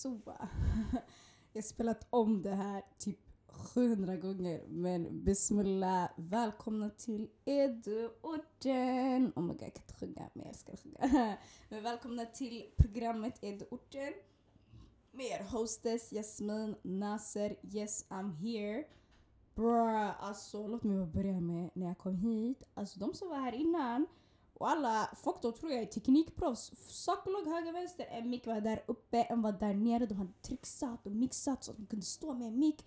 Så. Jag har spelat om det här typ 700 gånger. Men bismillah, välkomna till Eduorten. Oh my god, jag kan inte sjunga men jag älskar att sjunga. Men välkomna till programmet Eduorten. Med er hostess Jasmin Nasser. Yes I'm here. Bruh, alltså låt mig bara börja med när jag kom hit. Alltså de som var här innan och alla folk då tror jag är teknikproffs. Saker höger vänster. En mick var där uppe, en var där nere. De hade trixat och mixat så att de kunde stå med en mick.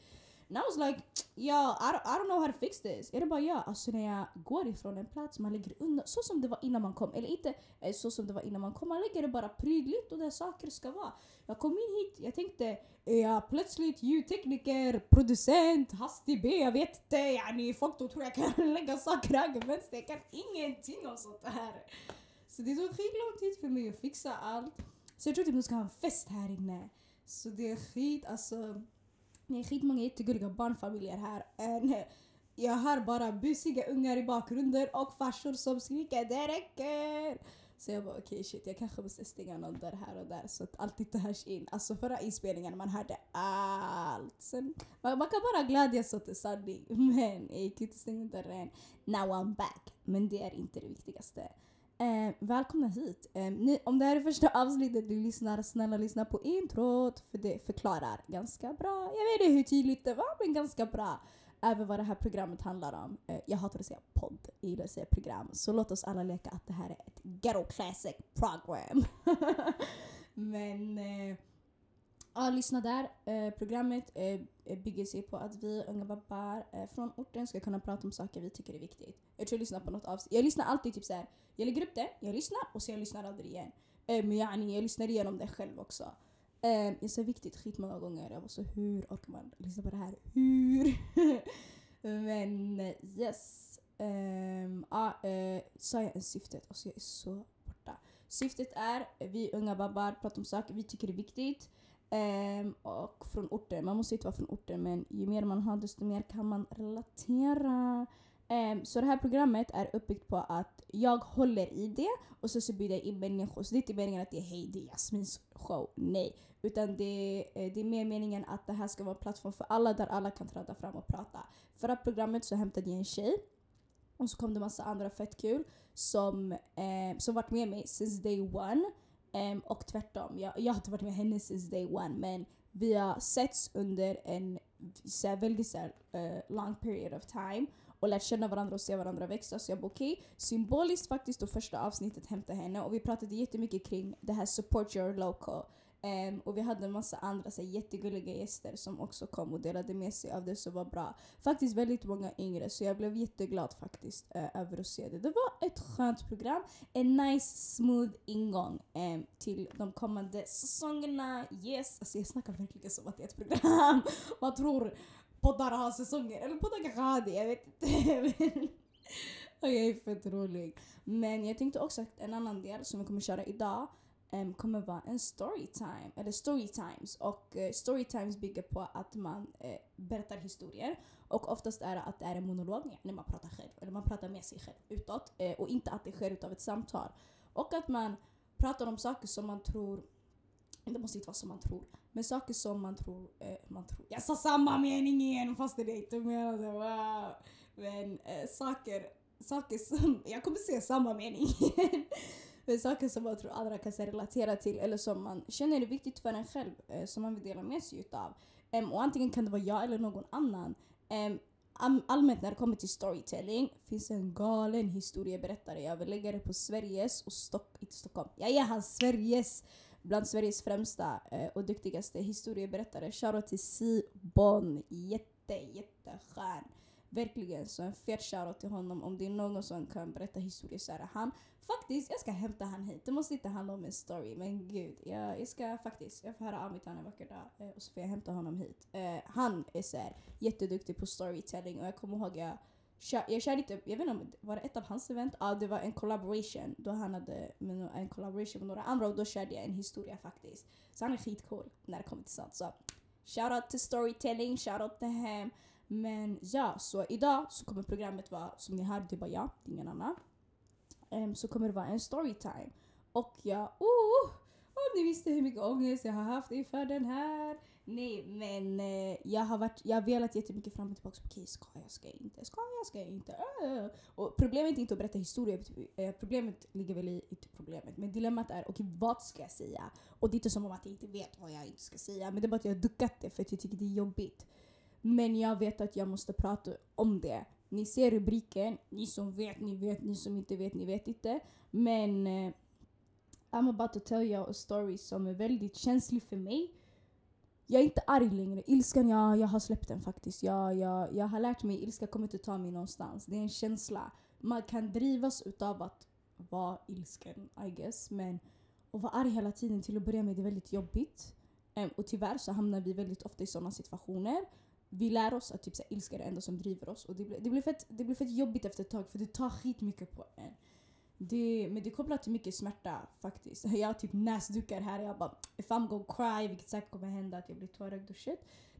And I was like, Yo, I don't, I don't know how to fix this. Är det bara jag? Alltså när jag går ifrån en plats, man lägger undan så som det var innan man kom. Eller inte eh, så som det var innan man kom, man lägger det bara prydligt och där saker ska vara. Jag kom in hit, jag tänkte, är jag plötsligt ljudtekniker, producent, hastig B, jag vet inte. Yani, folk då tror jag kan lägga saker höger vänster. Jag kan ingenting om sånt här. Så det tog skitlång tid för mig att fixa allt. Så jag tror typ att ska ha en fest här inne. Så det är skit, alltså det är skitmånga jättegulliga barnfamiljer här. Eh, jag hör bara busiga ungar i bakgrunden och farsor som skriker det räcker. Så jag bara okej okay, shit jag kanske måste stänga någon dörr här och där så att allt inte hörs in. Alltså förra inspelningen man hörde allt. Sen, man, man kan bara glädjas åt en sanning. Men jag gick inte stänga dörren. Now I'm back. Men det är inte det viktigaste. Eh, välkomna hit. Eh, ni, om det här är första avsnittet du lyssnar, snälla lyssna på introt för det förklarar ganska bra. Jag vet inte hur tydligt det var men ganska bra. Även vad det här programmet handlar om. Eh, jag hatar att säga podd, jag gillar att säga program. Så låt oss alla leka att det här är ett ghetto classic program. men eh, Ja, lyssna där. Eh, programmet eh, eh, bygger sig på att vi unga babbar eh, från orten ska kunna prata om saker vi tycker är viktigt. Jag tror jag lyssnar på något avsnitt. Jag lyssnar alltid typ såhär, jag lägger upp det, jag lyssnar och sen jag lyssnar aldrig igen. Eh, men yani, jag lyssnar igenom det själv också. Eh, jag sa viktigt skitmånga gånger. Jag var så hur orkar man lyssna på det här? Hur? men eh, yes. Um, ah, sa jag ens syftet? Alltså jag är så borta. Syftet är vi unga babbar pratar om saker vi tycker är viktigt. Um, och från orten. Man måste inte vara från orten men ju mer man har desto mer kan man relatera. Um, så det här programmet är uppbyggt på att jag håller i det och så, så bjuder jag in människor. Så det är inte meningen att det är hej det är Jasmins show, nej. Utan det, eh, det är mer meningen att det här ska vara en plattform för alla där alla kan träda fram och prata. Förra programmet så hämtade jag en tjej och så kom det massa andra fett kul som, eh, som varit med mig since day one. Um, och tvärtom, jag, jag har inte varit med henne since day one men vi har setts under en så väldigt så uh, long period of time och lärt känna varandra och se varandra växa. Så jag bara okej, okay, symboliskt faktiskt då första avsnittet hämta henne och vi pratade jättemycket kring det här support your local. Um, och vi hade en massa andra så jättegulliga gäster som också kom och delade med sig av det som var bra. Faktiskt väldigt många yngre så jag blev jätteglad faktiskt uh, över att se det. Det var ett skönt program. En nice smooth ingång um, till de kommande säsongerna. Yes! Alltså jag snackar verkligen som att det är ett program. Man tror poddar har säsonger. Eller poddar kanske har det, jag vet inte. och jag är fett rolig. Men jag tänkte också att en annan del som vi kommer köra idag um, kommer vara en storytime, eller storytimes. Och eh, uh, storytimes bygger på att man uh, berättar historier. Och oftast är det att det är en monolog, när man pratar själv, eller man pratar med sig själv utåt. Uh, och inte att det sker utav ett samtal. Och att man pratar om saker som man tror det måste inte vara som man tror. Men saker som man tror, eh, man tror. Jag sa samma mening igen fast det inte menade. Wow. Men eh, saker, saker som, jag kommer säga samma mening igen. Men saker som man tror andra kan relatera till eller som man känner är viktigt för en själv eh, som man vill dela med sig utav. Um, och antingen kan det vara jag eller någon annan. Um, allmänt när det kommer till storytelling finns en galen historieberättare. Jag vill lägga det på Sveriges och Stock, inte Stockholm. Jag är han Sveriges, bland Sveriges främsta eh, och duktigaste historieberättare. Shoutout till Sibon. Jätte, jätteskön. Verkligen, så en fet shoutout till honom. Om det är någon som kan berätta historier så är det han. Faktiskt, jag ska hämta han hit. Det måste inte handla om en story, men gud. Jag, jag ska faktiskt, jag får höra av mig till honom en vacker dag eh, och så får jag hämta honom hit. Eh, han är så här, jätteduktig på storytelling och jag kommer ihåg jag jag körde inte, jag vet inte om var det ett av hans event? Ja, det var en collaboration. Då han hade en collaboration med några andra och då körde jag en historia faktiskt. Så han är skitcool när det kommer till sånt. Så shoutout till storytelling, shoutout till hem. Men ja, så idag så kommer programmet vara, som ni hörde, det var jag, det är ingen annan. Um, så kommer det vara en storytime. Och jag, oh, om ni visste hur mycket ångest jag har haft inför den här. Nej, men eh, jag har varit, jag har velat jättemycket fram och tillbaka. Okej, ska jag, ska jag inte, ska jag, ska jag inte? Uh. Och problemet är inte att berätta historier. Eh, problemet ligger väl i, inte problemet, men dilemmat är okej, vad ska jag säga? Och det är inte som om att jag inte vet vad jag inte ska säga, men det är bara att jag har duckat det för att jag tycker det är jobbigt. Men jag vet att jag måste prata om det. Ni ser rubriken, ni som vet, ni vet, ni som inte vet, ni vet inte. Men uh, I'm about to tell you a story som är väldigt känslig för mig. Jag är inte arg längre. Ilskan, jag, jag har släppt den faktiskt. Jag, jag, jag har lärt mig ilska kommer inte ta mig någonstans. Det är en känsla. Man kan drivas utav att vara ilsken, I guess. Men att vara arg hela tiden till att börja med det är väldigt jobbigt. Um, och tyvärr så hamnar vi väldigt ofta i sådana situationer. Vi lär oss att typ, så här, ilska är det enda som driver oss. Och det blir, det, blir fett, det blir fett jobbigt efter ett tag för det tar skitmycket på en. Det, men det är kopplat till mycket smärta faktiskt. Jag har typ näsdukar här och jag bara if I'm gonna cry, vilket säkert kommer hända att jag blir tårögd och shit.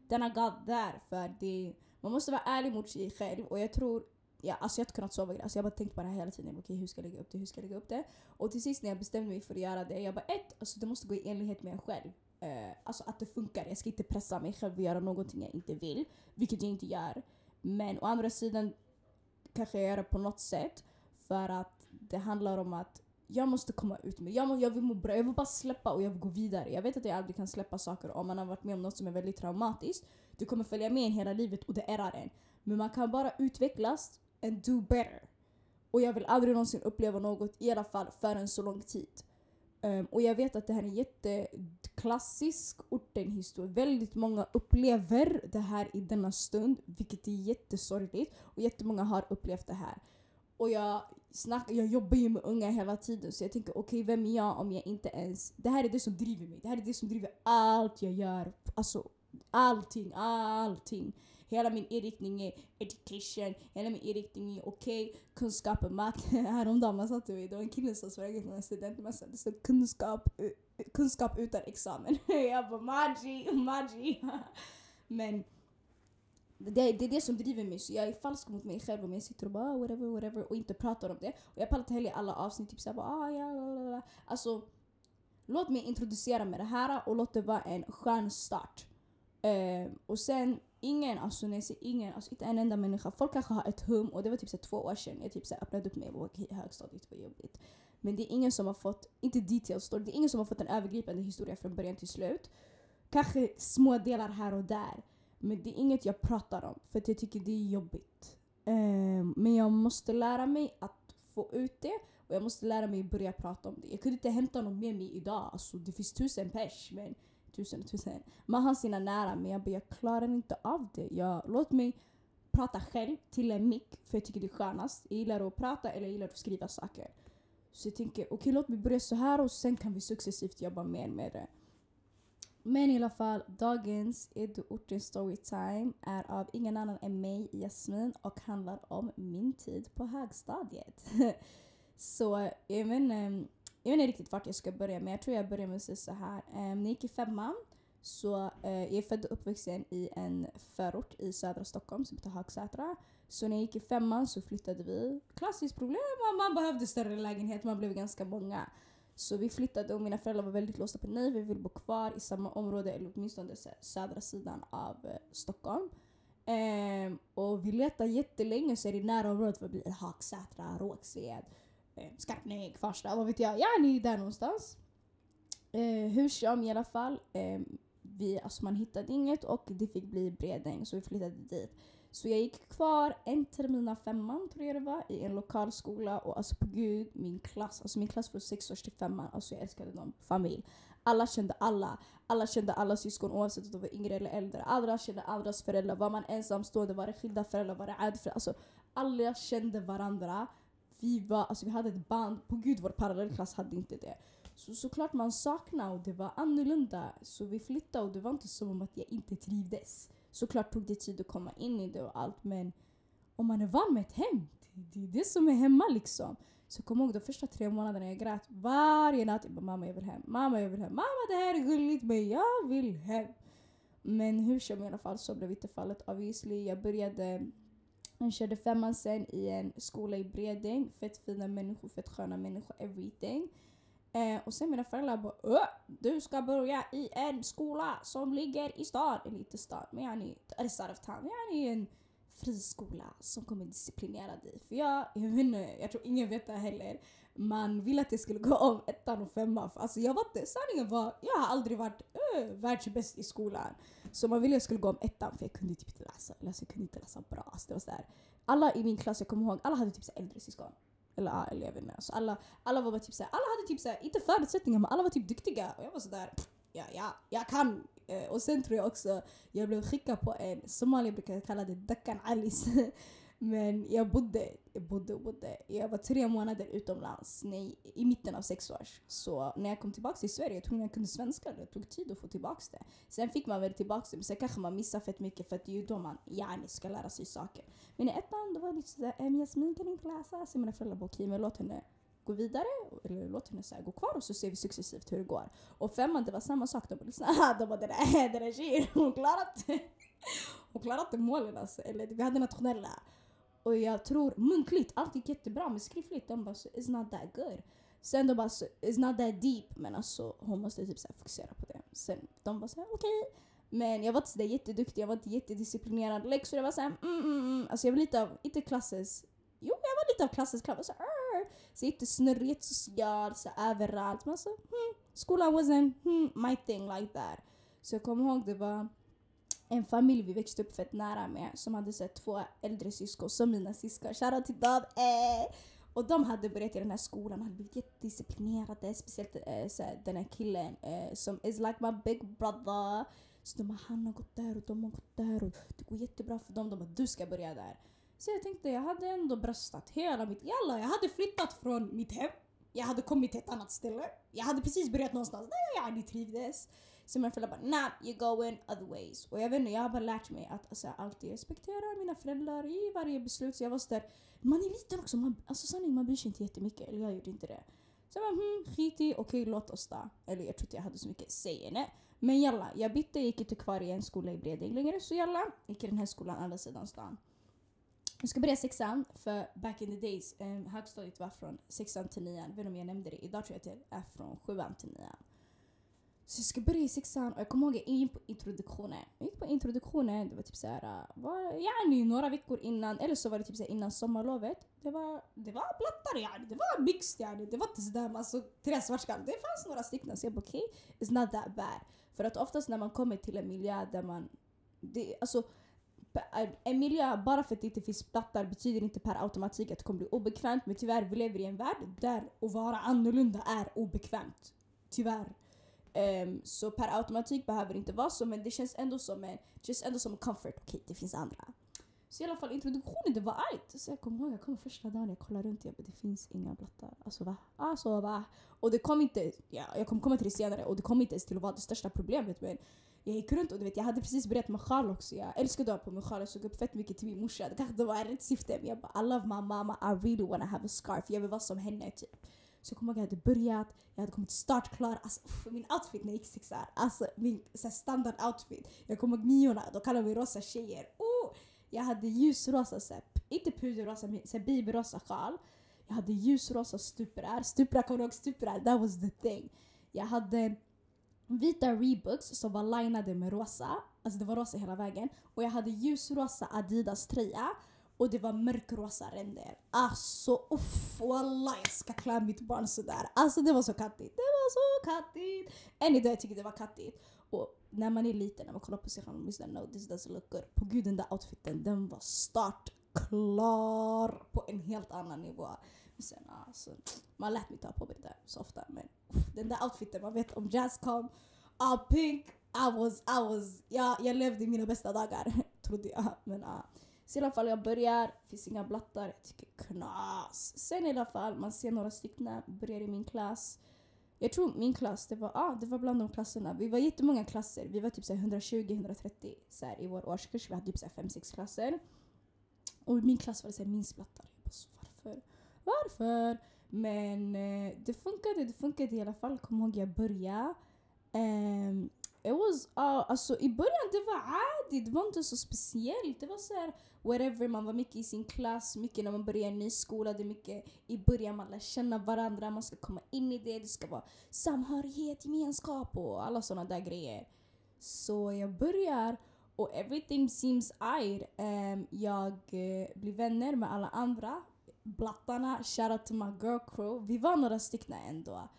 Then I got there. För det, man måste vara ärlig mot sig själv och jag tror Ja, alltså jag har inte kunnat sova. Alltså jag har bara tänkt på det här hela tiden. Okej, okay, hur ska jag lägga upp det? Hur ska jag lägga upp det? Och till sist när jag bestämde mig för att göra det, jag bara ett, alltså det måste gå i enlighet med en själv eh, alltså att det funkar. Jag ska inte pressa mig själv att göra någonting jag inte vill, vilket jag inte gör. Men å andra sidan kanske jag gör det på något sätt för att det handlar om att jag måste komma ut med jag, må, jag vill må bra, jag vill bara släppa och jag vill gå vidare. Jag vet att jag aldrig kan släppa saker om man har varit med om något som är väldigt traumatiskt. Du kommer följa med en hela livet och det ärrar en. Men man kan bara utvecklas and do better. Och jag vill aldrig någonsin uppleva något, i alla fall för en så lång tid. Um, och jag vet att det här är en jätteklassisk ortenhistoria. Väldigt många upplever det här i denna stund, vilket är jättesorgligt. Och jättemånga har upplevt det här. Och jag, snack, jag jobbar ju med unga hela tiden så jag tänker okej okay, vem är jag om jag inte ens... Det här är det som driver mig. Det här är det som driver allt jag gör. Alltså allting, allting. Hela min inriktning är education, hela min inriktning är okej, okay, kunskap och makt. Häromdagen satt vi, det var en kille som svarade från en studentmässa, det stod kunskap, kunskap utan examen. jag bara magi, magi. Men det, det är det som driver mig. Så jag är falsk mot mig själv om jag sitter och bara ah, whatever, whatever och inte pratar om det. Och jag pallar inte heller i alla avsnitt typ såhär bara ah, ja, lalala. Alltså, låt mig introducera med det här och låt det vara en skön start. Uh, och sen, ingen, alltså när jag säger ingen, alltså inte en enda människa. Folk kanske har ett hum och det var typ så två år sedan jag typ så öppnade upp mig och var i högstadiet, det var jobbigt. Men det är ingen som har fått, inte details story, det är ingen som har fått en övergripande historia från början till slut. Kanske små delar här och där. Men det är inget jag pratar om för att jag tycker det är jobbigt. Um, men jag måste lära mig att få ut det och jag måste lära mig att börja prata om det. Jag kunde inte hämta någon med mig idag. Alltså, det finns tusen pers, men tusen och tusen. Man har sina nära men jag, jag klarar inte av det. Jag, låt mig prata själv till en mick för jag tycker det är skönast. Jag gillar att prata eller jag gillar att skriva saker. Så jag tänker okej okay, låt mig börja så här och sen kan vi successivt jobba mer med det. Men i alla fall, dagens Eduorten Storytime är av ingen annan än mig, Jasmin, och handlar om min tid på högstadiet. så jag vet, inte, jag vet inte riktigt vart jag ska börja, men jag tror jag börjar med att säga så här. Um, när jag gick i femman så eh, jag är född och uppvuxen i en förort i södra Stockholm som heter Hagsätra. Så när jag gick i femman så flyttade vi. Klassiskt problem, man behövde större lägenhet, man blev ganska många. Så vi flyttade och mina föräldrar var väldigt låsta på nej, vi vill bo kvar i samma område eller åtminstone södra sidan av eh, Stockholm. Eh, och vi letade jättelänge så är det nära området vad blir Hagsätra, Rågsved, eh, Eh, Skarpnäck, Farsta, vad vet jag. Ja, ni är där någonstans. Eh, hur som i alla fall. Eh, vi, alltså man hittade inget och det fick bli Bredäng så vi flyttade dit. Så jag gick kvar en termin av femman tror jag det var i en lokal skola och alltså på gud min klass, alltså min klass från sexårs till femman, alltså jag älskade dem. Familj. Alla kände alla. Alla kände alla syskon oavsett om de var yngre eller äldre. Alla kände andras föräldrar. Var man ensamstående, var det skilda föräldrar, var det adföräldrar. Alltså alla kände varandra. Vi, var, alltså, vi hade ett band. På gud vår parallellklass hade inte det. Så såklart man saknade och det var annorlunda. Så vi flyttade och det var inte som att jag inte trivdes. Såklart tog det tid att komma in i det och allt men om man är van med ett hem, det är det som är hemma liksom. Så jag kommer ihåg de första tre månaderna jag grät varje natt. Jag bara, mamma jag vill hem, mamma jag vill hem, mamma det här är gulligt men jag vill hem. Men hur som i alla fall så blev inte fallet obviously. Jag började han körde femman sen i en skola i Bredäng. Fett fina människor, fett sköna människor, everything. Eh, och sen mina föräldrar bara Åh, du ska börja i en skola som ligger i stan, eller inte stan, men yani, Är det of town. Yani en friskola som kommer disciplinera dig. För jag, jag vet inte, jag tror ingen vet det heller. Man ville att jag skulle gå om ettan och femman. För alltså jag var inte, sanningen var, jag har aldrig varit uh, världsbäst i skolan. Så man ville att jag skulle gå om ettan för jag kunde typ inte läsa. Eller alltså, jag kunde inte läsa bra. Alltså, det var så där. Alla i min klass, jag kommer ihåg, alla hade typ så äldre syskon. Eller ja, eleverna. Så alla, alla var bara typ såhär, alla hade typ såhär, inte förutsättningar men alla var typ duktiga. Och jag var sådär, ja, ja, jag kan. Eh, och sen tror jag också, jag blev skickad på en, Somalia brukar kalla det Deccan Alice. Men jag bodde, jag bodde och bodde. Jag var tre månader utomlands nej, i mitten av sex års. Så när jag kom tillbaka till Sverige, jag tror jag kunde svenska, det tog tid att få tillbaka det. Sen fick man väl tillbaka det, men sen kanske man missar fett mycket för att det är ju då man gärna ska lära sig saker. Men i ettan, då var det lite sådär, ähm, Jasmin kan inte läsa. Så mina föräldrar bara, okej men låt henne gå vidare, eller låt henne så här, gå kvar och så ser vi successivt hur det går. Och femman, det var samma sak. De bara, liksom, de bara den där, den där tjejen, hon klarar inte, hon klarar inte målen alltså. Eller vi hade nationella. Och jag tror muntligt, allt gick jättebra men skriftligt, de bara it's not that good. Sen de bara it's not that deep men alltså hon måste typ så fokusera på det. Sen de bara såhär okej. Okay. Men jag var inte sådär jätteduktig, jag var inte jättedisciplinerad. Läxor jag var såhär mm, mm, mm. Alltså jag var lite av, inte klassens, jo jag var lite av klassens klass. Så, så jättesnurrig, jättesocial, så överallt. Men alltså hmm, skolan wasn't hmm, my thing like that. Så jag kommer ihåg det var en familj vi växte upp fett nära med som hade sett två äldre syskon som mina syskon. Shoutout till dem! Eh! Och de hade börjat i den här skolan och hade blivit jättedisciplinerade. Speciellt eh, såhär, den här killen eh, som is like my big brother. Så de bara, han har gått där och de har gått där och det går jättebra för dem. De bara, du ska börja där. Så jag tänkte, jag hade ändå bröstat hela mitt... Jalla, jag hade flyttat från mitt hem. Jag hade kommit till ett annat ställe. Jag hade precis börjat någonstans där jag trivdes. Så mina föräldrar bara nah, you're going other ways. Och jag vet inte, jag har bara lärt mig att alltså, alltid respektera mina föräldrar i varje beslut. Så jag var där. Man är liten också, man, alltså sanning man bryr sig inte jättemycket. Eller jag gjorde inte det. Så jag bara hmm, skit i, okej okay, låt oss då. Eller jag tror inte jag hade så mycket sägande. Men jalla, jag bytte, gick inte kvar i en skola i Bredäng längre. Så jalla, gick i den här skolan andra sidan stan. Jag ska börja sexan, för back in the days, eh, högstadiet var från sexan till nian. Jag vet inte om jag nämnde det. Idag tror jag att det är från sjuan till nian. Så jag ska börja i sexan och jag kommer ihåg att jag gick på introduktionen. Jag gick på introduktionen, det var typ såhär, äh, var, yani, några veckor innan, eller så var det typ såhär innan sommarlovet. Det var, det var blattar yani, det var mixed yani. Det var inte sådär man såg alltså, tre svartskallar. Det fanns några stycken så jag bara okej, okay, it's not that bad. För att oftast när man kommer till en miljö där man, det, alltså äh, en miljö, bara för att det inte finns plattar betyder inte per automatik att det kommer bli obekvämt. Men tyvärr, vi lever i en värld där att vara annorlunda är obekvämt. Tyvärr. Um, så per automatik behöver det inte vara så men det känns ändå som en, det känns ändå som comfort. Okej, okay, det finns andra. Så i alla fall introduktionen, det var argt. Så jag kommer ihåg, jag kom första dagen, jag kollade runt och jag bara, det finns inga blattar. Alltså va? Alltså va? Och det kom inte, ja, jag kommer komma till det senare, och det kom inte ens till att vara det största problemet. Men jag gick runt och du vet, jag hade precis börjat med sjal också. Jag älskade att ha på mig sjal, jag såg upp fett mycket till min morsa. Det kanske inte var rätt syfte men jag bara I love my mama, I really wanna have a scarf. Jag vill vara som henne typ. Så jag kommer ihåg att jag hade börjat, jag hade kommit startklar. Alltså, uff, min outfit när jag gick sexar, alltså min så standard outfit. Jag kommer ihåg niorna, de kallade mig rosa tjejer. Oh, jag hade ljusrosa, så här, inte puderrosa, men så babyrosa sjal. Jag hade ljusrosa stuprar. Stuprar, kommer du ihåg stuprar? That was the thing. Jag hade vita Reeboks som var linade med rosa. Alltså det var rosa hela vägen. Och jag hade ljusrosa Adidas tröja och det var mörkrosa ränder. Alltså uff, wallah jag ska klä mitt barn sådär. Alltså det var så kattigt. Det var så kattigt. Än idag jag det var kattigt. Och när man är liten, när man kollar på sig själv, man no this doesn't look good. På gud den där outfiten, den var startklar på en helt annan nivå. sen, alltså, man lät mig ta på mig det där så ofta men uff, den där outfiten, man vet om jazz kom, all pink, I was, I was, ja, jag levde mina bästa dagar trodde jag. Men, uh, så i alla fall jag börjar, finns inga blattar, jag tycker knas. Sen i alla fall, man ser några stycken, börjar i min klass. Jag tror min klass, det var, ah, det var bland de klasserna. Vi var jättemånga klasser. Vi var typ 120-130 i vår årskurs. Vi hade typ 5-6 klasser. Och i min klass var det så här, minst blattar. Jag bara, så, varför? Varför? Men eh, det funkade, det funkade i alla fall. Kom ihåg jag började. Um, it was, uh, alltså i början det var adi, det var inte så speciellt. Det var så här, whatever, man var mycket i sin klass, mycket när man börjar en ny skola, det är mycket i början man lär känna varandra, man ska komma in i det, det ska vara samhörighet, gemenskap och alla sådana där grejer. Så jag börjar och everything seems eyed. Um, ehm, jag uh, blir vänner med alla andra. Blattarna, shoutout to my girl crew. Vi var några stycken ändå.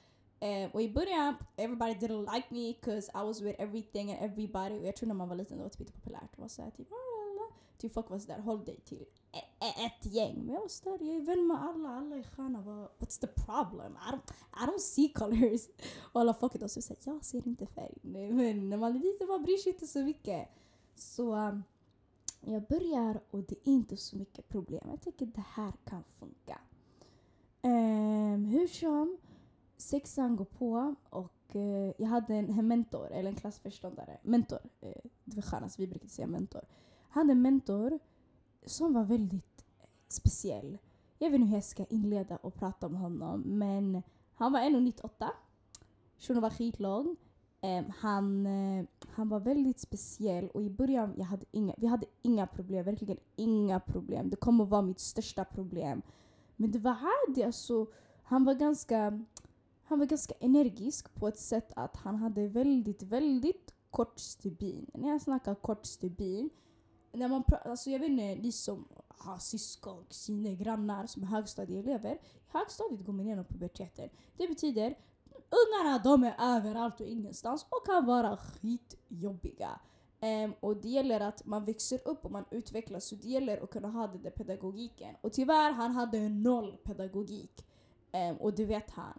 Um, och i början, everybody didn't like me cause I was with everything and everybody. Och jag tror när man var liten då var typ inte populärt. Det var såhär typ Typ folk var sådär, håll dig till e-, e-, ett gäng. Men jag var sådär, jag är vän med alla, alla är sköna. What's the problem? I don't, I don't see colors. Och alla folket då såhär, jag ser inte färg. Men när man är liten man bryr sig inte så mycket. Så um, jag börjar och det är inte så mycket problem. Jag tycker det här kan funka. Um, hur som, sexan går på och uh, jag hade en, mentor, eller en klassförståndare. Mentor, uh, det var skönast. vi brukade säga mentor. Hade en mentor som var väldigt speciell. Jag vet inte hur jag ska inleda och prata om honom men han var 1,98. Shunon var skitlång. Um, han, uh, han var väldigt speciell och i början jag hade inga, vi hade inga problem, verkligen inga problem. Det kommer vara mitt största problem. Men det var Hadi, alltså, han var ganska han var ganska energisk på ett sätt att han hade väldigt, väldigt kort stubin. När jag snackar kort stubin, när man alltså jag vet inte, ni som har syskon, kusiner, grannar som är högstadieelever. I högstadiet går man igenom puberteten. Det betyder Ungarna de är överallt och ingenstans och kan vara skitjobbiga. Um, och det gäller att man växer upp och man utvecklas så det gäller att kunna ha den där pedagogiken. Och tyvärr, han hade noll pedagogik. Um, och det vet han.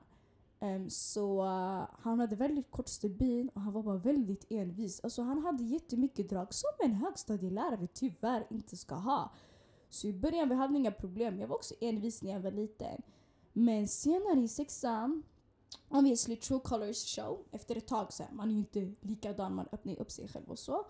Um, så uh, han hade väldigt kort stubin och han var bara väldigt envis. Alltså han hade jättemycket drag som en högstadielärare tyvärr inte ska ha. Så i början vi hade inga problem. Jag var också envis när jag var liten. Men senare i sexan obviously true colors show. Efter ett tag så här, man är ju inte likadan, man öppnar ju upp sig själv och så.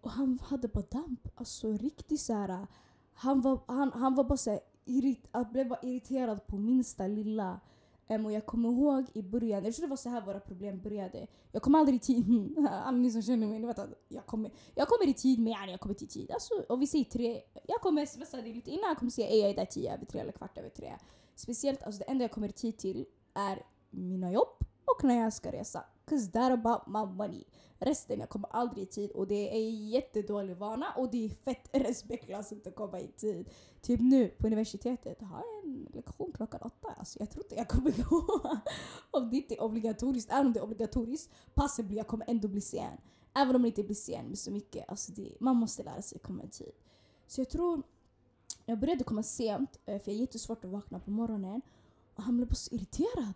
Och han hade bara damp. Alltså riktigt så här. Han var, han, han var bara så här, irrit, blev bara irriterad på minsta lilla. Um, och jag kommer ihåg i början, jag tror det var så här våra problem började. Jag kommer aldrig i tid. Alla ni som känner mig, ni vet att jag kommer, jag kommer i tid men jag kommer till tid. Alltså, och vi säger tre, jag kommer smsa dig lite innan, jag kommer säga jag är där tio över tre eller kvart över tre. Speciellt, alltså det enda jag kommer i tid till är mina jobb och när jag ska resa. Cause that about my money. Resten, jag kommer aldrig i tid och det är en jättedålig vana och det är fett respektlöst att inte komma i tid. Typ nu på universitetet har jag en lektion klockan åtta. Alltså jag tror inte jag kommer gå. om det inte är obligatoriskt. Även om det är obligatoriskt, passet blir jag kommer ändå bli sen. Även om det inte blir sen med så mycket. Alltså det, man måste lära sig att komma i tid. Så jag tror jag började komma sent eh, för jag är jättesvårt att vakna på morgonen. Och han blev bara så irriterad.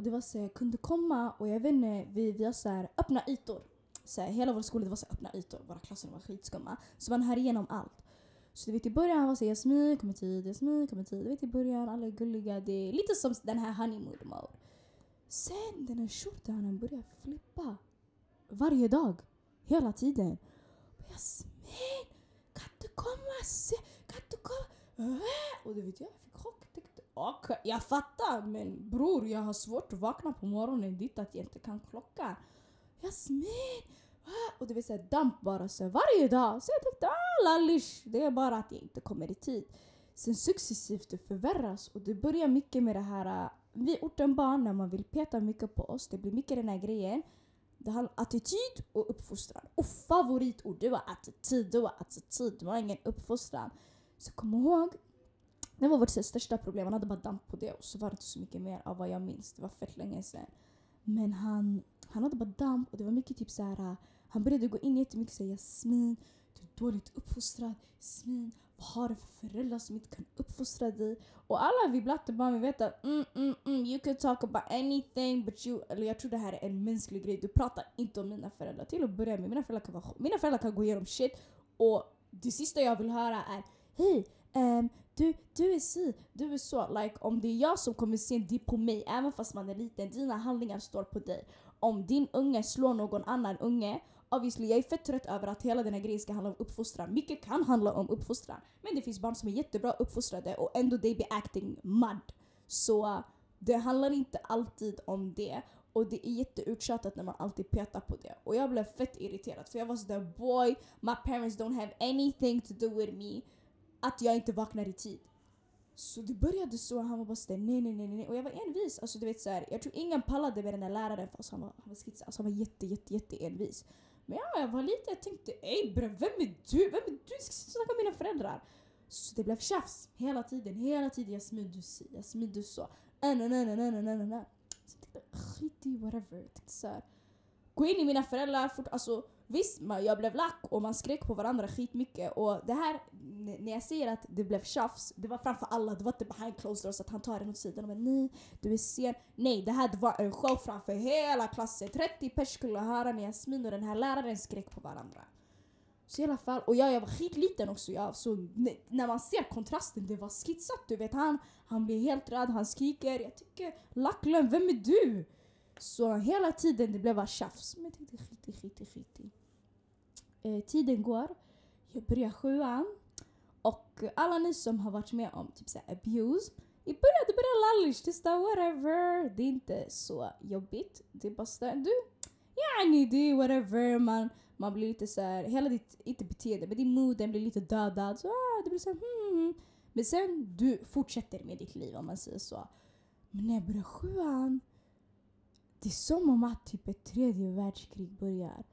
Och det var så jag kunde komma och jag vet inte, vi, vi har så här öppna ytor. Så här, hela vår skola det var så här, öppna ytor, våra klasser var skitskumma. Så man hör igenom allt. Så du vet i början var så Jasmin kommer tid, Jasmin kommer tid. Du vet i början, alla är gulliga. Det är lite som den här honeymoon mode. Sen den här shortanen börjar flippa. Varje dag. Hela tiden. Jasmin, kan du komma? Kan du komma? Äh? Och du vet jag Okay, jag fattar men bror jag har svårt att vakna på morgonen dit att jag inte kan klockan. Jasmin! Och det vill säga damp bara så varje dag. Så jag tänkte ah lallish, det är bara att jag inte kommer i tid. Sen successivt det förvärras och det börjar mycket med det här äh, vi orten barn när man vill peta mycket på oss. Det blir mycket den här grejen. Det handlar om attityd och uppfostran. Och favoritord, det var attityd. Det var attityd, det var ingen uppfostran. Så kom ihåg, det var vårt största problem. Han hade bara damp på det och så var det inte så mycket mer av vad jag minns. Det var fett länge sedan. Men han, han hade bara damp och det var mycket typ så här. Äh, han började gå in jättemycket och säga Jasmin, du är dåligt uppfostrad. Jasmin, vad har du för föräldrar som inte kan uppfostra dig? Och alla vi blattebarn vi vet att mm, mm, mm, you can talk about anything but you... Eller jag tror det här är en mänsklig grej. Du pratar inte om mina föräldrar. Till att börja med, mina föräldrar kan, vara, mina föräldrar kan gå igenom shit och det sista jag vill höra är Hej, um, du, du är si, du är så. Like, om det är jag som kommer se en dipp på mig, även fast man är liten, dina handlingar står på dig. Om din unge slår någon annan unge, obviously jag är fett trött över att hela den här grejen ska handla om uppfostran. Mycket kan handla om uppfostran. Men det finns barn som är jättebra uppfostrade och ändå they be acting mud. Så det handlar inte alltid om det. Och det är jätteuttjatat när man alltid petar på det. Och jag blev fett irriterad för jag var sådär boy, my parents don't have anything to do with me. Att jag inte vaknar i tid. Så det började så, han var bara sådär nej nej nej nej och jag var envis. Alltså du vet så här. jag tror ingen pallade med den där läraren alltså, han var, han var skitsam. Alltså han var jätte jätte jätte envis. Men ja, jag var lite, jag tänkte ey bre, vem är du? Vem är du? Jag ska snacka med mina föräldrar. Så det blev tjafs hela tiden, hela tiden. Jasmin du si, Jasmin du så. Äh, nej, nej, nej, nej, nej, nej, nej. Så jag tänkte skit i whatever. Jag tänkte såhär, gå in i mina föräldrar, fort, alltså Visst, man, jag blev lack och man skrek på varandra skitmycket och det här, när jag säger att det blev tjafs, det var framför alla, det var inte behind closed doors att han tar en åt sidan och bara nej, du är sen. Nej, det här var en show framför hela klassen. 30 pers skulle höra när Jasmin och den här läraren skrek på varandra. Så i alla fall, och jag, jag var skitliten också, jag, så när man ser kontrasten, det var skitsat. Du vet, han, han blir helt röd, han skriker. Jag tycker, Lacklön, vem är du? Så hela tiden det blev bara tjafs. Men jag tänkte skit i, skit i, skit i. Eh, tiden går, jag börjar sjuan och alla ni som har varit med om typ såhär abuse i början det börjar lallish, det är whatever. Det är inte så jobbigt. Det är bara såhär du, yani det är whatever. Man, man blir lite såhär, hela ditt, inte beteende, men din mood den blir lite dödad. Så ah, det blir såhär hmm. Men sen du fortsätter med ditt liv om man säger så. Men när jag börjar sjuan, det är som om att typ ett tredje världskrig börjar.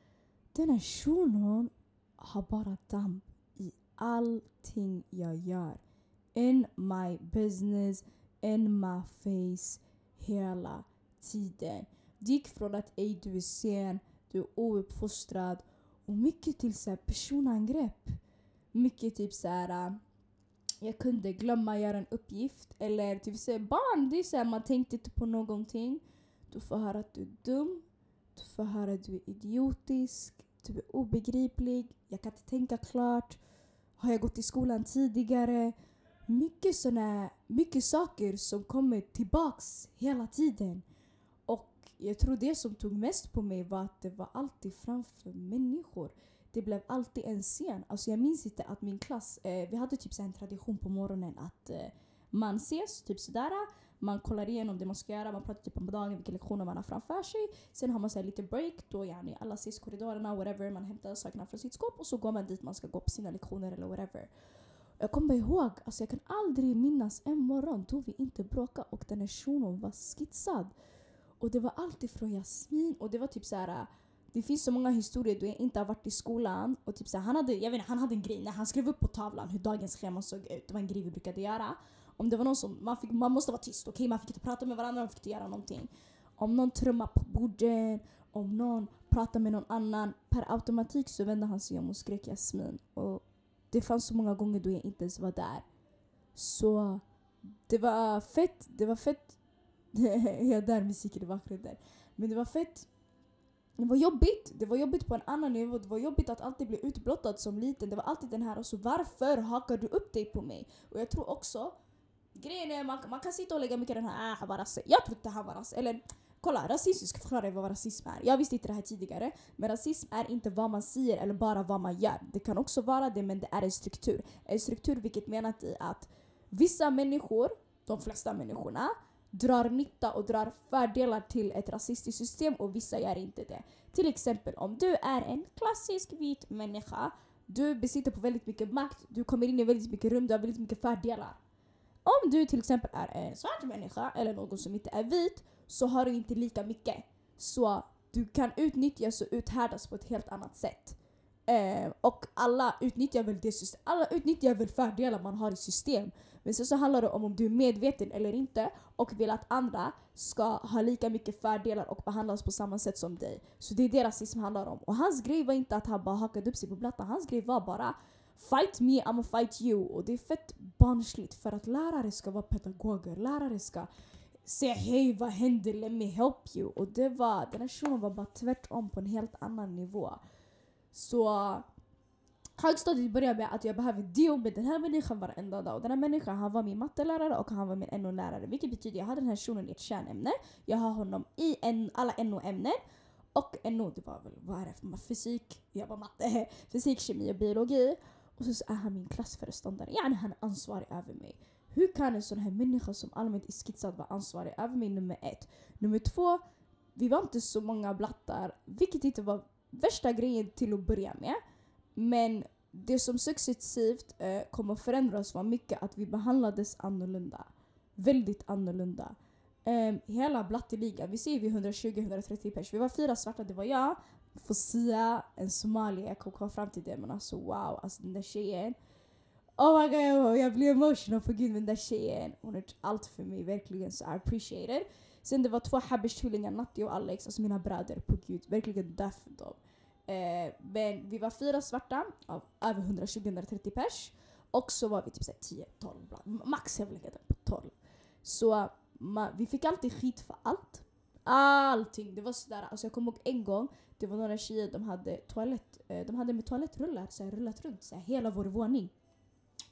Den här shunon har bara damp i allting jag gör. In my business, in my face, hela tiden. Det gick från att ej du är sen, du är ouppfostrad och mycket till så här personangrepp. Mycket typ så här. Äh, jag kunde glömma göra en uppgift eller typ säga barn, det är så här, man tänkte inte på någonting. Du får höra att du är dum, du får höra att du är idiotisk, du är obegriplig, jag kan inte tänka klart. Har jag gått i skolan tidigare? Mycket såna, mycket saker som kommer tillbaks hela tiden. Och jag tror det som tog mest på mig var att det var alltid framför människor. Det blev alltid en scen. Alltså jag minns inte att min klass, eh, vi hade typ så en tradition på morgonen att eh, man ses, typ sådär. Man kollar igenom det man ska göra, man pratar typ om dagen, vilka lektioner man har framför sig. Sen har man så här lite break, då yani alla ses i korridorerna, whatever. Man hämtar sakerna från sitt skåp och så går man dit man ska gå på sina lektioner eller whatever. Jag kommer ihåg, alltså jag kan aldrig minnas en morgon då vi inte bråkade och den här shunon var skitsad. Och det var alltid från Jasmin och det var typ så här. Äh, det finns så många historier då jag inte har varit i skolan och typ så här, han, hade, jag vet inte, han hade en grej när han skrev upp på tavlan hur dagens schema såg ut. Det var en grej vi brukade göra. Om det var någon som, man, fick, man måste vara tyst, okej? Man fick inte prata med varandra, man fick inte göra någonting. Om någon trummar på borden, om någon pratar med någon annan, per automatik så vände han sig om och skrek Jasmin. Och det fanns så många gånger då jag inte ens var där. Så det var fett, det var fett. ja, där musiken i bakgrunden. Men det var fett. Det var jobbigt. Det var jobbigt på en annan nivå. Det var jobbigt att alltid bli utblottad som liten. Det var alltid den här, alltså, varför hakar du upp dig på mig? Och jag tror också, grejen är man, man kan sitta och lägga mycket den här, äh, ah, han var rasist. Jag tror inte han var rasist. Eller kolla, rasism, jag ska förklara vad rasism är. Jag visste inte det här tidigare. Men rasism är inte vad man säger eller bara vad man gör. Det kan också vara det, men det är en struktur. En struktur vilket menat i att vissa människor, de flesta människorna, drar nytta och drar fördelar till ett rasistiskt system och vissa gör inte det. Till exempel om du är en klassisk vit människa, du besitter på väldigt mycket makt, du kommer in i väldigt mycket rum, du har väldigt mycket fördelar. Om du till exempel är en svart människa eller någon som inte är vit så har du inte lika mycket. Så du kan utnyttjas och uthärdas på ett helt annat sätt. Eh, och alla utnyttjar väl det system, alla utnyttjar väl fördelar man har i system. Men sen så handlar det om om du är medveten eller inte och vill att andra ska ha lika mycket fördelar och behandlas på samma sätt som dig. Så det är det rasism handlar om. Och hans grej var inte att han bara hakade upp sig på plattan. Hans grej var bara Fight me, I'ma fight you. Och det är fett barnsligt för att lärare ska vara pedagoger. Lärare ska säga hej vad händer, let me help you. Och det var, den här shunon var bara tvärtom på en helt annan nivå. Så högstadiet började med att jag behöver deal med den här människan varenda dag. Och den här människan han var min mattelärare och han var min NO-lärare. Vilket betyder att jag hade den här shunon i ett kärnämne. Jag har honom i en, alla NO-ämnen. Och NO, det var väl, vad är det för fysik? Jag var matte, fysik, kemi och biologi. Och så är han min klassföreståndare. Yani han är ansvarig över mig. Hur kan en sån här människa som allmänt är skitsad vara ansvarig över mig nummer ett? Nummer två, vi var inte så många blattar, vilket inte var värsta grejen till att börja med. Men det som successivt eh, kom att förändras var mycket att vi behandlades annorlunda. Väldigt annorlunda. Um, hela blatteligan, vi ser vi 120-130 pers. Vi var fyra svarta, det var jag, Fosia, en somalier. Jag kom fram till det men alltså wow, alltså den där tjejen. Oh my god, jag blir emotional för gud den där tjejen. Hon har gjort allt för mig, verkligen så I appreciate it. Sen det var två Habish-tvillingar, Natti och Alex, alltså mina bröder. På gud, verkligen dö för dem. Eh, men vi var fyra svarta av över 120-130 pers. Och så var vi typ 10-12, max jag vill lägga den på 12. Så ma, vi fick alltid skit för allt. Allting. Det var sådär, alltså jag kommer ihåg en gång, det var några tjejer, de hade toalett, eh, de hade med toalettrullar så här, rullat runt så här, hela vår våning.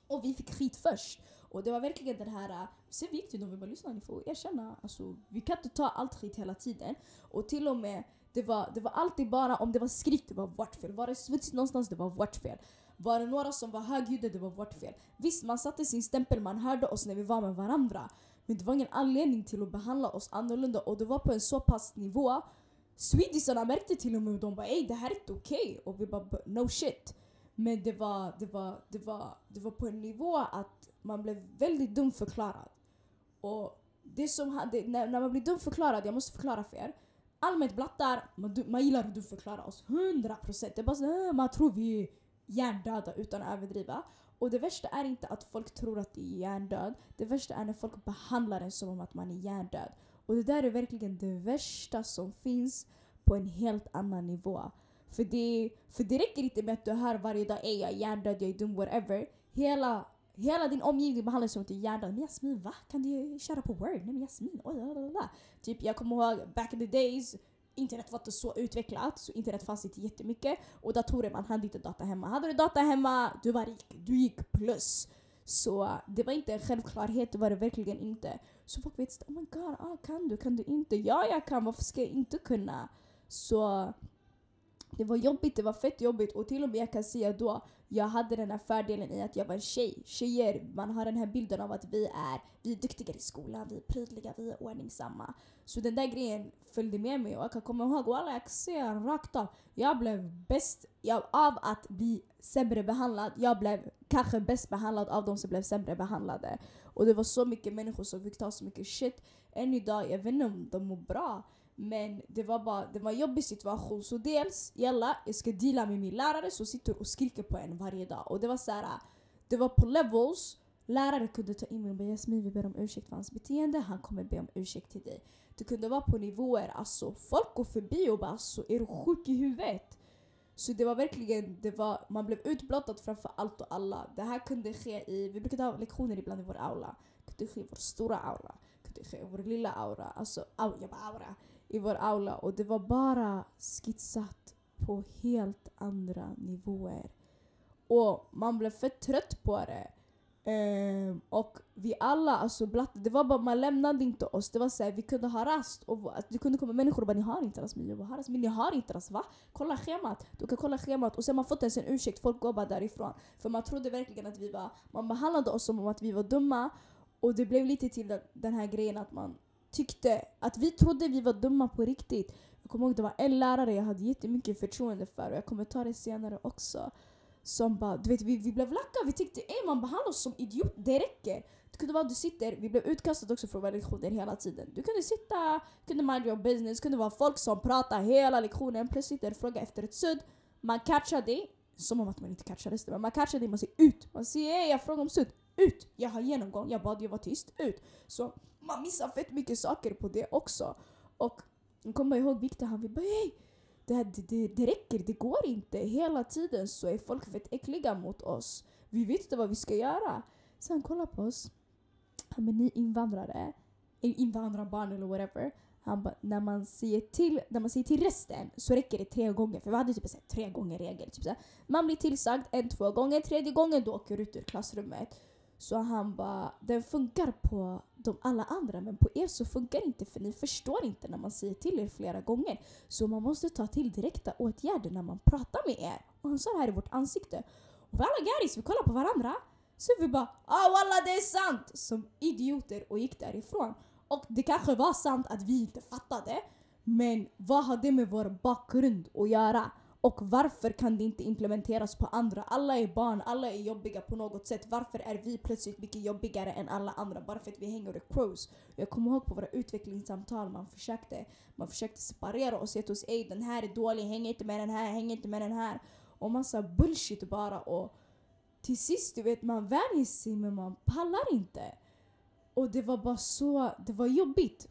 Och vi fick skit först. Och det var verkligen den här, eh, sen vi gick till dem och bara lyssna ni får erkänna, alltså, vi kan inte ta allt skit hela tiden. Och till och med, det var, det var alltid bara om det var skrik, det var vårt fel. Var det smutsigt någonstans, det var vårt fel. Var det några som var högljudda, det var vårt fel. Visst, man satte sin stämpel, man hörde oss när vi var med varandra. Men det var ingen anledning till att behandla oss annorlunda och det var på en så pass nivå Swedisarna märkte till och med och de bara ey det här är inte okej okay. och vi bara no shit. Men det var, det, var, det, var, det var på en nivå att man blev väldigt dumförklarad. Och det som hade, när, när man blir dumförklarad, jag måste förklara för er. Allmänt blattar, man, man gillar att dumförklara oss 100%. Det är bara så, äh, man tror vi är hjärndöda utan att överdriva. Och det värsta är inte att folk tror att det är hjärndöd. Det värsta är när folk behandlar en som om att man är hjärndöd. Och det där är verkligen det värsta som finns på en helt annan nivå. För det, för det räcker inte med att du hör varje dag ey jag är hjärndöd, jag är dum, whatever. Hela, hela din omgivning behandlar dig som att du är hjärndöd. Men Jasmin va? Kan du köra på word? Nej men Jasmin, oj, oj, oj, Typ jag kommer ihåg back in the days internet var inte så utvecklat, så internet fanns inte jättemycket. Och datorer, man hade inte data hemma. Hade du data hemma, du var rik. Du gick plus. Så det var inte en självklarhet, det var det verkligen inte. Så folk vet oh my god, ah, kan du, kan du inte? Ja, jag kan, varför ska jag inte kunna? Så det var jobbigt, det var fett jobbigt och till och med jag kan säga då, jag hade den här fördelen i att jag var en tjej. Tjejer, man har den här bilden av att vi är, vi är duktigare i skolan, vi är prydliga, vi är ordningsamma. Så den där grejen följde med mig och jag kan komma ihåg, walla jag kan säga rakt av, jag blev bäst jag, av att bli sämre behandlad. Jag blev kanske bäst behandlad av de som blev sämre behandlade. Och det var så mycket människor som fick ta så mycket shit. Än idag, jag vet inte om de mår bra. Men det var bara det var en jobbig situation. Så dels, jalla, jag ska deala med min lärare som sitter och skriker på en varje dag. Och det var så här, det var på levels. Lärare kunde ta in mig och bara Jasmin vi ber om ursäkt för hans beteende, han kommer be om ursäkt till dig. Det kunde vara på nivåer, alltså folk går förbi och bara alltså är du sjuk i huvudet? Så det var verkligen, det var, man blev utblottad framför allt och alla. Det här kunde ske i, vi brukade ha lektioner ibland i vår aula. Det kunde ske i vår stora aula. Det kunde ske i vår lilla aura. Alltså, au, jag bara aura i vår aula och det var bara skissat på helt andra nivåer. Och man blev för trött på det. Um, och vi alla, alltså blatt, det var bara, man lämnade inte oss. Det var så här, vi kunde ha rast. Och, alltså, det kunde komma människor och bara ni har inte rast. Men jag bara, rast, men ni har inte rast va? Kolla schemat. Du kan kolla schemat. Och sen har man fått ens en ursäkt, folk går bara därifrån. För man trodde verkligen att vi var, man behandlade oss som om att vi var dumma. Och det blev lite till den, den här grejen att man tyckte att vi trodde vi var dumma på riktigt. Jag kommer ihåg det var en lärare jag hade jättemycket förtroende för och jag kommer ta det senare också. Som bara, du vet vi, vi blev lacka, vi tyckte ey man behandlar oss som idiot, det räcker. Det kunde vara du sitter, vi blev utkastade också från våra lektioner hela tiden. Du kunde sitta, kunde mind your business, kunde vara folk som pratar hela lektionen, plötsligt är fråga efter ett sudd. Man catchar dig, som om att man inte catchades det, men man catchar dig, man säger ut. Man säger ey jag frågar om sudd, ut! Jag har genomgång, jag bad dig vara tyst, ut. Så man missar fett mycket saker på det också. Och jag kommer ihåg Viktor, han vill bara hej! Det, det, det räcker, det går inte. Hela tiden så är folk fett äckliga mot oss. Vi vet inte vad vi ska göra. Så han kollar på oss. Han bara, ni invandrare, eh, invandrarbarn eller whatever. Han bara, när man säger till, när man säger till resten så räcker det tre gånger. För vi hade typ så tre gånger regel. Typ så man blir tillsagd en, två gånger. Tredje gången du åker ut ur klassrummet. Så han bara, den funkar på de alla andra men på er så funkar det inte för ni förstår inte när man säger till er flera gånger. Så man måste ta till direkta åtgärder när man pratar med er. Och han sa det här i vårt ansikte. Och vi alla garis, vi kollar på varandra. Så vi bara ah walla det är sant! Som idioter och gick därifrån. Och det kanske var sant att vi inte fattade. Men vad har det med vår bakgrund att göra? Och varför kan det inte implementeras på andra? Alla är barn, alla är jobbiga på något sätt. Varför är vi plötsligt mycket jobbigare än alla andra bara för att vi hänger och crows? Jag kommer ihåg på våra utvecklingssamtal, man försökte, man försökte separera oss, gett oss ej den här är dålig, häng inte med den här, häng inte med den här. Och massa bullshit bara. Och till sist, du vet, man vänjer sig men man pallar inte. Och det var bara så, det var jobbigt.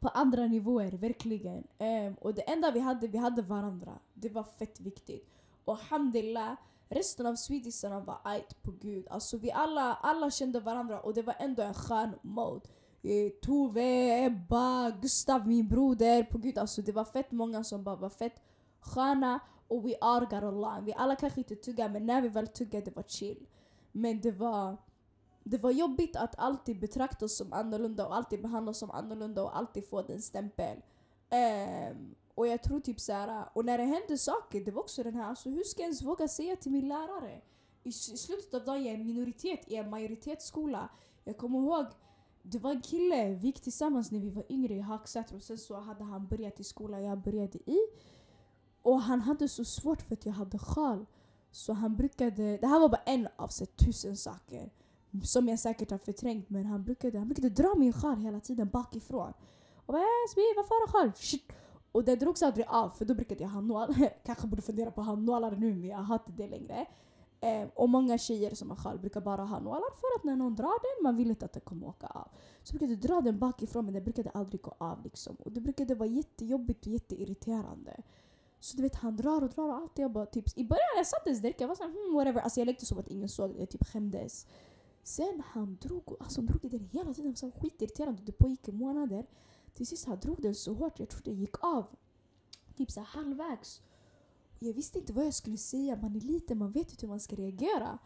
På andra nivåer, verkligen. Um, och det enda vi hade, vi hade varandra. Det var fett viktigt. Och alhamdulillah, resten av swedisarna var ajt på gud. Alltså vi alla, alla kände varandra och det var ändå en skön mode. Eh, Tove, Ebba, Gustav, min broder. På gud, alltså det var fett många som bara var fett sköna och we are got along. Vi alla kanske inte tuggade men när vi väl tuggade det var chill. Men det var det var jobbigt att alltid betraktas som annorlunda och alltid behandlas som annorlunda och alltid få den stämpel. Um, och jag tror typ såhär, och när det hände saker, det var också den här, alltså hur ska jag ens våga säga till min lärare? I, i slutet av dagen, jag är en minoritet i en majoritetsskola. Jag kommer ihåg, det var en kille, vi gick tillsammans när vi var yngre i Hagsätra och sen så hade han börjat i skolan jag började i. Och han hade så svårt för att jag hade sjal. Så han brukade, det här var bara en av så tusen saker som jag säkert har förträngt men han brukade, han brukade dra min sjal hela tiden bakifrån. Och bara äh, varför har du sjal? Och det drogs aldrig av för då brukade jag ha nål. Kanske borde fundera på handnålar nu men jag har inte det längre. Eh, och många tjejer som har sjal brukar bara ha nålar för att när någon drar den, man vill inte att den kommer åka av. Så jag brukade dra den bakifrån men den brukade aldrig gå av liksom. Och det brukade vara jättejobbigt och jätteirriterande. Så du vet han drar och drar och allt. Jag bara, typ, I början jag satt ens där, jag var såhär hmm, whatever. Alltså jag lekte som att ingen såg det, jag typ skämdes. Sen han drog, alltså han drog den hela tiden, det var skitirriterande. Det pågick i månader. Till sist han drog den så hårt, jag trodde det gick av. Typ så halvvägs. Jag visste inte vad jag skulle säga, man är liten, man vet inte hur man ska reagera.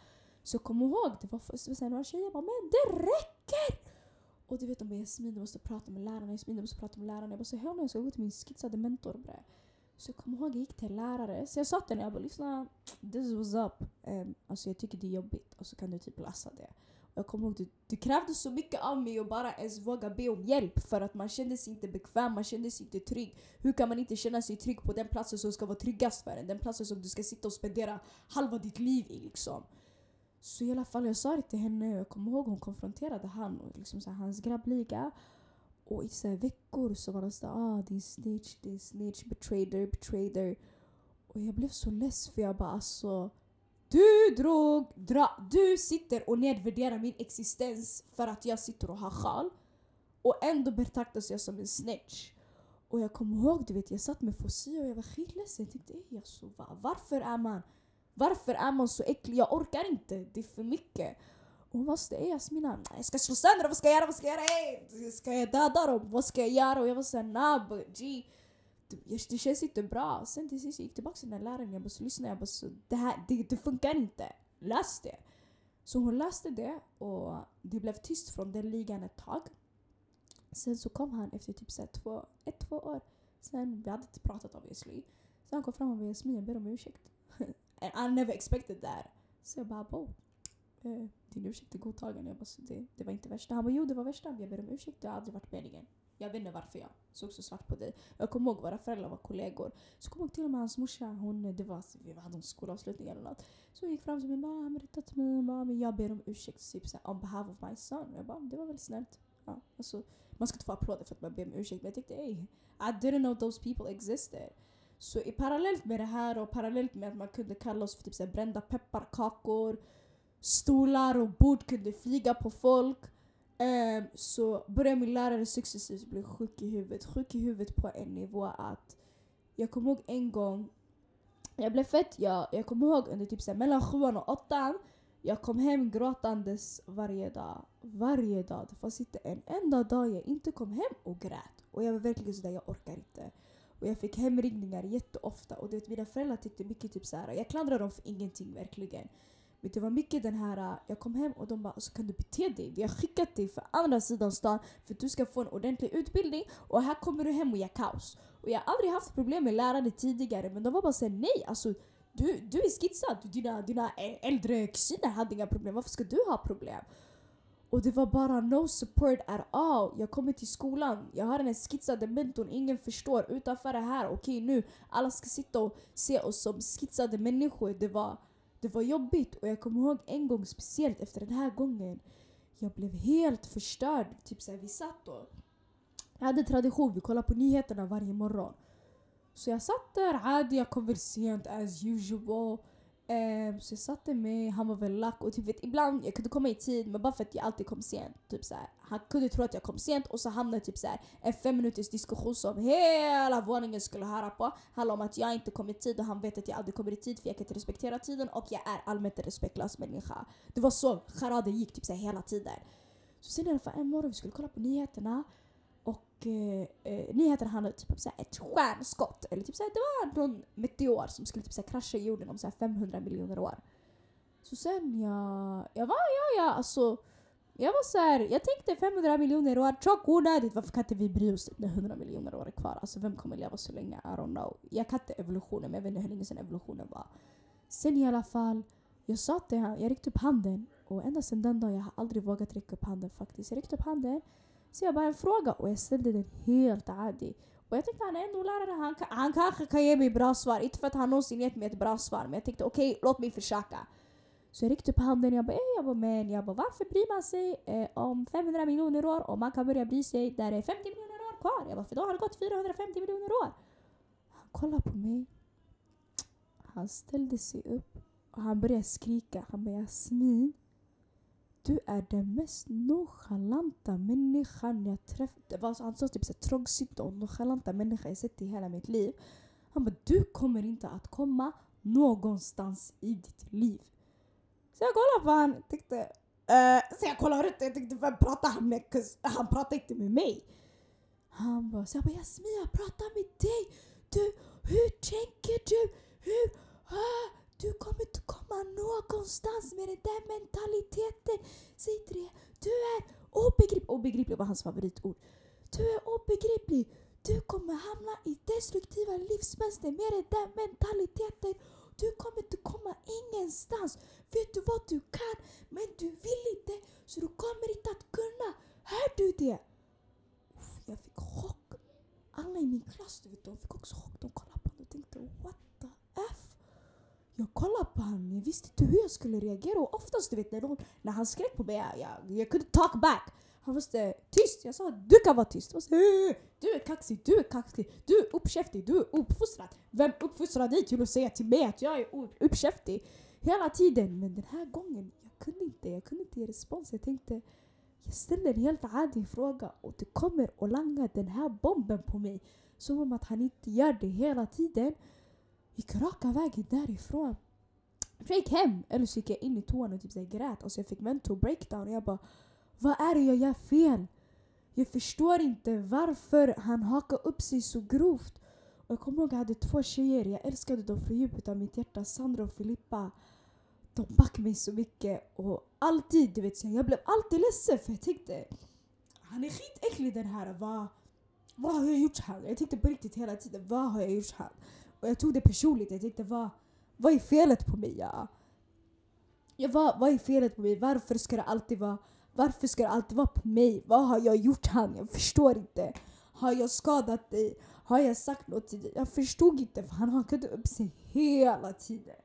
Så kom ihåg, det var först några tjejer bara “men det räcker!” Och du vet de bara “Jasmin du måste prata med lärarna, Jasmin du måste prata med lärarna”. Jag bara “så hör nu, jag ska gå till min skitsade mentor bre”. Så jag kommer ihåg jag gick till en lärare, så jag sa till henne jag bara “lyssna, this was up”. Um, alltså jag tycker det är jobbigt och så kan du typ läsa det. Jag kommer ihåg du, du krävde så mycket av mig och bara ens våga be om hjälp för att man kände sig inte bekväm, man kände sig inte trygg. Hur kan man inte känna sig trygg på den platsen som ska vara tryggast för en? Den platsen som du ska sitta och spendera halva ditt liv i liksom. Så i alla fall, jag sa det till henne och jag kommer ihåg hon konfronterade han och liksom så här, hans grabbliga. Och i så veckor så var det såhär ah din snitch, din snitch, betrayer, betrayer. Och jag blev så less för jag bara alltså du drog, dra, du sitter och nedvärderar min existens för att jag sitter och har sjal. Och ändå betraktas jag som en snitch. Och jag kommer ihåg, du vet, jag satt med Fossi och jag var skitledsen. Jag tänkte, ej alltså, va? varför är man varför är man så äcklig? Jag orkar inte, det är för mycket. Och hon bara, ej Jasmina, jag ska slå sönder dem, vad ska jag göra? Vad ska jag göra? Ey, ska jag döda dem? Vad ska jag göra? Och jag var såhär, nah but G det känns inte bra. Sen till sist jag gick tillbaka till den där läraren jag bara så lyssna, jag bara så det här det, det funkar inte. Läs det. Så hon läste det och det blev tyst från den ligan ett tag. Sen så kom han efter typ så två, ett, två år. Sen, vi hade inte pratat obviously. Sen han kom fram och bara Jasmin jag ber om ursäkt. And I never expected that. Så jag bara bo. Eh, din ursäkt är godtagen. Jag bara, så det, det var inte värsta. Han bara jo det var värsta. Jag ber om ursäkt. Det har aldrig varit meningen. Jag vet inte varför jag såg så svart på dig. Jag kommer ihåg våra föräldrar var kollegor. Så kommer ihåg till och med hans morsa, hon, det var, alltså, vi hade en skolavslutning eller något. Så hon gick fram till mig och bara ah, “han till mig, mamma, ah, jag ber om ursäkt typ såhär, on behalf of my son”. Jag bara ah, “det var väl snällt”. Ja, alltså, man ska inte få applåder för att man ber om ursäkt men jag tänkte ey, I didn't know those people existed. Så i parallellt med det här och parallellt med att man kunde kalla oss för typ såhär, brända pepparkakor, stolar och bord kunde flyga på folk Um, så började min lärare successivt bli sjuk i huvudet. Sjuk i huvudet på en nivå att jag kommer ihåg en gång, jag blev fett, jag, jag kommer ihåg under typ såhär, mellan sjuan och åttan, jag kom hem gråtandes varje dag. Varje dag. Det fanns inte en enda dag jag inte kom hem och grät. Och jag var verkligen sådär, jag orkar inte. Och jag fick hemringningar jätteofta. Och du vet, mina föräldrar tyckte mycket typ såhär, jag klandrar dem för ingenting verkligen. Men det var mycket den här, äh, jag kom hem och de bara alltså, kan du bete dig? Vi har skickat dig för andra sidan stan för att du ska få en ordentlig utbildning och här kommer du hem och gör kaos. Och jag har aldrig haft problem med lärare tidigare men de var bara såhär nej alltså du, du är skitsad, dina, dina äldre kusiner hade inga problem, varför ska du ha problem? Och det var bara no support at all. Jag kommer till skolan, jag har den här skitsade mentorn, ingen förstår. Utanför det här, okej nu, alla ska sitta och se oss som skitsade människor. Det var, det var jobbigt. Och jag kommer ihåg en gång speciellt efter den här gången. Jag blev helt förstörd. Typ såhär, vi satt och... Jag hade tradition, vi kollade på nyheterna varje morgon. Så jag satt där, adi, jag kom väl sent as usual. Um, så jag satte mig, han var väl lack och typ vet, ibland jag kunde komma i tid men bara för att jag alltid kom sent. Typ så här, han kunde tro att jag kom sent och så hamnade typ så här, en fem minuters diskussion som hela våningen skulle höra på. Handlade om att jag inte kom i tid och han vet att jag aldrig kommer i tid för jag kan inte respektera tiden och jag är allmänt en respektlös människa. Det var så charaden gick typ så här, hela tiden. Så sen i alla fall en morgon vi skulle kolla på nyheterna eh, eh, nyheterna handlade typ om så ett stjärnskott. Eller typ så det var någon meteor som skulle typ så krascha jorden om så 500 miljoner år. Så sen jag, jag var, ja ja alltså. Jag var så här, jag tänkte 500 miljoner år, tjock onödigt. Varför kan inte vi bry oss när 100 miljoner år är kvar? Alltså vem kommer leva så länge? I don't know. Jag kan inte evolutionen, men jag vet inte hur länge sedan evolutionen var. Sen i alla fall, jag sa till honom, jag räckte upp handen. Och ända sedan den dagen, jag har aldrig vågat räcka upp handen faktiskt. Jag räckte upp handen så jag bara en fråga och jag ställde den helt adi. Och jag tänkte han är ändå lärare, han, han kanske kan ge mig bra svar. Inte för att han någonsin gett mig ett bra svar men jag tänkte okej, okay, låt mig försöka. Så jag räckte upp handen och jag bara, eh, jag bara men jag bara, varför bryr man sig eh, om 500 miljoner år om man kan börja bry sig där det är 50 miljoner år kvar? Jag bara, för då har det gått 450 miljoner år. Han kollade på mig. Han ställde sig upp och han började skrika. Han bara Jasmin, du är den mest nonchalanta människan jag träffat. Alltså han sa typ såhär trångsynta och nonchalanta människa jag sett i hela mitt liv. Han bara, du kommer inte att komma någonstans i ditt liv. Så jag kollade på honom och tänkte, uh, eh, så jag kollade runt och jag tänkte, vem pratar han med? han pratar inte med mig. Han bara, så jag bara, Jasmin jag pratar med dig. Du, hur tänker du? Hur? Uh, du kommer inte komma någonstans med den där mentaliteten. Säg till det. Du är obegriplig. Obegriplig var hans favoritord. Du är obegriplig. Du kommer hamna i destruktiva livsmönster med den där mentaliteten. Du kommer inte komma ingenstans. Vet du vad du kan? Men du vill inte. Så du kommer inte att kunna. Hör du det? Uff, jag fick chock. Alla i min klass du vet, de fick också chock. De kollade på mig och tänkte what the F? Jag kollade på honom, jag visste inte hur jag skulle reagera och oftast du vet när, någon, när han skrek på mig, jag, jag, jag kunde talk back. Han var så tyst, jag sa du kan vara tyst. Jag sa, du är kaxig, du är kaxig, du är uppkäftig, du är uppfostrad. Vem uppfostrar dig till att säga till mig att jag är uppkäftig? Hela tiden. Men den här gången, jag kunde inte, jag kunde inte ge respons. Jag tänkte, jag ställer en helt ärlig fråga och du kommer och langar den här bomben på mig. Som om att han inte gör det hela tiden gick raka vägen därifrån. Jag gick hem, eller så gick jag in i toan och typ så grät. Alltså jag fick mental breakdown och jag bara Vad är det jag gör fel? Jag förstår inte varför han hakar upp sig så grovt. Och jag kommer ihåg att jag hade två tjejer, jag älskade dem från djupet av mitt hjärta. Sandra och Filippa. De backade mig så mycket och alltid, du vet, jag blev alltid ledsen för jag tänkte han är skitäcklig den här. Vad, vad har jag gjort här? Jag tänkte på riktigt hela tiden, vad har jag gjort här? Och jag tog det personligt. Jag tänkte vad, vad är felet på mig? Ja? Ja, vad, vad är felet på mig? Varför ska det alltid vara varför ska det alltid vara på mig? Vad har jag gjort han? Jag förstår inte. Har jag skadat dig? Har jag sagt något till dig? Jag förstod inte för han hakade upp sig hela tiden.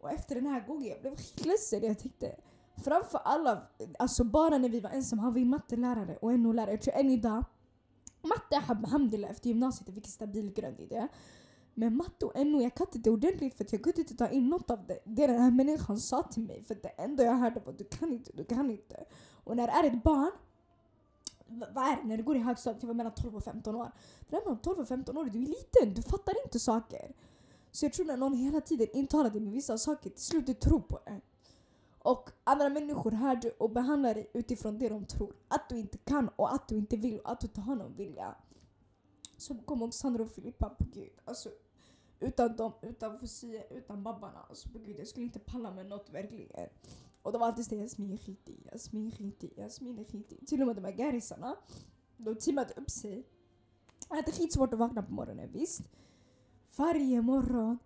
Och efter den här gången jag blev skitledsen. Jag tänkte framför alla, alltså bara när vi var ensamma, har vi mattelärare och NO-lärare. Jag tror än idag, matte alhamdulillah efter gymnasiet, jag fick en stabil grund i det. Men matte och NO, jag kan inte det ordentligt för jag kunde inte ta in något av det, det den här människan sa till mig. För det enda jag hörde var du kan inte, du kan inte. Och när det är ett barn, vad är det? När du går i högstadiet, jag var mellan 12 och 15 år. När man 12 och 15 år, du är liten, du fattar inte saker. Så jag tror när någon hela tiden intalar dig med vissa saker, till slut du tror på det. Och andra människor hör du och behandlar dig utifrån det de tror. Att du inte kan och att du inte vill och att du inte har någon vilja. Så kom också Sandra och Filippa på gud. Alltså, utan dem, utan Fosie, utan babbarna. Alltså på gud, jag skulle inte palla med något verkligen. Och de var alltid såhär Jasmin är skitig, Jasmin är skitig, Jasmin är skitig. Till och med de här gärisarna, de teamade upp sig. Jag hade skitsvårt att vakna på morgonen, visst. Varje morgon,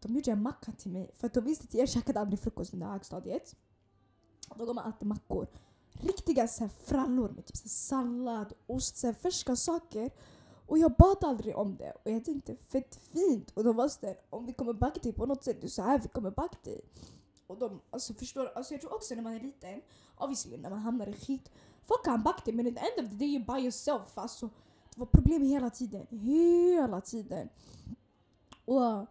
de gjorde en macka till mig. För att de visste att jag käkade aldrig frukost under högstadiet. Då gav man alltid mackor. riktiga så frallor med typ så sallad, ost, så färska saker. Och jag bad aldrig om det och jag tänkte fett fint och de var såhär om vi kommer back till på något sätt, det är så här vi kommer back till. Och de, alltså förstår, alltså jag tror också när man är liten, obviously när man hamnar i skit, folk kan back till men at the end of the day you're by yourself. Alltså, det var problem hela tiden, hela tiden. Och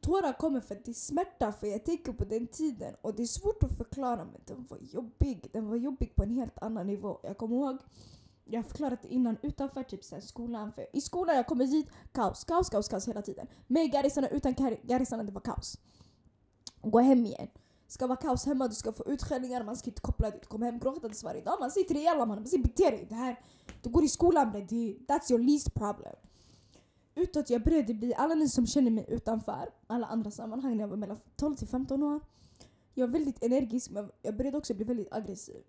tårar kommer för att det är smärta för jag tänker på den tiden och det är svårt att förklara men den var jobbig. Den var jobbig på en helt annan nivå. Jag kommer ihåg jag har förklarat det innan utanför typ sen skolan. För I skolan jag kommer dit, kaos, kaos, kaos, kaos hela tiden. Med garisarna, utan garisarna, det var kaos. Gå hem igen. Ska vara kaos hemma, du ska få utskällningar, man ska inte koppla dit. Kom hem gråtandes varje dag. Man sitter i alla man, man säger bete dig. Det här, du går i skolan bre, that's your least problem. Utåt jag började bli, alla ni som känner mig utanför, alla andra sammanhang när jag var mellan 12 till 15 år. Jag var väldigt energisk men jag började också bli väldigt aggressiv.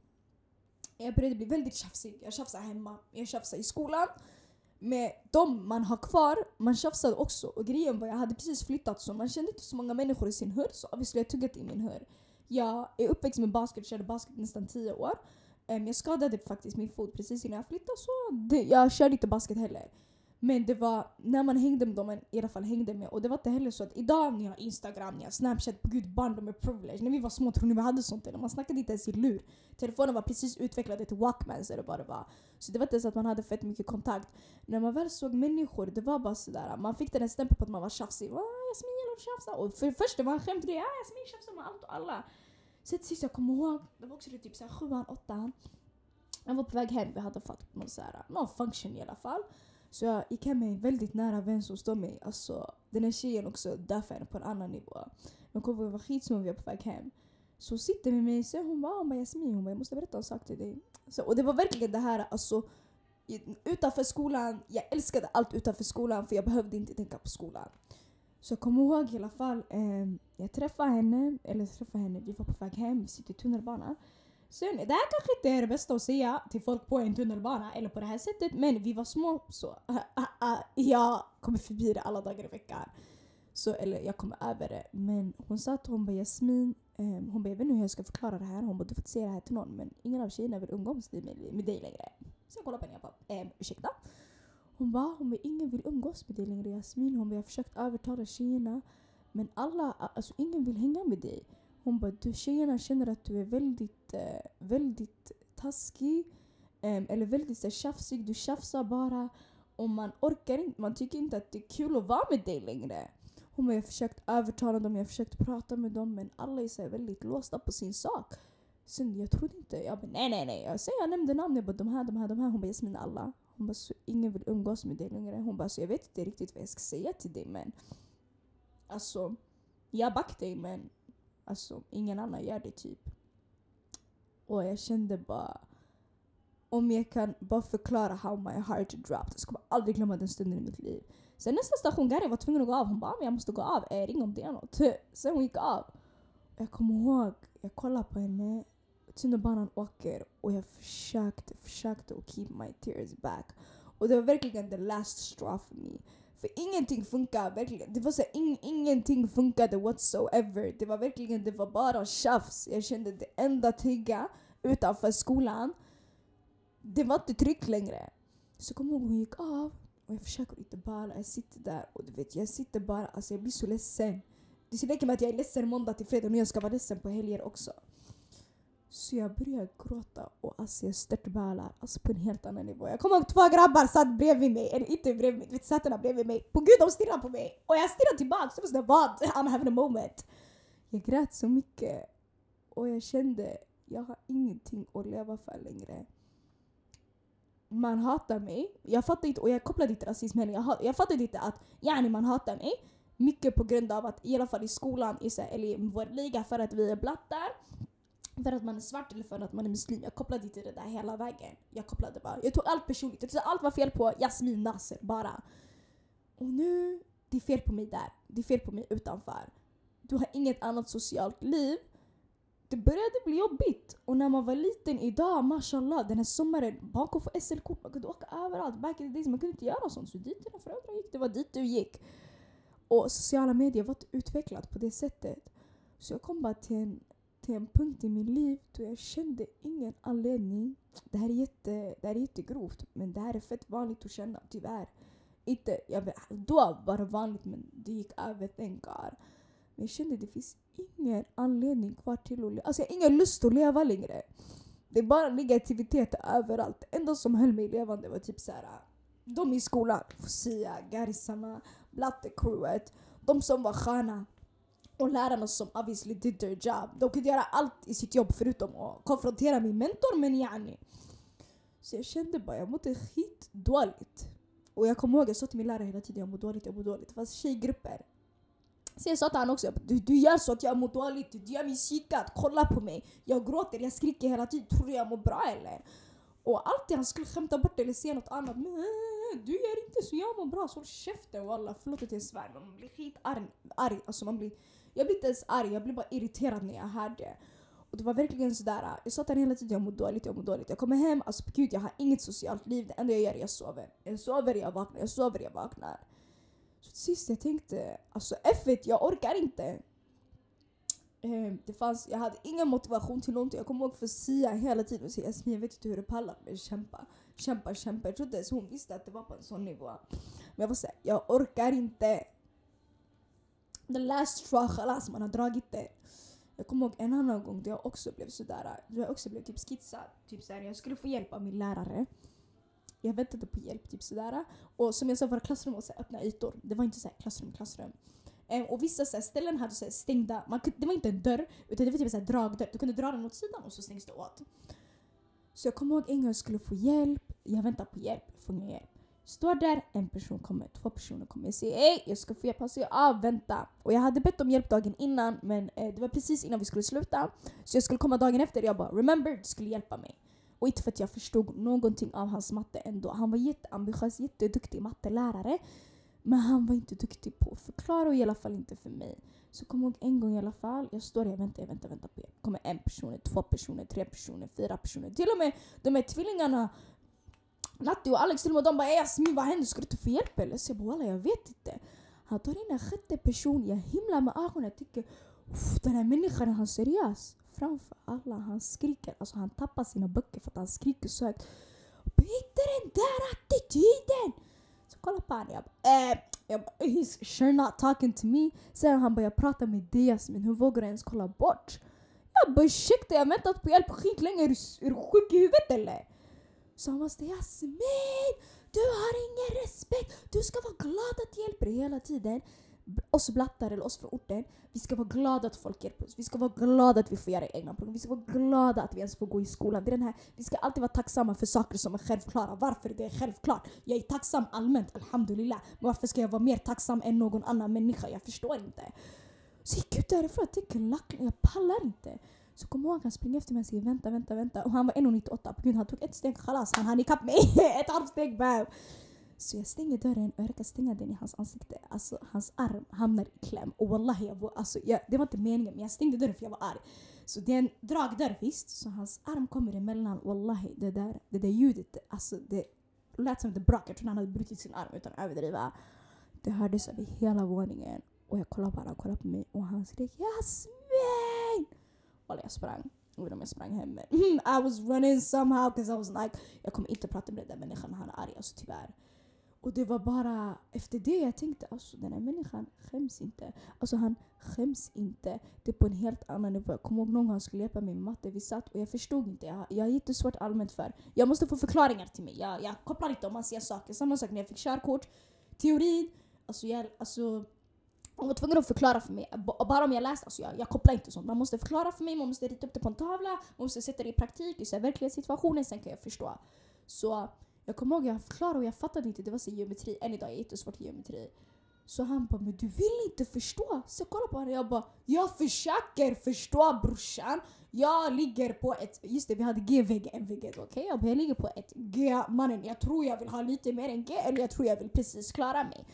Jag började bli väldigt tjafsig. Jag tjafsade hemma, jag tjafsade i skolan. Med de man har kvar, man tjafsade också. Och grejen var jag hade precis flyttat så man kände inte så många människor i sin hör. Så obviously jag tuggat i min hör. Jag är uppväxt med basket, körde basket nästan 10 år. Um, jag skadade faktiskt min fot precis innan jag flyttade så det, jag körde inte basket heller. Men det var när man hängde med dem man i alla fall hängde med. Och det var inte heller så att idag ni har Instagram, ni har Snapchat, Gud gud barndom är privilege. När vi var små tror ni vi hade sånt eller man snackade inte ens i lur. Telefonen var precis utvecklad till Walkman så det var. Så det var inte så att man hade fett mycket kontakt. När man väl såg människor, det var bara sådär. Man fick den här stämpeln på att man var tjafsig. Jasmin gillar att tjafsa. Och för först det var en skämtgrej. Ja, Jasmin tjafsar med allt och alla. Så till sist jag kommer ihåg, det var också det typ såhär sjuan, åttan. Jag var på väg hem, vi hade fått någon, såhär, någon function i alla fall. Så jag gick hem med en väldigt nära vän som står mig. Alltså, den här tjejen också därför är på en annan nivå. Jag kommer ihåg vi var skitsmå vi var på väg hem. Så sitter med mig och hon bara, ah, hon bara Jasmin, hon bara, jag måste berätta en sak till dig. Så, och det var verkligen det här, alltså utanför skolan, jag älskade allt utanför skolan för jag behövde inte tänka på skolan. Så jag kommer ihåg i alla fall, eh, jag träffade henne, eller träffade henne, vi var på väg hem, vi sitter i tunnelbanan. Sen, det här kanske inte är det bästa att säga till folk på en tunnelbana eller på det här sättet men vi var små så uh, uh, uh, jag kommer förbi det alla dagar i veckan. Så, eller jag kommer över det. Men hon sa att hon bara Jasmin, um, hon bara jag vet inte hur jag ska förklara det här. Hon bara du får inte säga det här till någon men ingen av tjejerna vill umgås med, med dig längre. Så jag kollade på henne och bara ehm, ursäkta? Hon bara, hon bara ingen vill umgås med dig längre Jasmin. Hon bara jag har försökt övertala tjejerna men alla, alltså ingen vill hänga med dig. Hon bara, du tjejerna känner att du är väldigt, Eh, väldigt taskig. Eh, eller väldigt så, tjafsig. Du tjafsar bara. Och man orkar inte, man tycker inte att det är kul att vara med dig längre. Hon bara, jag har försökt övertala dem, jag har försökt prata med dem men alla är så väldigt låsta på sin sak. Sen jag trodde inte, jag bara nej nej nej. Sen jag nämnde namn, jag bara de här, de här, de här. Hon bara Jasmin alla. Hon bara så ingen vill umgås med dig längre. Hon bara så jag vet inte riktigt vad jag ska säga till dig men alltså jag backar dig men Alltså ingen annan gör det typ. Och jag kände bara om jag kan bara förklara how my heart dropped. Jag ska bara aldrig glömma den stunden i mitt liv. Sen nästa station, Gary var tvungen att gå av. Hon bara ah, jag måste gå av. Jag ring om det är något. Sen hon gick av. Jag kommer ihåg, jag kollade på henne. Tunnelbanan åker och jag försökte, försökte att keep my tears back. Och det var verkligen the last straw for me. För ingenting funkar verkligen. Det var så in, ingenting funkade whatsoever. Det var verkligen, det var bara tjafs. Jag kände det enda trygga utanför skolan, det var inte tryggt längre. Så kom ihåg hon gick av och jag försöker inte bara, jag sitter där och du vet jag sitter bara, alltså jag blir så ledsen. Det räcker med att jag är ledsen måndag till fredag men jag ska vara ledsen på helger också. Så jag börjar gråta och alltså jag störtbölar alltså på en helt annan nivå. Jag kommer ihåg två grabbar satt bredvid mig, eller inte bredvid mig, vet satt bredvid mig. På gud de stirrar på mig! Och jag stirrar tillbaka, Jag var vad? I'm having a moment. Jag grät så mycket och jag kände jag har ingenting att leva för längre. Man hatar mig. Jag fattar inte, och jag kopplar inte rasism heller. Jag, jag fattar inte att yani man hatar mig. Mycket på grund av att i alla fall i skolan, eller i vår liga, för att vi är blattar för att man är svart eller för att man är muslim. Jag kopplade inte det där hela vägen. Jag kopplade bara. Jag tog allt personligt. Jag trodde allt var fel på Jasmin Nasser bara. Och nu, det är fel på mig där. Det är fel på mig utanför. Du har inget annat socialt liv. Det började bli jobbigt. Och när man var liten idag, mashallah, den här sommaren, man kunde få SL-kort, man kunde åka överallt. Back in the days, man kunde inte göra sånt. Så dit dina föräldrar gick, det var dit du gick. Och sociala medier var inte utvecklat på det sättet. Så jag kom bara till en till en punkt i mitt liv då jag kände ingen anledning. Det här är, jätte, det här är jättegrovt men det här är fett vanligt att känna tyvärr. Inte, jag vet, då var det vanligt men det gick över thank God. Men jag kände att det finns ingen anledning kvar till att leva. Alltså jag har ingen lust att leva längre. Det är bara negativitet överallt. Det enda som höll mig levande var typ såhär de i skolan, Fosia, Garisama, Blatte-crewet, de som var sköna och lärarna som obviously did their job. De kunde göra allt i sitt jobb förutom att konfrontera min mentor men yani. Så jag kände bara, jag mådde skitdåligt. Och jag kommer ihåg, jag sa till min lärare hela tiden, jag mår dåligt, jag mår dåligt. Det fanns tjejgrupper. Sen jag sa till honom också, du, du gör så att jag mår dåligt, du gör mig psykad, kolla på mig. Jag gråter, jag skriker hela tiden, tror du jag mår bra eller? Och alltid han skulle skämta bort det eller säga något annat. Men äh, du gör inte så jag mår bra, så håll käften walla. Förlåt att jag svär men man blir skitarg. Arg. Alltså man blir, jag blir inte ens arg, jag blir bara irriterad när jag hör det. Och det var verkligen sådär, äh, jag sa till hela tiden jag mår dåligt, jag mår dåligt. Jag kommer hem, alltså gud jag har inget socialt liv. Det enda jag gör är att jag sover. Jag sover, jag vaknar, jag sover, jag vaknar. Så till sist jag tänkte, alltså F jag orkar inte. Ehm, det fanns, jag hade ingen motivation till någonting. Jag kommer ihåg för Sia hela tiden och säga Jasmin jag vet inte hur du pallar men kämpa. Kämpa, kämpa. Jag trodde ens hon visste att det var på en sån nivå. Men jag var såhär, jag orkar inte. The last straw khalas, man har dragit det. Jag kommer ihåg en annan gång då jag också blev sådär, då jag också blev typ skitsad. Typ såhär, jag skulle få hjälp av min lärare. Jag väntade på hjälp, typ sådär. Och som jag sa, våra klassrum var så öppna ytor. Det var inte så klassrum, klassrum. Um, och vissa så här, ställen hade så här, stängda, man, det var inte en dörr utan det var typ en dragdörr. Du kunde dra den åt sidan och så stängs det åt. Så jag kommer ihåg en gång jag skulle få hjälp, jag väntar på hjälp, får ingen hjälp. Står där, en person kommer, två personer kommer. Jag säger hej, jag ska få hjälp. Han säger ah, vänta. Och jag hade bett om hjälp dagen innan men eh, det var precis innan vi skulle sluta. Så jag skulle komma dagen efter jag bara remember, du skulle hjälpa mig. Och inte för att jag förstod någonting av hans matte ändå. Han var jätteambitiös, jätteduktig mattelärare. Men han var inte duktig på att förklara och i alla fall inte för mig. Så kom ihåg en gång i alla fall, jag står där, jag väntar, jag väntar, väntar på er. kommer en person, två personer, tre personer, fyra personer. Till och med de här tvillingarna Natti och Alex till och med de bara Jasmin vad händer? Ska du inte få hjälp eller? Så jag bara walla jag vet inte. Han tar in en sjätte person, jag himlar med ögonen. Jag tycker den här människan är han seriös? Framför alla, han skriker. Alltså han tappar sina böcker för att han skriker så högt. Byter den där attityden! Så kolla på honom. Jag bara, eh, jag bara, he's sure not talking to me. Sen han bara, jag pratar med dig men hur vågar du ens kolla bort? Jag bara ursäkta, jag har väntat på hjälp skitlänge, är du, är du sjuk i huvudet eller? Så han bara, Jasmin, du har ingen respekt, du ska vara glad att du hjälper dig hela tiden oss blattar eller oss från orten, vi ska vara glada att folk hjälper oss. Vi ska vara glada att vi får göra egna program. Vi ska vara glada att vi ens får gå i skolan. Det är den här, vi ska alltid vara tacksamma för saker som är självklara. Varför det är självklart? Jag är tacksam allmänt, alhamdulillah. Men varför ska jag vara mer tacksam än någon annan människa? Jag förstår inte. Så jag gick ut därifrån och tänkte lackning, jag pallar inte. Så kom ihåg, han springer efter mig och säger vänta, vänta, vänta. Och han var 1,98. På grund han tog ett steg, kalas. han hann ikapp mig. ett halvt steg, bam. Så jag stänger dörren och jag råkar stänga den i hans ansikte. Alltså hans arm hamnar i kläm. Och wallahi, jag var, alltså, jag, det var inte meningen men jag stängde dörren för jag var arg. Så det är en dragdörr visst, så hans arm kommer emellan. Wallahi, det där, det där ljudet, alltså det lät som ett det brakade. Jag trodde han hade brutit sin arm utan att överdriva. Det hördes över hela våningen. Och jag kollade på honom, kollade på mig och han skrek Jasmin! Walla jag sprang. Jag vet inte om jag sprang hem men I was running somehow because I was like jag kommer inte prata med den där människan, han är arg alltså tyvärr. Och det var bara efter det jag tänkte alltså den här människan skäms inte. Alltså han skäms inte. Det är på en helt annan nivå. Jag kommer ihåg någon gång han skulle hjälpa mig med matte. Vi satt och jag förstod inte. Jag, jag har jättesvårt allmänt för. Jag måste få förklaringar till mig. Jag, jag kopplar inte om man ser saker. Samma sak när jag fick körkort. Teorin. Alltså jag, alltså hon var tvungen att förklara för mig. Bara om jag läste, alltså jag, jag kopplar inte sånt. Man måste förklara för mig, man måste rita upp det på en tavla, man måste sätta det i praktik i verkliga situationer, sen kan jag förstå. Så jag kommer ihåg jag förklarade och jag fattade inte. Det var så geometri. Än idag är jag jättesvårt i geometri. Så han bara, men du vill inte förstå? Så jag kollade på honom och jag bara, jag försöker förstå brorsan. Jag ligger på ett, just det vi hade G-vägg, M-vägg, okej? Okay? Jag, bara, jag ligger på ett G, mannen jag tror jag vill ha lite mer än G eller jag tror jag vill precis klara mig.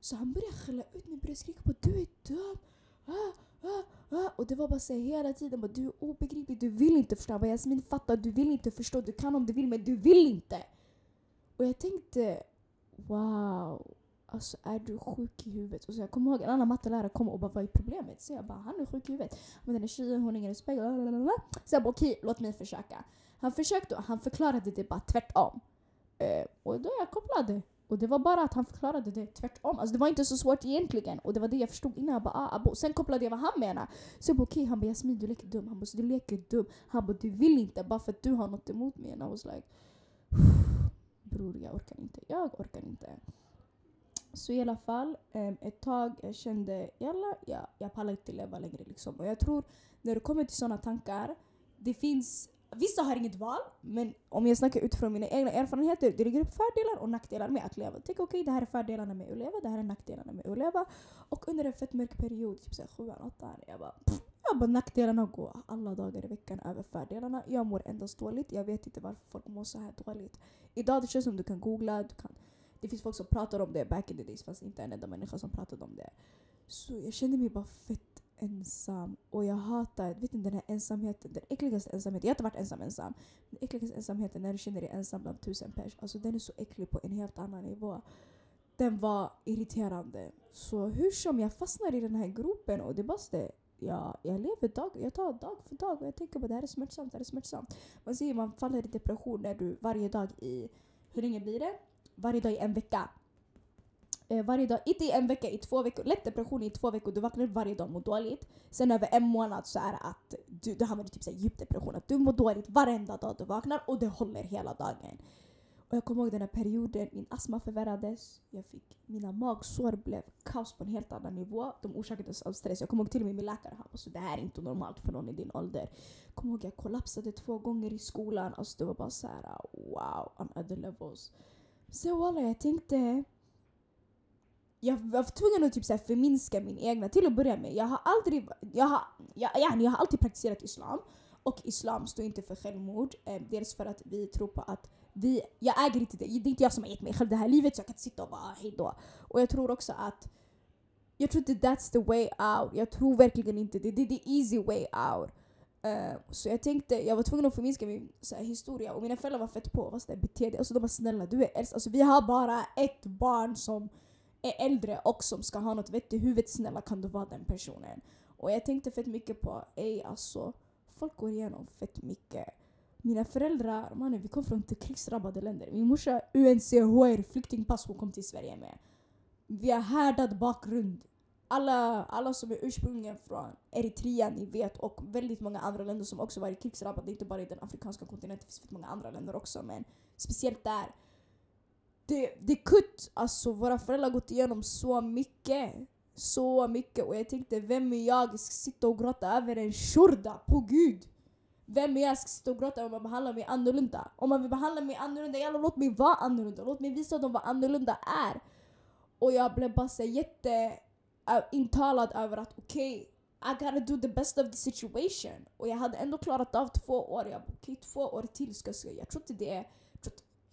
Så han började skälla ut mig, började skrika på du är dum. Ah, ah, ah. Och det var bara så hela tiden, bara, du är obegriplig, du vill inte förstå. Jag bara, Jasmin fatta, du vill inte förstå, du kan om du vill men du vill inte. Och jag tänkte, wow. alltså är du sjuk i huvudet? Och så jag kommer ihåg en annan mattelärare kom och bara vad är problemet? Så jag bara han är sjuk i huvudet. Men den är tjejen, hon har ingen respekt. Lalalala. Så jag bara okej, låt mig försöka. Han försökte och han förklarade det bara tvärtom. Eh, och då jag kopplade. Och det var bara att han förklarade det tvärtom. Alltså det var inte så svårt egentligen. Och det var det jag förstod innan. Jag bara ah, abo. Sen kopplade jag vad han menar. Så jag bara okej, han bara Jasmin du leker dum. Han bara så du leker dum. Han bara du vill inte bara för att du har något emot mig. And I was like bror jag orkar inte. Jag orkar inte. Så i alla fall, ehm, ett tag jag kände jalla, jag, jag pallar inte leva längre. Liksom. Och jag tror när det kommer till sådana tankar, det finns Vissa har inget val, men om jag snackar utifrån mina egna erfarenheter, det ligger upp fördelar och nackdelar med att leva. Tänk okej, det här är fördelarna med att leva, det här är nackdelarna med att leva. Och under en fett mörk period, typ såhär sjuan, åttan, jag bara pff, bara nackdelarna går alla dagar i veckan över fördelarna. Jag mår endast dåligt, jag vet inte varför folk mår så här dåligt. Idag det känns som du kan googla, du kan, det finns folk som pratar om det, back in the days fanns inte en enda människa som pratade om det. Så jag kände mig bara fett ensam. Och jag hatar, vet ni den här ensamheten, den äckligaste ensamheten. Jag har inte varit ensam ensam. Den äckligaste ensamheten när du känner dig ensam bland tusen pers. Alltså den är så äcklig på en helt annan nivå. Den var irriterande. Så hur som jag fastnar i den här gropen och det bara det jag, jag lever dag, jag tar dag för dag och jag tänker på det här är smärtsamt, det här är smärtsamt. Man säger man faller i depression när du varje dag i, hur länge blir det? Varje dag i en vecka eh, varje dag, inte i en vecka, i två veckor. Lätt depression i två veckor, du vaknar upp varje dag och mår dåligt. Sen över en månad så är det att du, du hamnar i typ så här djup depression. Att du mår dåligt varenda dag du vaknar och det håller hela dagen. Och jag kommer ihåg den här perioden, min astma förvärrades. Jag fick, mina magsår blev kaos på en helt annan nivå. De orsakades av stress. Jag kommer ihåg till och med min läkare han bara det här är inte normalt för någon i din ålder. Jag kommer ihåg jag kollapsade två gånger i skolan. Alltså det var bara så här: wow, on other levels. Så walla, jag tänkte jag var tvungen att typ så här förminska min egna, till att börja med. Jag har aldrig, jag har, jag, jag, jag har alltid praktiserat islam. Och islam står inte för självmord. Eh, dels för att vi tror på att vi, jag äger inte det. Det är inte jag som har gett mig själv det här livet så jag kan inte sitta och bara hejdå. Och jag tror också att jag tror inte that's the way out. Jag tror verkligen inte det. Det är the easy way out. Uh, så jag tänkte, jag var tvungen att förminska min så här, historia och mina föräldrar var fett på. Vad bete dig. Alltså de var snälla, du är äldst. Alltså vi har bara ett barn som är äldre och som ska ha något vett i huvudet, snälla kan du vara den personen? Och jag tänkte fett mycket på, ej alltså, folk går igenom fett mycket. Mina föräldrar, mannen vi kom från krigsdrabbade länder. Min morsa UNCHR flyktingpass hon kom till Sverige med. Vi har härdad bakgrund. Alla, alla som är ursprungligen från Eritrea, ni vet, och väldigt många andra länder som också varit krigsdrabbade, inte bara i den afrikanska kontinenten, det finns många andra länder också, men speciellt där det, det är kutt. Alltså våra föräldrar har gått igenom så mycket. Så mycket. Och jag tänkte, vem är jag ska sitta och gråta över en shurda? På gud! Vem är jag ska sitta och gråta om man behandlar mig annorlunda? Om man vill behandla mig annorlunda, jalla låt mig vara annorlunda. Låt mig visa dem vad annorlunda är. Och jag blev bara så jätte äh, intalad över att okej, okay, I gotta do the best of the situation. Och jag hade ändå klarat av två år. Jag bara, okej, okay, två år till ska jag Jag tror inte det är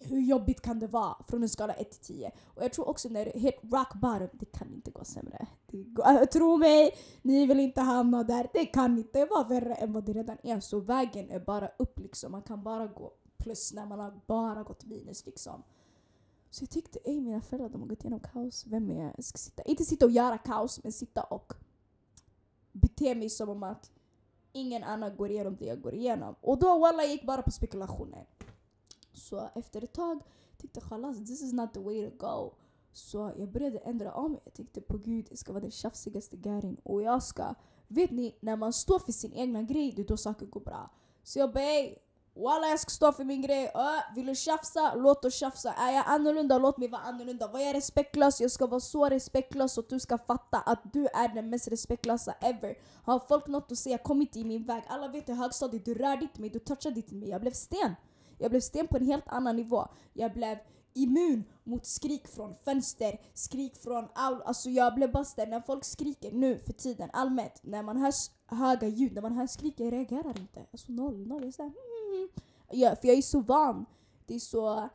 hur jobbigt kan det vara från en skala 1 till 10? Och jag tror också när det är helt rock bottom, det kan inte gå sämre. Det går, äh, tro mig, ni vill inte hamna där. Det kan inte vara värre än vad det redan är. Så vägen är bara upp liksom. Man kan bara gå plus när man har bara gått minus liksom. Så jag tyckte, ej mina föräldrar de har gått igenom kaos. Vem är jag Jag ska sitta? Inte sitta och göra kaos, men sitta och bete mig som om att ingen annan går igenom det jag går igenom. Och då walla gick bara på spekulationer. Så efter ett tag tyckte jag chalas, this is not the way to go. Så jag började ändra om. Jag tänkte på gud, jag ska vara den tjafsigaste gärin. och jag ska... Vet ni, när man står för sin egna grej, det är då saker går bra. Så jag bara ey, walla jag ska stå för min grej. Äh, vill du tjafsa? Låt oss tjafsa. Är jag annorlunda? Låt mig vara annorlunda. Var jag respektlös? Jag ska vara så respektlös så att du ska fatta att du är den mest respektlösa ever. Har folk något att säga, kom inte i min väg. Alla vet i högstadiet, du rörde inte mig, du touchade inte mig. Jag blev sten. Jag blev sten på en helt annan nivå. Jag blev immun mot skrik från fönster, skrik från all... Alltså jag blev bara när folk skriker nu för tiden allmänt, när man hör höga ljud, när man hör skrik, jag reagerar inte. Alltså noll, noll. Jag är såhär, mm. ja, för jag är så van. Det är så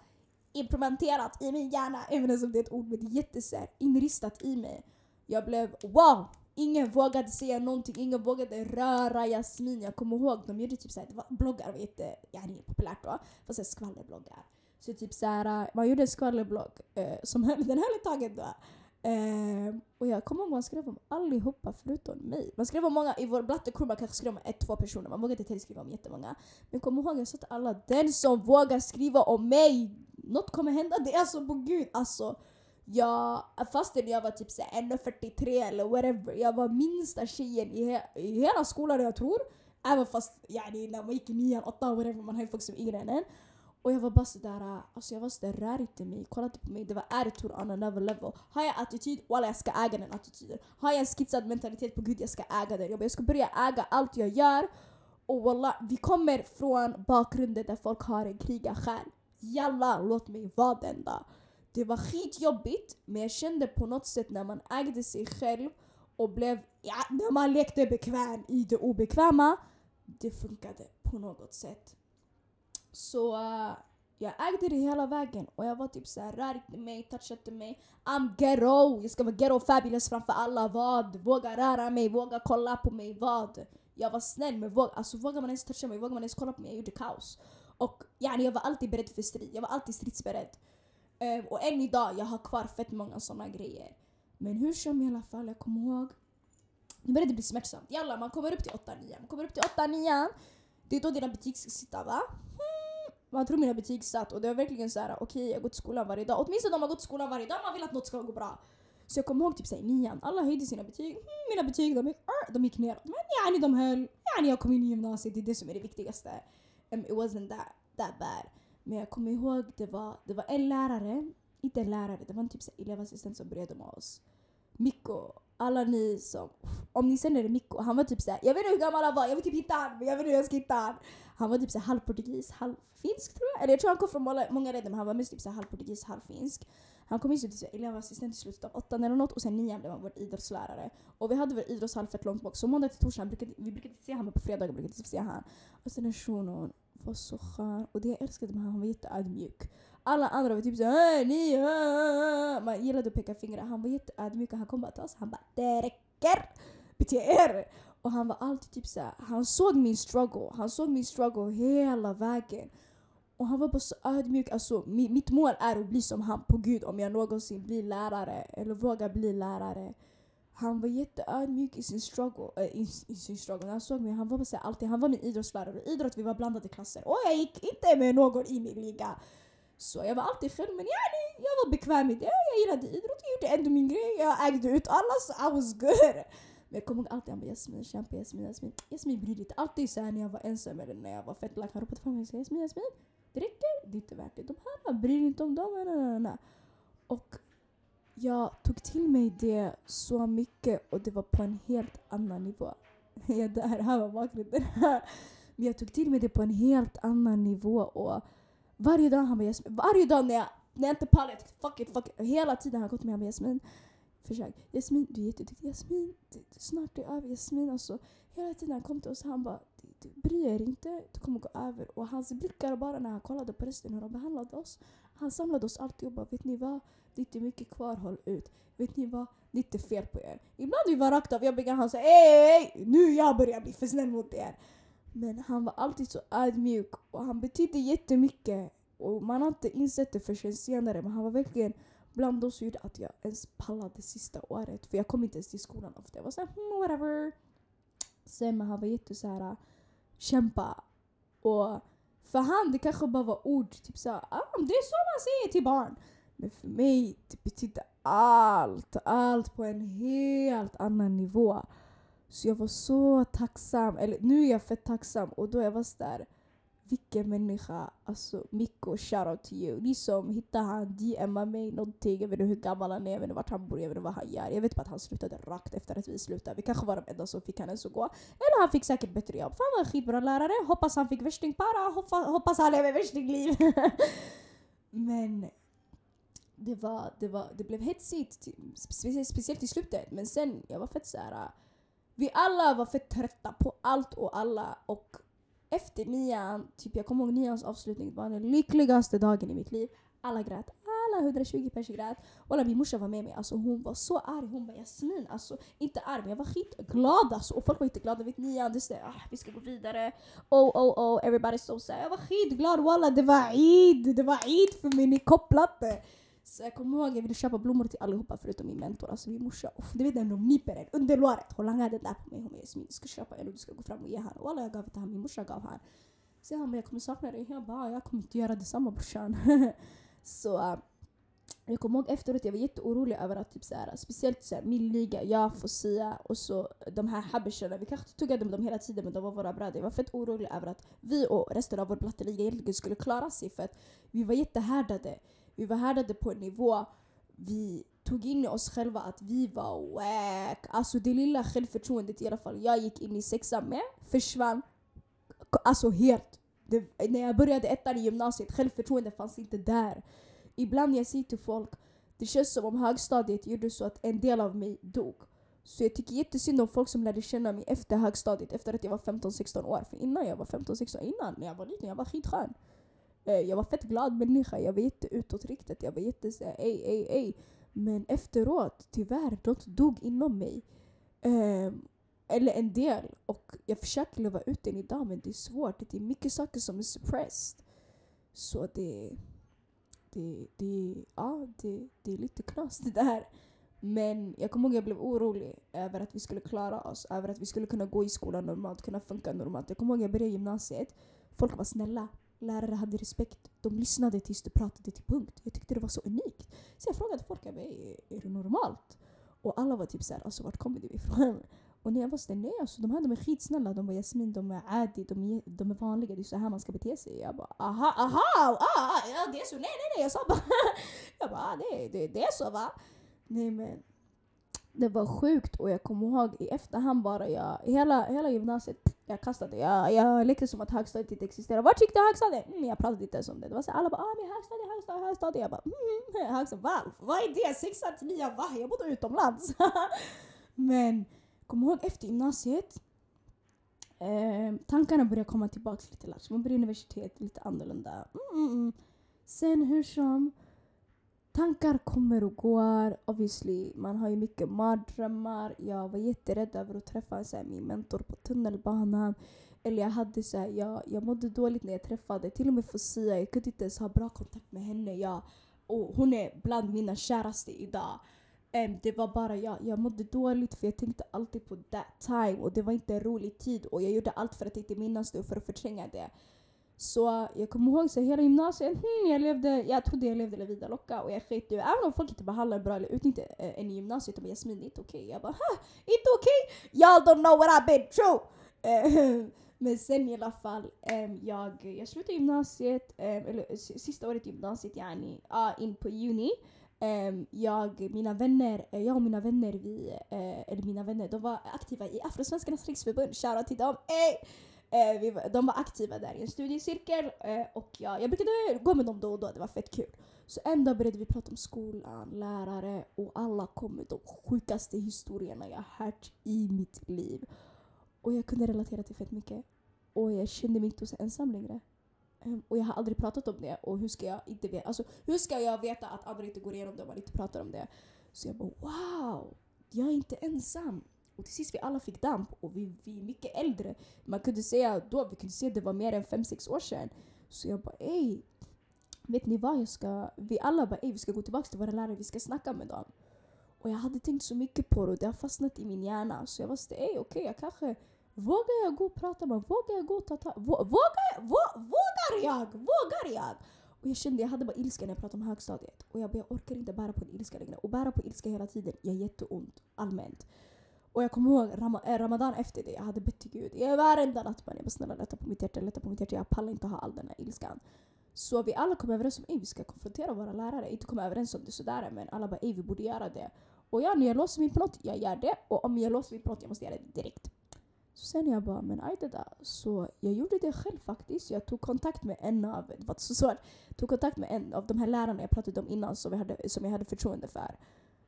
implementerat i min hjärna, även om det är ett ord, men det är jättesär inristat i mig. Jag blev wow! Ingen vågade säga någonting, ingen vågade röra Jasmin. Jag kommer ihåg, de gjorde typ såhär, det var bloggar var jätte, ja, populärt då, fast skvallerbloggar. Så typ såhär, eh, man gjorde en skvallerblogg eh, som höll, den höll ett tag ändå. Eh, och jag kommer ihåg man skrev om allihopa förutom mig. Man skrev om många, i vår blattekur man kanske skrev om ett, två personer. Man vågade inte skriva om jättemånga. Men kom ihåg jag sa till alla, den som vågar skriva om mig, något kommer hända. Det är alltså, på gud alltså. Jag, fastän jag var typ 1,43 eller whatever, jag var minsta tjejen i, he i hela skolan jag tror. Även fast yani, när man gick i nian, åttan, whatever, man har ju folk som är yngre än en. Och jag var bara sådär, alltså jag var sådär, rör inte mig, kolla inte på mig. Det var attitude on another level. Har jag attityd, walla jag ska äga den attityden. Har jag en skitsad mentalitet, på gud jag ska äga den. Jag, bara, jag ska börja äga allt jag gör. Och walla, vi kommer från bakgrunden där folk har en krigarsjäl. Jalla, låt mig vara den då. Det var skitjobbigt, men jag kände på något sätt när man ägde sig själv och blev, ja, när man lekte bekväm i det obekväma, det funkade på något sätt. Så uh, jag ägde det hela vägen och jag var typ såhär, rörde mig, touchade mig. I'm ghetto, jag ska vara ghetto fabulous framför alla, vad? Våga röra mig, våga kolla på mig, vad? Jag var snäll men våga, alltså, vågar man ens toucha mig, vågar man ens kolla på mig, jag gjorde kaos. Och yani, jag var alltid beredd för strid, jag var alltid stridsberedd. Eh, och än idag, jag har kvar fett många såna grejer. Men hur som i alla fall, jag kommer ihåg. Det började bli smärtsamt. Jalla, man kommer upp till 8-9. Man kommer upp till 8-9. Det är då dina betyg ska sitta va? Hmm. Man tror mina betyg satt och det var verkligen så här: okej okay, jag går till skolan varje dag. Åtminstone om man går till skolan varje dag, man vill att något ska gå bra. Så jag kommer ihåg typ i nian, alla höjde sina betyg. Mm, mina betyg de gick, uh, de gick neråt. Men yani de höll. Yani jag kom in i gymnasiet, det är det som är det viktigaste. Um, it wasn't that, that bad. Men jag kommer ihåg, det var, det var en lärare, inte en lärare, det var en typ elevassistent som började med oss. Mikko, alla ni som, om ni känner Mikko, han var typ såhär, jag vet inte hur gammal han var, jag vill typ hitta han, men jag vet inte hur jag ska hitta han. Han var typ såhär halvportugis, halvfinsk tror jag. Eller jag tror han kom från många, många länder men han var mest typ såhär halvportugis, halvfinsk. Han kom in som typ elevassistent i slutet av åttan eller något och sen nian blev han vår idrottslärare. Och vi hade vår idrottshall fett långt bak så måndag till torsdag, brukade, vi brukade inte se honom på fredagar, brukade inte se honom. Och sen är shunon var så skön och det jag älskade med honom, han var jätteödmjuk. Alla andra var typ såhär ni äh. Man gillade att peka fingrar. Han var jätteödmjuk och han kom bara till oss han bara det räcker! Bete er! Och han var alltid typ såhär, han såg min struggle. Han såg min struggle hela vägen. Och han var bara så ödmjuk. Alltså, mitt mål är att bli som han på gud om jag någonsin blir lärare eller vågar bli lärare. Han var jätteödmjuk i sin struggle. Äh, i, i, sin struggle. När han såg mig, han var så alltid, han var min idrottslärare. Idrott, vi var blandade klasser. Och jag gick inte med någon i min liga. Så jag var alltid själv men yani, jag var bekväm i det. Jag gillade idrott, jag gjorde ändå min grej. Jag ägde ut alla så I was good. Men jag kommer ihåg alltid han bara Jasmin, kämpa Jasmin, Jasmin. Jasmin bryr dig inte. Alltid såhär när jag var ensam eller när jag var fett lack. Han ropade fram mig och sa Jasmin, Jasmin. Det räcker, det är inte värt det. De här bryr dig inte om dem. Na, na, na. Och jag tog till mig det så mycket och det var på en helt annan nivå. ja, det här var bakgrunden. Men jag tog till mig det på en helt annan nivå och varje dag han bara Jasmin, varje dag när jag, när jag inte pallar, fuck it, fuck it. Hela tiden har han gått till mig, han bara Jasmin, försök. Jasmin, du är jätteduktig. Jasmin, snart är det över. Jasmin, alltså. Hela tiden han kom till oss, han bara du bryr dig inte, det kommer gå över. Och hans blickar bara när han kollade på resten hur de behandlade oss. Han samlade oss alltid och bara, vet ni vad? Det är inte mycket kvar, håll ut. Vet ni vad? Det är inte fel på er. Ibland vi var rakt av, jag brukar han sa ey, nu jag börjar bli för snäll mot er. Men han var alltid så ödmjuk och han betydde jättemycket. Och man har inte insett det förrän senare men han var verkligen bland de som gjorde att jag ens pallade sista året. För jag kom inte ens till skolan ofta. Jag var såhär hmm, whatever. Sen men han var jätte såhär kämpa. Och för han det kanske bara var ord. Typ såhär, ah, det är så man säger till barn. Men för mig det betydde allt. Allt på en helt annan nivå. Så jag var så tacksam, eller nu är jag fett tacksam och då jag var där vilken människa, alltså Mikko, shoutout till you. Ni som hittar han, DMa mig någonting, jag vet inte hur gammal han är, jag vet inte vart han bor, jag vet inte vad han gör. Jag vet bara att han slutade rakt efter att vi slutade. Vi kanske var de enda som fick han ens att gå. Eller han fick säkert bättre jobb. För han var en skitbra lärare, hoppas han fick värstingpara, hoppas, hoppas han lever värstingliv. Men det, var, det, var, det blev hetsigt, speciellt i slutet. Men sen, jag var fett såhär äh, vi alla var fett trötta på allt och alla och efter nian, typ jag kommer ihåg nians avslutning, det var den lyckligaste dagen i mitt liv. Alla grät, alla 120 pers grät. Walla min morsa var med mig, alltså hon var så arg. Hon bara Jasmin, alltså inte arg men jag var skitglad alltså. Och folk var inte glada, vet nian, det är, ah, vi ska gå vidare. Oh oh oh, everybody's so sad. Jag var skitglad walla, det var Eid! Det var Eid för mig, ni kopplat det. Så jag kommer ihåg jag ville köpa blommor till allihopa förutom min mentor, alltså min morsa. Uff, du vet när de nyper en under låret. Hon langade den där på mig. Hon bara Jasmin, du ska köpa en och du ska gå fram och ge han. alla jag gav till han, min morsa gav han. Så han bara jag kommer sakna dig. Jag bara jag kommer inte göra detsamma brorsan. så eh, jag kommer ihåg efteråt jag var jätteorolig över att typ såhär, speciellt såhär, min liga, jag, Fosia och så de här habisharna, vi kanske tuggade med dem hela tiden men de var våra bröder. Jag var fett orolig över att vi och resten av vår blatteliga egentligen skulle klara sig för att vi var jättehärdade. Vi var härdade på en nivå, vi tog in i oss själva att vi var wack. Alltså det lilla självförtroendet i alla fall jag gick in i sexan med försvann Alltså helt. Det, när jag började ettan i gymnasiet, självförtroendet fanns inte där. Ibland jag säger till folk, det känns som om högstadiet gjorde så att en del av mig dog. Så jag tycker jättesynd om folk som lärde känna mig efter högstadiet, efter att jag var 15-16 år. För innan jag var 15-16, innan när jag var liten, jag var skitskön. Eh, jag var fett glad människa, jag var jätteutåtriktad, jag var jätte ej, ej, ej. Men efteråt, tyvärr, något dog inom mig. Um, eller en del. Och jag försöker leva ut den idag men det är svårt. Det är mycket saker som är suppressed. Så det, det, det, ja, det, det är lite knas det där. Men jag kommer ihåg att jag blev orolig över att vi skulle klara oss, över att vi skulle kunna gå i skolan normalt, kunna funka normalt. Jag kommer ihåg att jag började gymnasiet, folk var snälla, lärare hade respekt, de lyssnade tills du pratade till punkt. Jag tyckte det var så unikt. Så jag frågade folk, är, är det normalt? Och alla var typ såhär, alltså vart kommer du ifrån? Och när jag var sådär, nej alltså de här de är skitsnälla, de var Jasmin, de är Adi, de är, de är vanliga, det är så här man ska bete sig. Jag bara aha, aha, ah, ja det är så, nej nej nej, jag sa bara, jag bara ah, det, det, det är så va? Nej men det var sjukt och jag kommer ihåg i efterhand bara, jag, hela, hela gymnasiet, jag kastade, jag, jag lekte som att högstadiet inte existerade. Vart gick du högstadiet? Mm, jag pratade inte ens om det. Det var så alla bara ah, men högstadiet, högstadiet, högstadiet. Jag bara mm, mm, mm. högstadiet, va? Vad är det? Sexan till nian, va? Jag bodde utomlands. men kom ihåg efter gymnasiet, eh, tankarna började komma tillbaka lite lätt. Man började universitet, lite annorlunda. Mm, mm, mm. Sen hur som, tankar kommer och går. Obviously, man har ju mycket mardrömmar. Jag var jätterädd över att träffa så här, min mentor på tunnelbanan. Eller jag hade så här, jag, jag mådde dåligt när jag träffade till och med Fosia. Jag kunde inte ens ha bra kontakt med henne. Jag, och hon är bland mina käraste idag. Um, det var bara jag. Jag mådde dåligt för jag tänkte alltid på that time och det var inte en rolig tid och jag gjorde allt för att inte minnas det och för att förtränga det. Så jag kommer ihåg så hela gymnasiet, hmm, jag, levde, jag trodde jag levde la vida locka och jag sket ju. Även om folk inte behandlar bra eller utnyttjar äh, en i gymnasiet, de bara Jasmin det är inte okej. Okay. Jag bara ha, inte okej? Okay? Y'all don't know what I've been through! Eh, men sen i alla fall, äm, jag, jag slutade gymnasiet, äm, eller sista året i gymnasiet yani, uh, in på juni. Äm, jag, mina vänner, eh, jag och mina vänner, vi, äh, eller mina vänner, de var aktiva i Afrosvenskarnas riksförbund. Shoutout till dem! Hey! Eh, vi, de var aktiva där i en studiecirkel eh, och jag, jag brukade gå med dem då och då, det var fett kul. Så en dag började vi prata om skolan, lärare och alla kom med de sjukaste historierna jag hört i mitt liv. Och jag kunde relatera till fett mycket. Och jag kände mig inte så ensam längre. Um, och jag har aldrig pratat om det och hur ska jag inte veta, alltså, hur ska jag veta att andra inte går igenom det om man inte pratar om det? Så jag bara wow, jag är inte ensam. Och till sist vi alla fick damp och vi, vi är mycket äldre. Man kunde säga då, vi kunde säga att det var mer än 5-6 år sedan. Så jag bara ey, vet ni vad? Jag ska, vi alla bara ey, vi ska gå tillbaka till våra lärare, vi ska snacka med dem. Och jag hade tänkt så mycket på det och det har fastnat i min hjärna. Så jag var såhär, ey okej okay, jag kanske Vågar jag gå och prata med Vågar jag gå och ta tag? Vågar, jag? vågar jag? Vågar jag? Och jag kände jag hade bara ilska när jag pratade om högstadiet. Och jag bara, jag orkar inte bära på en ilska längre. Och bära på ilska hela tiden gör jätteont allmänt. Och jag kommer ihåg ram eh, Ramadan efter det, jag hade bett till Gud. Jag varenda natt bara, jag bara snälla lätta på mitt hjärta, lätta på mitt hjärta. Jag pallar inte ha all den här ilskan. Så vi alla kom överens om att vi ska konfrontera våra lärare. Inte komma överens om det sådär men alla bara vi borde göra det. Och ja, när jag låser mig på något, jag gör det. Och om jag låser mig på något, jag måste göra det direkt. Så sen jag bara, men aj det där. Så jag gjorde det själv faktiskt. Jag tog kontakt med en av, det var så svårt, tog kontakt med en av de här lärarna jag pratade om innan som jag hade, som jag hade förtroende för.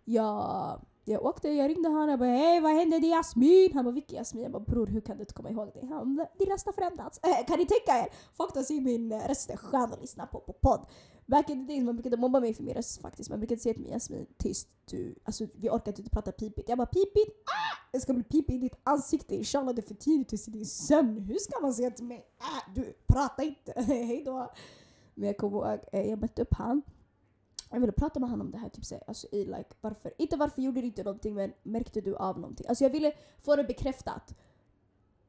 Jag jag åkte, jag ringde honom och bara hej vad hände? Det är Jasmin! Han bara vilken Jasmin? Jag bara bror hur kan du inte komma ihåg det? Han bara din röst har förändrats. Äh, kan ni tänka er? Folk tar sig min eh, röst är skön att lyssna på på podd. Back in the days man brukade mobba mig för min röst faktiskt. Man brukade säga till mig Jasmin tyst du, alltså vi orkar inte prata pipigt. Jag bara pipigt? Ah! Det ska bli pipigt i ditt ansikte inshallah det är för tidigt i din sömn. Hur ska man säga till mig? Ah, du prata inte, hejdå. Men jag kommer ihåg, eh, jag mötte upp han jag ville prata med honom om det här, typ, alltså, i, like, varför, inte varför gjorde du inte någonting men märkte du av någonting? Alltså jag ville få det bekräftat.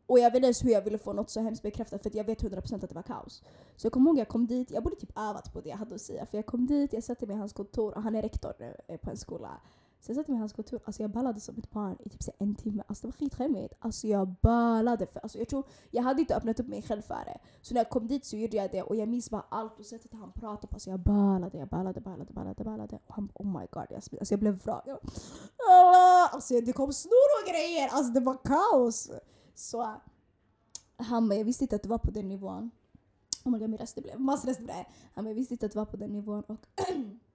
Och jag vet inte ens hur jag ville få något så hemskt bekräftat för jag vet 100% att det var kaos. Så jag kommer ihåg jag kom dit, jag borde typ övat på det jag hade att säga. För jag kom dit, jag satte mig i hans kontor och han är rektor nu eh, på en skola. Så jag satt med hans kontor, alltså jag ballade som ett barn i typ så en timme. Alltså det var skitskämmigt. Alltså jag ballade. För, alltså jag tror, jag hade inte öppnat upp mig själv för det. Så när jag kom dit så gjorde jag det och jag minns bara allt och sättet han pratade på. Alltså jag ballade, jag ballade, ballade, ballade, ballade. Och han oh my god, jag, alltså jag blev vrak. Alltså det kom snor och grejer, alltså det var kaos. Så han bara, jag visste inte att det var på den nivån. Oh my god min röst blev massröst blev Han bara, jag visste inte att det var på den nivån. Och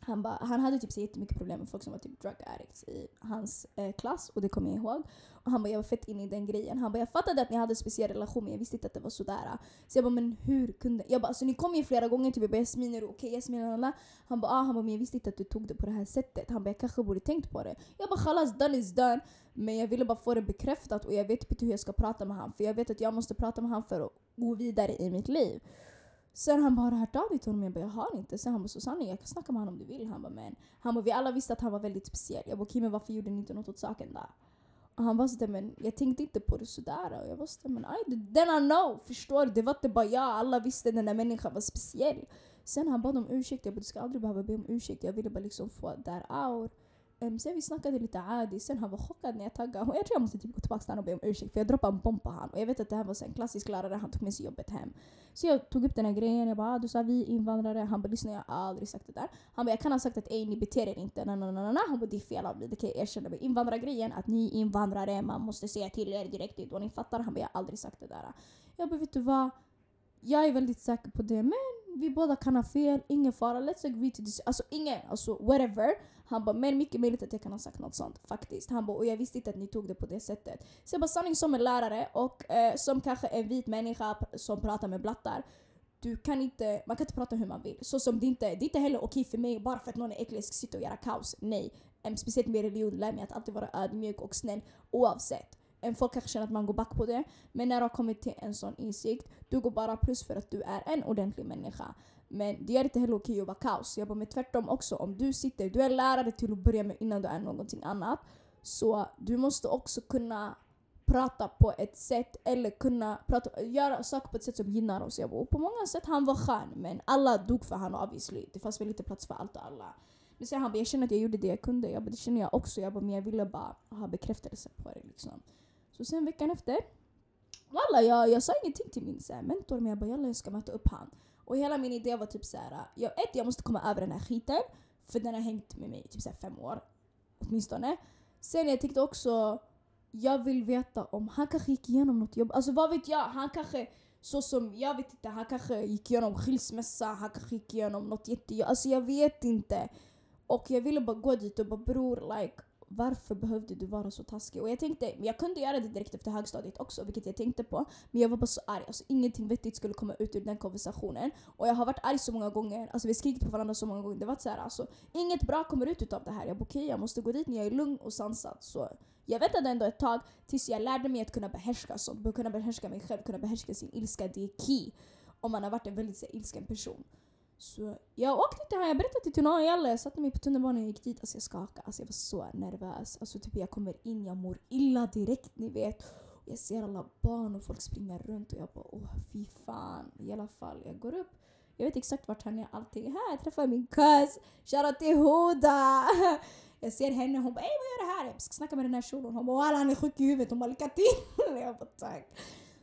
Han, ba, han hade typ så jättemycket problem med folk som var typ drug addicts i hans eh, klass och det kommer jag ihåg. Och han bara jag var fett inne i den grejen. Han bara jag fattade att ni hade en speciell relation men jag visste inte att det var sådär. Så jag bara men hur kunde... Jag bara alltså ni kom ju flera gånger typ jag bara Jasmin är du okej? Okay? Jasmin alla. Han bara ah, han bara men jag visste inte att du tog det på det här sättet. Han bara jag kanske borde tänkt på det. Jag bara khalas done is done. Men jag ville bara få det bekräftat och jag vet inte hur jag ska prata med honom. För jag vet att jag måste prata med honom för att gå vidare i mitt liv. Sen han bara, har du hört av dig till honom? Jag bara, jag har inte. Sen han bara, Susanne jag kan snacka med honom om du vill. Han bara, men. Han bara, vi alla visste att han var väldigt speciell. Jag bara, okej men varför gjorde ni inte något åt saken då? Och han bara sådär, men jag tänkte inte på det sådär. Och jag var sådär, men aj, then I know. Förstår du? Det var inte bara jag. Alla visste att den där människan var speciell. Sen han bad om ursäkt. Jag bara, du ska aldrig behöva be om ursäkt. Jag ville bara liksom få that out. Um, sen vi snackade lite adi, sen han var chockad när jag taggade. Och jag tror jag måste typ gå tillbaka till honom och be om ursäkt för jag droppade en bomb på honom. Och jag vet att det här var en klassisk lärare, han tog med sig jobbet hem. Så jag tog upp den här grejen, jag bara ah, du sa vi invandrare. Han bara lyssna jag har aldrig sagt det där. Han bara jag kan ha sagt att ej ni beter er inte. Na, na, na, na. Han bara det är fel av mig, det kan jag erkänna. Men invandrargrejen, att ni invandrare, man måste säga till er direkt, då ni fattar. Han bara jag har aldrig sagt det där. Jag bara vet du vad? Jag är väldigt säker på det men vi båda kan ha fel, ingen fara, let's agree to this. Alltså ingen, alltså whatever. Han bara, men mycket möjligt att jag kan ha sagt något sånt faktiskt. Han bara, och jag visste inte att ni tog det på det sättet. Så jag bara, sanning som en lärare och eh, som kanske en vit människa som pratar med blattar. Du kan inte, man kan inte prata hur man vill. Så som det inte, det är inte heller okej för mig bara för att någon är äcklig ska sitta och göra kaos. Nej. Um, speciellt med religion lär mig att alltid vara ödmjuk och snäll oavsett. Um, folk kanske känner att man går back på det. Men när du har kommit till en sån insikt, du går bara plus för att du är en ordentlig människa. Men det är inte heller okej att vara kaos. Jag bara, men tvärtom också. Om du sitter, du är lärare till att börja med innan du är någonting annat. Så du måste också kunna prata på ett sätt eller kunna prata, göra saker på ett sätt som gynnar oss. Jag bara, på många sätt han var skön men alla dog för honom obviously. Det fanns väl inte plats för allt och alla. Men sen han bara, jag känner att jag gjorde det jag kunde. Jag bara, det känner jag också. Jag bara, men jag ville bara ha bekräftelse på det liksom. Så sen veckan efter, Walla, jag, jag sa ingenting till min här, mentor men jag bara, jalla jag ska möta upp han. Och hela min idé var typ såhär, jag, ett jag måste komma över den här skiten. För den har hängt med mig i typ så fem år. Åtminstone. Sen jag tänkte också, jag vill veta om han kanske gick igenom något jobb. Alltså vad vet jag? Han kanske, så som, jag vet inte, han kanske gick igenom skilsmässa, han kanske gick igenom något jättejobb. Alltså jag vet inte. Och jag ville bara gå dit och bara bror, like varför behövde du vara så taskig? Och jag tänkte, jag kunde göra det direkt efter högstadiet också, vilket jag tänkte på. Men jag var bara så arg. Alltså, ingenting vettigt skulle komma ut ur den konversationen. Och jag har varit arg så många gånger. Alltså, vi har skrikit på varandra så många gånger. Det var så här, alltså, inget bra kommer ut av det här. Jag bara okay, jag måste gå dit när jag är lugn och sansad. Så jag väntade ändå ett tag tills jag lärde mig att kunna behärska sånt. Kunna behärska mig själv, kunna behärska sin ilska. Det är key. Om man har varit en väldigt så, ilsken person. Så jag åkte till honom, jag berättade till honom, jalla, jag satte mig på tunnelbanan och gick dit. Alltså jag skakade, alltså jag var så nervös. Alltså typ jag kommer in, jag mår illa direkt ni vet. Jag ser alla barn och folk springer runt och jag bara åh fy fan. I alla fall, jag går upp. Jag vet exakt vart han är, allting. Här, jag träffar min cuz. Shoutout till Huda! Jag ser henne, hon bara ey vad gör du här? Jag ska snacka med den här shunon. Hon bara han är sjuk i huvudet. Hon bara lycka till! Jag bara tack.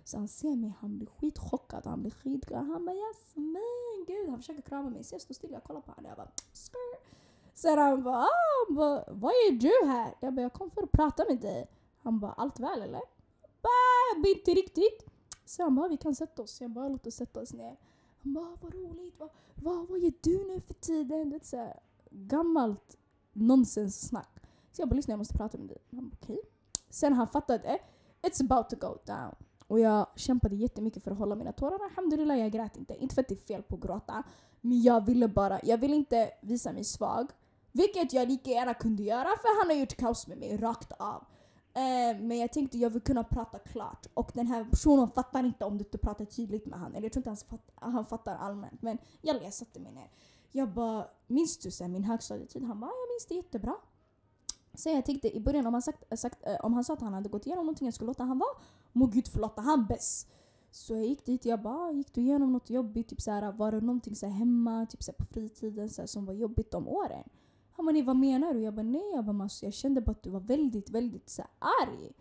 Så han ser mig, han blir skitchockad, han blir skitglad. Han bara Jasmin, gud. Han försöker krama mig. Så jag står still, jag kollar på honom. Jag bara Skr. Sen han bara, ah, han bara vad gör du här? Jag bara jag kom för att prata med dig. Han bara allt väl eller? Bah, inte riktigt. Så han bara vi kan sätta oss. Jag bara låt oss sätta oss ner. Han bara vad roligt, vad, vad, vad gör du nu för tiden? Det är så här, gammalt nonsenssnack. Så jag bara lyssna jag måste prata med dig. Han bara okej. Sen han fattade, it's about to go down. Och jag kämpade jättemycket för att hålla mina tårar. Alhamdulillah jag grät inte. Inte för att det är fel på att gråta. Men jag ville bara, jag ville inte visa mig svag. Vilket jag lika gärna kunde göra för han har gjort kaos med mig rakt av. Eh, men jag tänkte jag vill kunna prata klart. Och den här personen fattar inte om du inte pratar tydligt med honom. Eller jag tror inte han, fatt, han fattar allmänt. Men jag, jag satte mig ner. Jag bara, minns du sen min högstadietid? Han bara, jag minns det jättebra. Så jag tänkte i början om han, sagt, sagt, eh, om han sa att han hade gått igenom någonting jag skulle låta han vara, må gud förlåta han bäst. Så jag gick dit jag bara, gick du igenom något jobbigt? Typ såhär, var det någonting så hemma, typ såhär, på fritiden så som var jobbigt de åren? Han bara, nej vad menar du? Jag bara, nej jag, bara, alltså, jag kände bara att du var väldigt, väldigt så arg.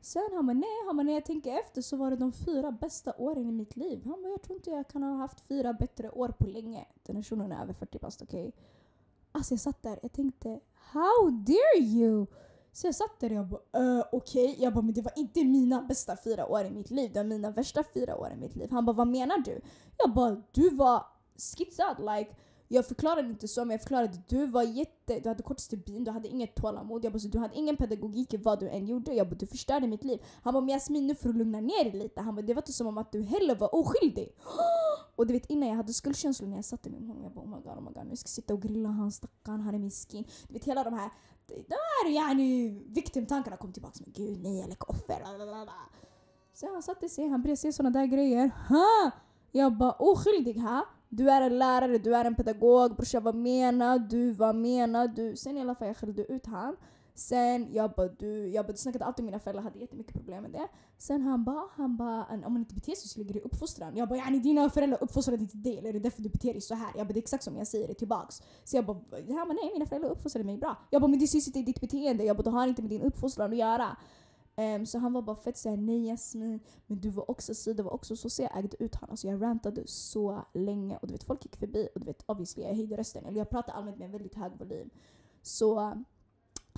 Sen han bara, nej, han bara, när jag tänker efter så var det de fyra bästa åren i mitt liv. Han bara, jag tror inte jag kan ha haft fyra bättre år på länge. Den här shunon är över 40 bast, okej? Okay? Alltså jag satt där, jag tänkte How dare you? Så jag satt där och jag bara uh, okej, okay. jag bara men det var inte mina bästa fyra år i mitt liv, det var mina värsta fyra år i mitt liv. Han bara vad menar du? Jag bara du var skitsad like jag förklarade inte så, men jag förklarade att du var jätte... Du hade kort stubin, du hade inget tålamod. Jag bara, så du hade ingen pedagogik i vad du än gjorde. Jag bara, du förstörde mitt liv. Han bara, men Jasmin nu får du lugna ner dig lite. Han bara, det var inte som om att du heller var oskyldig. Och du vet innan jag hade skuldkänslor när jag satt med honom. Jag bara, oh my god, oh my god. Nu ska jag sitta och grilla han stackarn, han är min skin. Du vet hela de här... De här yani, victim-tankarna kom tillbaka. Men gud nej, jag leker offer. Så han satte sig, han började se såna där grejer. Ha! Jag bara, oskyldig ha? Du är en lärare, du är en pedagog, brorsan vad menar du? Vad menar du? Sen i alla fall jag skällde ut han. Sen jag bara du, jag bara, du snackade alltid mina föräldrar, hade jättemycket problem med det. Sen han bara, han bara om man inte beter sig så ligger det i uppfostran. Jag bara yani dina föräldrar uppfostrade inte dig eller är det därför du beter dig så här? Jag bara det är exakt som jag säger det tillbaks. Så jag bara, han bara nej mina föräldrar uppfostrade mig bra. Jag bara men det syns inte i ditt beteende, jag bara det har inte med din uppfostran att göra. Um, så han var bara fett såhär, nej Jasmin, men du var också si, det var också så. Så jag ägde ut honom. Alltså jag rantade så länge och du vet folk gick förbi och du vet obviously jag höjde rösten. Eller jag pratade allmänt med en väldigt hög volym. Så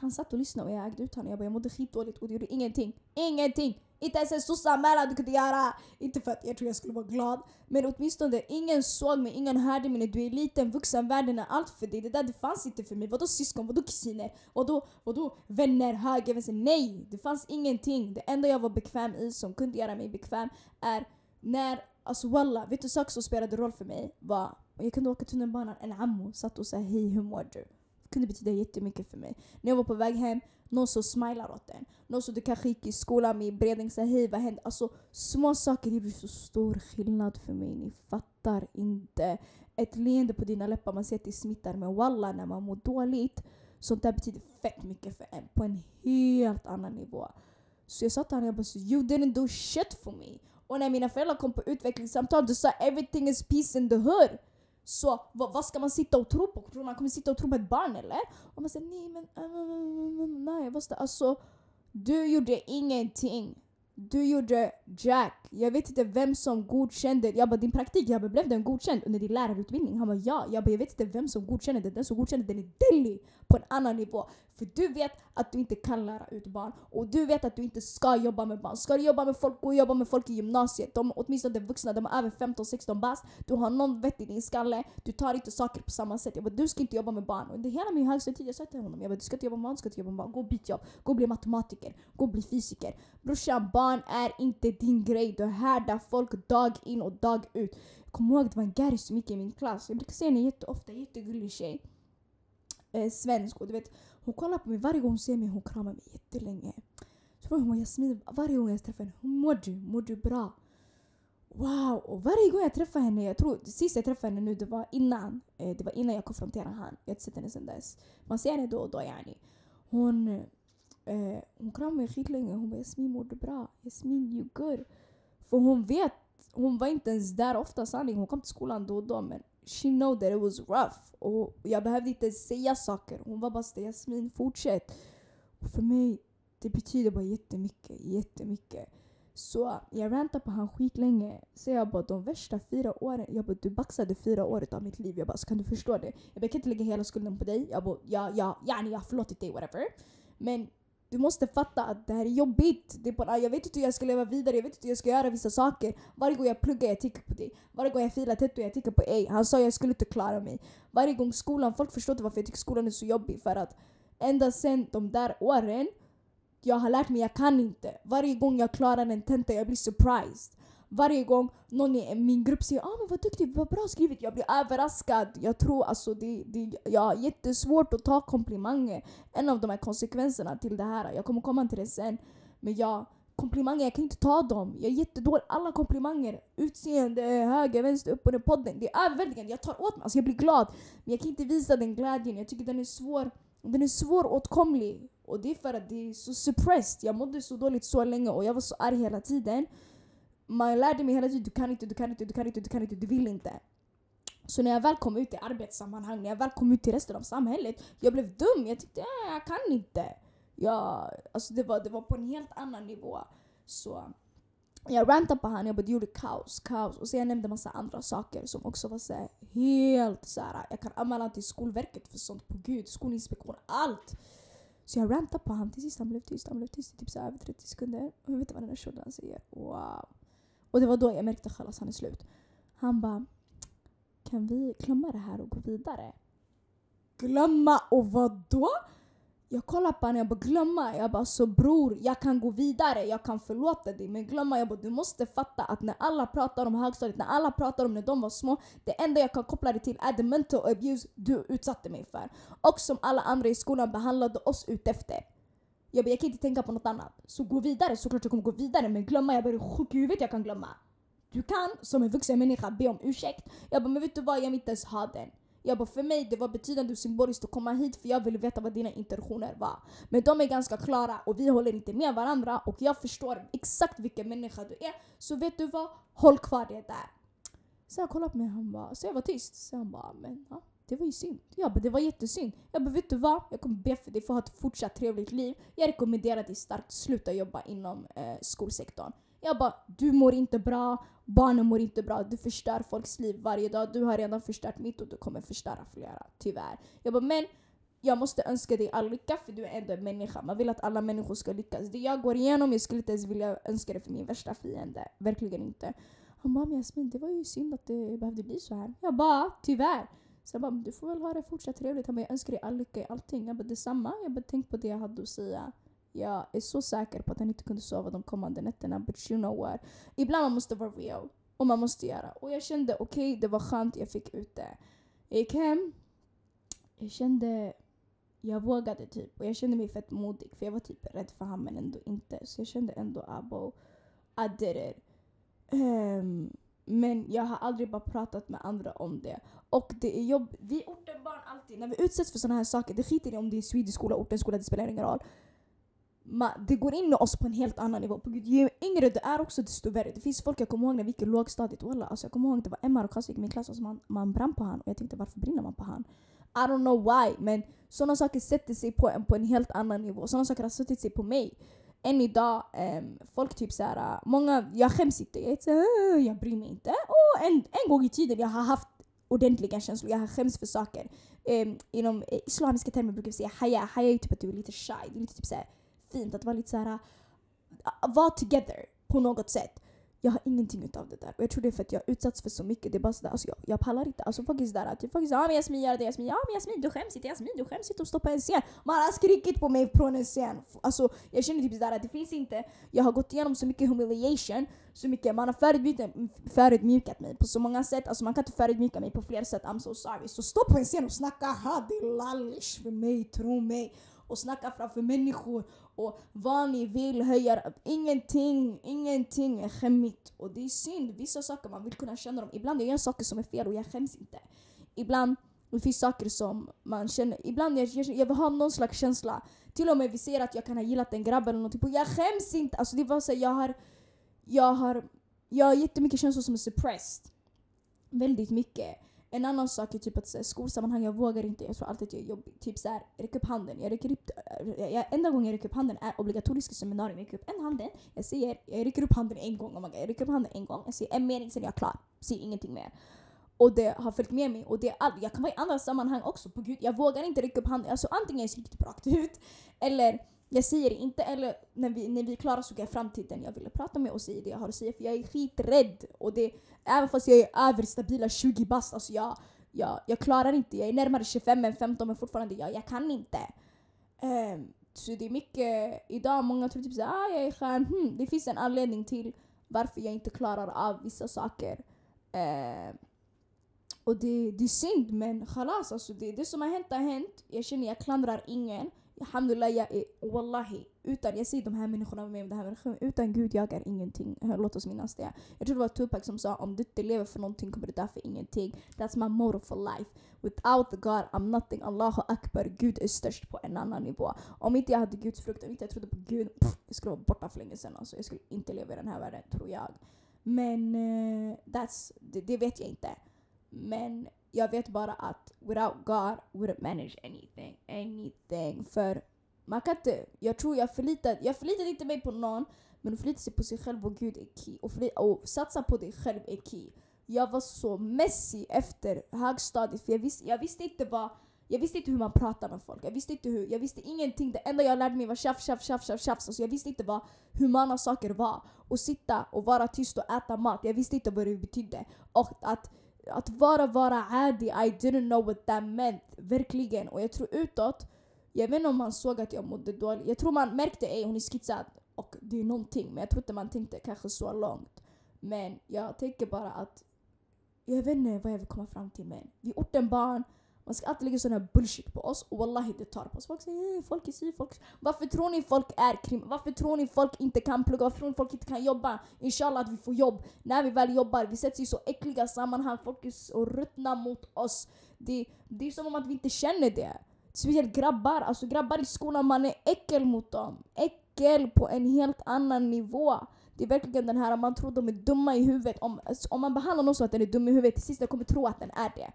han satt och lyssnade och jag ägde ut honom. Jag bara jag mådde skitdåligt och det gjorde ingenting. Ingenting! Inte ens en sosseanmälan du kunde göra! Inte för att jag tror jag skulle vara glad. Men åtminstone ingen såg mig, ingen hörde mig. Du är liten, vuxen, världen är allt för dig. Det där det fanns inte för mig. Vadå syskon? Vadå kusiner? Vadå, vadå vänner, höger, vänster? Nej! Det fanns ingenting. Det enda jag var bekväm i som kunde göra mig bekväm är när, alltså walla, vet du saker som spelade roll för mig var jag kunde åka tunnelbanan, en ammo satt och sa hej hur mår du? Kunde betyda jättemycket för mig. När jag var på väg hem, någon som smilar åt en. Någon som du kanske gick i skolan med i Bredäng sa hej vad hände? Alltså små saker gjorde så stor skillnad för mig. Ni fattar inte. Ett leende på dina läppar, man ser att det smittar. Men walla när man mår dåligt, sånt där betyder fett mycket för en. På en helt annan nivå. Så jag sa till honom, jag bara you didn't do shit for me. Och när mina föräldrar kom på utvecklingssamtal, du sa everything is peace in the hood. Så vad, vad, ska man sitta och tro på? Tror man kommer sitta och tro på ett barn eller? Och man säger nej men uh, nej, vad ska Alltså, du gjorde ingenting. Du gjorde Jack. Jag vet inte vem som godkände. Jag bara din praktik, jag bara, blev den godkänd under din lärarutbildning? Han bara ja. Jag bara jag vet inte vem som godkände den. Den som godkände den är Delhi på en annan nivå. För du vet att du inte kan lära ut barn och du vet att du inte ska jobba med barn. Ska du jobba med folk, gå och jobba med folk i gymnasiet. De, åtminstone de vuxna, de är över 15-16 bast. Du har någon vett i din skalle. Du tar inte saker på samma sätt. Jag bara, du ska inte jobba med barn. Under hela min högstadietid jag sa till honom, jag bara, du ska inte jobba med barn, du ska inte jobba med barn. Gå och byt jobb. Gå och bli matematiker. Gå och bli fysiker. Brorsan, barn är inte din grej. Du härdar folk dag in och dag ut. Jag kommer ihåg det var en Gary som gick i min klass. Jag brukar se henne jätteofta, jättegullig tjej. Eh, svensk och du vet hon kollar på mig varje gång hon ser mig, hon kramar mig jättelänge. Så frågar hon Jasmin, varje gång jag träffar henne, hur mår du? Mår du bra? Wow! Och varje gång jag träffar henne, jag tror sist jag träffade henne nu det var innan, eh, det var innan jag konfronterade honom. Jag har inte sett henne sedan dess. Man ser henne då och då yani. Hon, eh, hon kramade mig skitlänge. Hon bara Jasmin mår du bra? Jasmin you good? För hon vet, hon var inte ens där ofta sanning. Hon kom till skolan då och då men she know that it was rough. Och jag behövde inte säga saker. Hon var bara såhär Jasmin fortsätt. Och för mig, det betyder bara jättemycket, jättemycket. Så jag rantade på han skitlänge. Så jag bara de värsta fyra åren, jag bara du baxade fyra år av mitt liv. Jag bara så kan du förstå det? Jag bara, kan inte lägga hela skulden på dig. Jag bara ja, ja, ja, jag har förlåtit dig whatever. Men du måste fatta att det här är jobbigt. Det är bara, jag vet inte hur jag ska leva vidare, jag vet inte hur jag ska göra vissa saker. Varje gång jag pluggar jag tänker på dig. Varje gång jag filar tetto jag tänker på ej. Han sa jag skulle inte klara mig. Varje gång skolan, folk förstår inte varför jag tycker skolan är så jobbig. För att ända sen de där åren, jag har lärt mig jag kan inte. Varje gång jag klarar en tenta jag blir surprised. Varje gång någon i min grupp säger ah, men vad duktig, vad bra skrivit, jag blir överraskad. Jag tror alltså det, det, jag har jättesvårt att ta komplimanger. En av de här konsekvenserna till det här, jag kommer komma till det sen. Men jag, komplimanger, jag kan inte ta dem. Jag är jättedålig. Alla komplimanger, utseende, höger, vänster, upp och ner podden. Det är överväldigande. Jag tar åt mig, alltså jag blir glad. Men jag kan inte visa den glädjen. Jag tycker den är svår. Den är svåråtkomlig. Och det är för att det är så suppressed. Jag mådde så dåligt så länge och jag var så arg hela tiden. Man lärde mig hela tiden du kan inte, du kan inte, du kan inte, du kan inte, du vill inte. Så när jag väl kom ut i arbetssammanhang, när jag väl kom ut till resten av samhället, jag blev dum. Jag tyckte äh, jag kan inte. Jag, alltså det, var, det var på en helt annan nivå. Så jag rantade på honom, jag bara det gjorde kaos, kaos. Och sen jag nämnde massa andra saker som också var så helt så här, jag kan anmäla till Skolverket för sånt, på gud, Skolinspektionen, allt. Så jag rantade på honom, till sist han blev tyst, han blev tyst i typ så över 30 sekunder. Och jag vet inte vad den där shunon säger. Wow. Och det var då jag märkte att han är slut. Han bara, kan vi glömma det här och gå vidare? Glömma och vad då? Jag kollar på honom, jag bara glömma. Jag bara så bror, jag kan gå vidare, jag kan förlåta dig. Men glömma, jag bara du måste fatta att när alla pratar om högstadiet, när alla pratar om när de var små. Det enda jag kan koppla det till är the mental abuse du utsatte mig för. Och som alla andra i skolan behandlade oss utefter. Jag bara, jag kan inte tänka på något annat. Så gå vidare, såklart jag kommer gå vidare. Men glömma, jag bara sjuk i huvudet jag kan glömma. Du kan som en vuxen människa be om ursäkt. Jag bara, men vet du vad, jag vill inte ens ha den. Jag bara, för mig det var betydande och symboliskt att komma hit för jag ville veta vad dina intentioner var. Men de är ganska klara och vi håller inte med varandra och jag förstår exakt vilken människa du är. Så vet du vad? Håll kvar det där. Så jag kollade på mig och han bara, så jag var tyst. Så han bara, men ja, det var ju synd. Jag bara, det var jättesynd. Jag bara, vet du vad? Jag kommer be för dig för att ha ett fortsatt trevligt liv. Jag rekommenderar dig starkt, sluta jobba inom eh, skolsektorn. Jag bara, du mår inte bra, barnen mår inte bra, du förstör folks liv varje dag. Du har redan förstört mitt och du kommer förstöra flera, tyvärr. Jag bara, men jag måste önska dig all lycka för du är ändå en människa. Man vill att alla människor ska lyckas. Det jag går igenom, jag skulle inte ens vilja önska det för min värsta fiende. Verkligen inte. Han bara, men Jasmin det var ju synd att det behövde bli så här. Jag bara, tyvärr. Så jag bara, du får väl ha det fortsatt trevligt. Han bara, jag önskar dig all lycka i allting. Jag bara, detsamma. Jag bara, tänk på det jag hade att säga. Jag är så säker på att han inte kunde sova de kommande nätterna. But you know what? Ibland man måste vara real. Och man måste göra. Och jag kände okej, okay, det var skönt jag fick ut det. Jag gick hem. Jag kände... Jag vågade typ. Och jag kände mig fett modig. För jag var typ rädd för honom men ändå inte. Så jag kände ändå abo, I did it. Um, men jag har aldrig bara pratat med andra om det. Och det är jobb. Vi ortenbarn alltid, när vi utsätts för sådana här saker, det skiter i om det är Swedish skola, ortens skola, det spelar ingen roll det går in i oss på en helt annan nivå. ju yngre du är också desto värre. Det finns folk jag kommer ihåg när vi gick i lågstadiet. Walla, alltså jag kommer ihåg att det var Emma och Kasvik i min klass alltså man, man brann på han och jag tänkte varför brinner man på han? I don't know why men sådana saker sätter sig på en på en helt annan nivå. Sådana saker har suttit sig på mig. Än idag, um, folk typ såhär, äh, många, jag skäms inte. Jag, såhär, jag bryr mig inte. Och en, en gång i tiden jag har haft ordentliga känslor, jag har skämts för saker. Um, inom eh, islamiska termer brukar vi säga haya. Haya är typ att du är lite shy. Det är lite typ såhär fint att vara lite såhär, uh, äh, vara together på något sätt. Jag har ingenting utav det där. Och jag tror det är för att jag har utsatts för så mycket. Det är bara sådär, alltså jag, jag pallar inte. Alltså folk är sådär att folk är såhär, ah, ja men Jasmin gör det, Jasmin, ja men Jasmin du skäms inte, Jasmin du skäms inte att stå på en scen. Man har skrikit på mig från en scen. Alltså jag känner typ sådär att det finns inte, jag har gått igenom så mycket humiliation, så mycket, man har förödmjukat mig på så många sätt. Alltså man kan inte förödmjuka mig på fler sätt, I'm so sorry. Så stå på en scen och snacka, ha det lallish för mig, tro mig och snacka framför människor och vad ni vill höja. Ingenting, ingenting är skämmigt. Och det är synd. Vissa saker man vill kunna känna dem. Ibland jag gör saker som är fel och jag skäms inte. Ibland det finns saker som man känner. Ibland jag, jag, jag vill ha någon slags känsla. Till och med vi ser att jag kan ha gillat en grabb eller någonting. Jag skäms inte. Alltså det var så jag har, jag har, jag har jättemycket känslor som är suppressed. Väldigt mycket. En annan sak är typ att så, skolsammanhang, jag vågar inte. Jag tror alltid att jag är jobbig. Typ såhär, räck upp handen. Jag räcker upp, jag, enda gången jag räcker upp handen är obligatoriska seminarium. Jag räcker upp en handen, jag säger, jag räcker upp handen en gång. Oh my God, jag räcker upp handen en gång, jag säger en mening, sen är jag klar. Säger ingenting mer. Och det har följt med mig. Och det är all, jag kan vara i andra sammanhang också. På gud, jag vågar inte räcka upp handen. Alltså antingen jag riktigt typ rakt ut, eller jag säger det inte, eller när vi, när vi är klara så går jag fram till den jag ville prata med och säger det jag har att säga. För jag är skiträdd. Och det, även fast jag är över stabila 20 bast, alltså jag jag, jag klarar inte, jag är närmare 25 än 15 men fortfarande jag, jag kan inte. Um, så det är mycket, idag många tror typ såhär, ah, jag är skön, hmm, det finns en anledning till varför jag inte klarar av vissa saker. Ehm, och det, det är synd men chalas alltså det, det som har hänt har hänt. Jag känner jag klandrar ingen. Alhamdulillah, jag är wallahi, utan, jag säger de här människorna med de här människorna, utan Gud jag är ingenting. Låt oss minnas det. Jag tror det var Tupac som sa om du inte lever för någonting kommer du dö för ingenting. That's my motto for life. Without the God I'm nothing. Allahu akbar. Gud är störst på en annan nivå. Om inte jag hade Guds frukt, om inte jag trodde på Gud, pff, jag skulle vara borta för länge sedan. Alltså, jag skulle inte leva i den här världen, tror jag. Men uh, that's, det, det vet jag inte. Men jag vet bara att without God wouldn't manage anything. Anything. För man kan inte, jag tror jag förlitar, jag förlitar inte mig på någon men att förlita sig på sig själv och Gud är key. Och, förlita, och satsa på dig själv är key. Jag var så messy efter högstadiet för jag visste, jag visste inte vad jag visste inte hur man pratar med folk. Jag visste inte hur, jag visste ingenting. Det enda jag lärde mig var tjafs, tjafs, tjafs, tjafs, tjafs. Alltså jag visste inte vad humana saker var. Och sitta och vara tyst och äta mat. Jag visste inte vad det betydde. Och att att vara vara adi, I didn't know what that meant. Verkligen. Och jag tror utåt, jag vet inte om man såg att jag mådde dåligt. Jag tror man märkte att hon är skitsad och det är någonting. Men jag tror inte man tänkte kanske så långt. Men jag tänker bara att jag vet inte vad jag vill komma fram till men vi är ortenbarn, man ska alltid lägga sån här bullshit på oss och wallahi det tar på oss. Folk säger eh, folk är si, folk Varför tror ni folk är krim? Varför tror ni folk inte kan plugga? Varför tror ni folk inte kan jobba? Inshallah att vi får jobb. När vi väl jobbar, vi sätts i så äckliga sammanhang. Folk är så ruttna mot oss. Det, det är som om att vi inte känner det. Speciellt grabbar. Alltså grabbar i skolan, man är äckel mot dem. Äckel på en helt annan nivå. Det är verkligen den här, man tror de är dumma i huvudet. Om, om man behandlar någon så att den är dum i huvudet, till sist den kommer tro att den är det.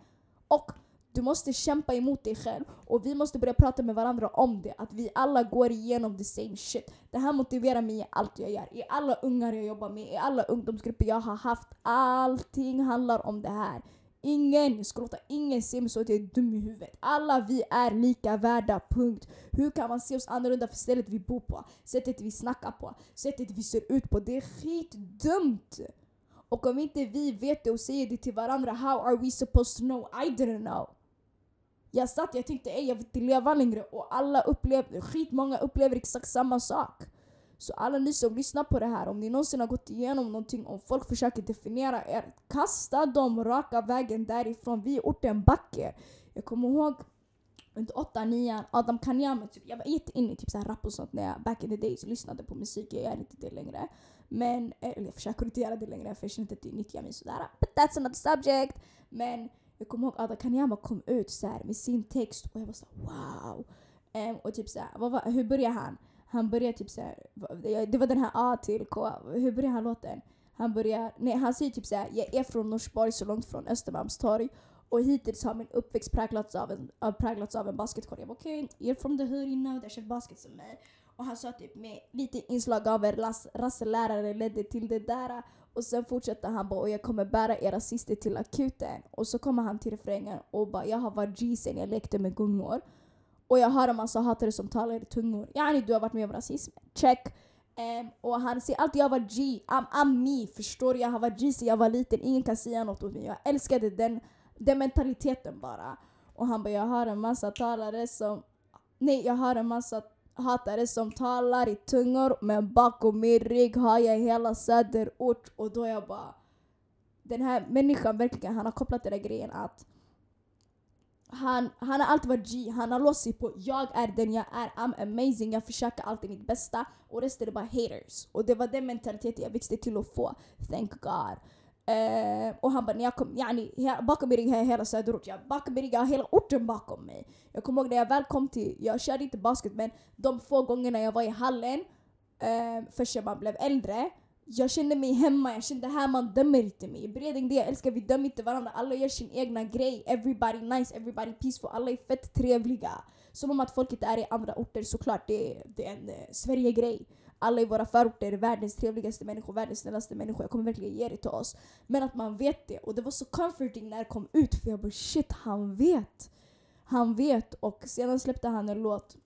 Och du måste kämpa emot dig själv och vi måste börja prata med varandra om det. Att vi alla går igenom the same shit. Det här motiverar mig i allt jag gör. I alla ungar jag jobbar med, i alla ungdomsgrupper jag har haft. Allting handlar om det här. Ingen, jag ska låta ingen se mig så att jag är dum i huvudet. Alla vi är lika värda, punkt. Hur kan man se oss annorlunda för stället vi bor på? Sättet vi snackar på? Sättet vi ser ut på? Det är skitdumt! Och om inte vi vet det och säger det till varandra, how are we supposed to know? I didn't know. Jag satt, jag tänkte ej jag vill inte leva längre och alla upplever, skitmånga upplever exakt samma sak. Så alla ni som lyssnar på det här, om ni någonsin har gått igenom någonting, om folk försöker definiera er, kasta dem raka vägen därifrån. Vi är orten Backe. Jag kommer ihåg under 8 9 Adam Kanyama, typ, jag var jätteinne i typ rap och sånt när jag back in the days lyssnade på musik. Jag gör inte det längre. Men, eller jag försöker inte göra det längre för jag känner inte att det nyttjar mig sådär. But that's another subject. Men jag kommer ihåg att Ada Kanyama kom ut så här med sin text och jag var så wow. Um, och typ så här, vad var, hur börjar han? Han börjar typ så här, det var den här A till K. Hur börjar han låten? Han börjar, nej han säger typ så här, jag är från Norsborg så långt från Östermalmstorg och hittills har min uppväxt präglats av en, präglats av en basketkorg. Jag var okej, okay, you're from the hood you know, där kört basket som mig. Och han sa typ med lite inslag av en rasselärare ledde till det där. Och sen fortsätter han bara och jag kommer bära era syster till akuten. Och så kommer han till refrängen och bara jag har varit G sen jag lekte med gungor. Och jag hör en massa hatare som talar i tungor. Yani du har varit med om rasism. Check. Um, och han säger alltid jag var G, I'm, I'm me. Förstår du? Jag har varit G sen jag var liten, ingen kan säga något åt mig. Jag älskade den, den mentaliteten bara. Och han bara jag har en massa talare som... Nej, jag har en massa hatare som talar i tungor men bakom min rygg har jag hela söderort och då jag bara den här människan verkligen, han har kopplat den där grejen att han, han har alltid varit G, han har låst sig på jag är den jag är, I'm amazing, jag försöker alltid mitt bästa och resten är bara haters. Och det var den mentaliteten jag växte till att få, thank God. Eh, och han bara, när jag kom, yani, bakom mig ligger hela söderort, jag, bakom mig ligger hela orten bakom mig. Jag kommer ihåg när jag väl kom till, jag körde inte basket men de få gångerna jag var i hallen, eh, först när man blev äldre, jag kände mig hemma, jag kände här man dömer inte mig. I Bredäng det jag älskar, vi dömer inte varandra, alla gör sin egna grej. Everybody nice, everybody peaceful, alla är fett trevliga. Som om att folket är i andra orter såklart, det, det är en eh, Sverige-grej alla i våra förorter är världens trevligaste människor, världens snällaste människor. Jag kommer verkligen ge det till oss. Men att man vet det. Och det var så comforting när det kom ut för jag bara shit, han vet. Han vet. Och sedan släppte han en låt,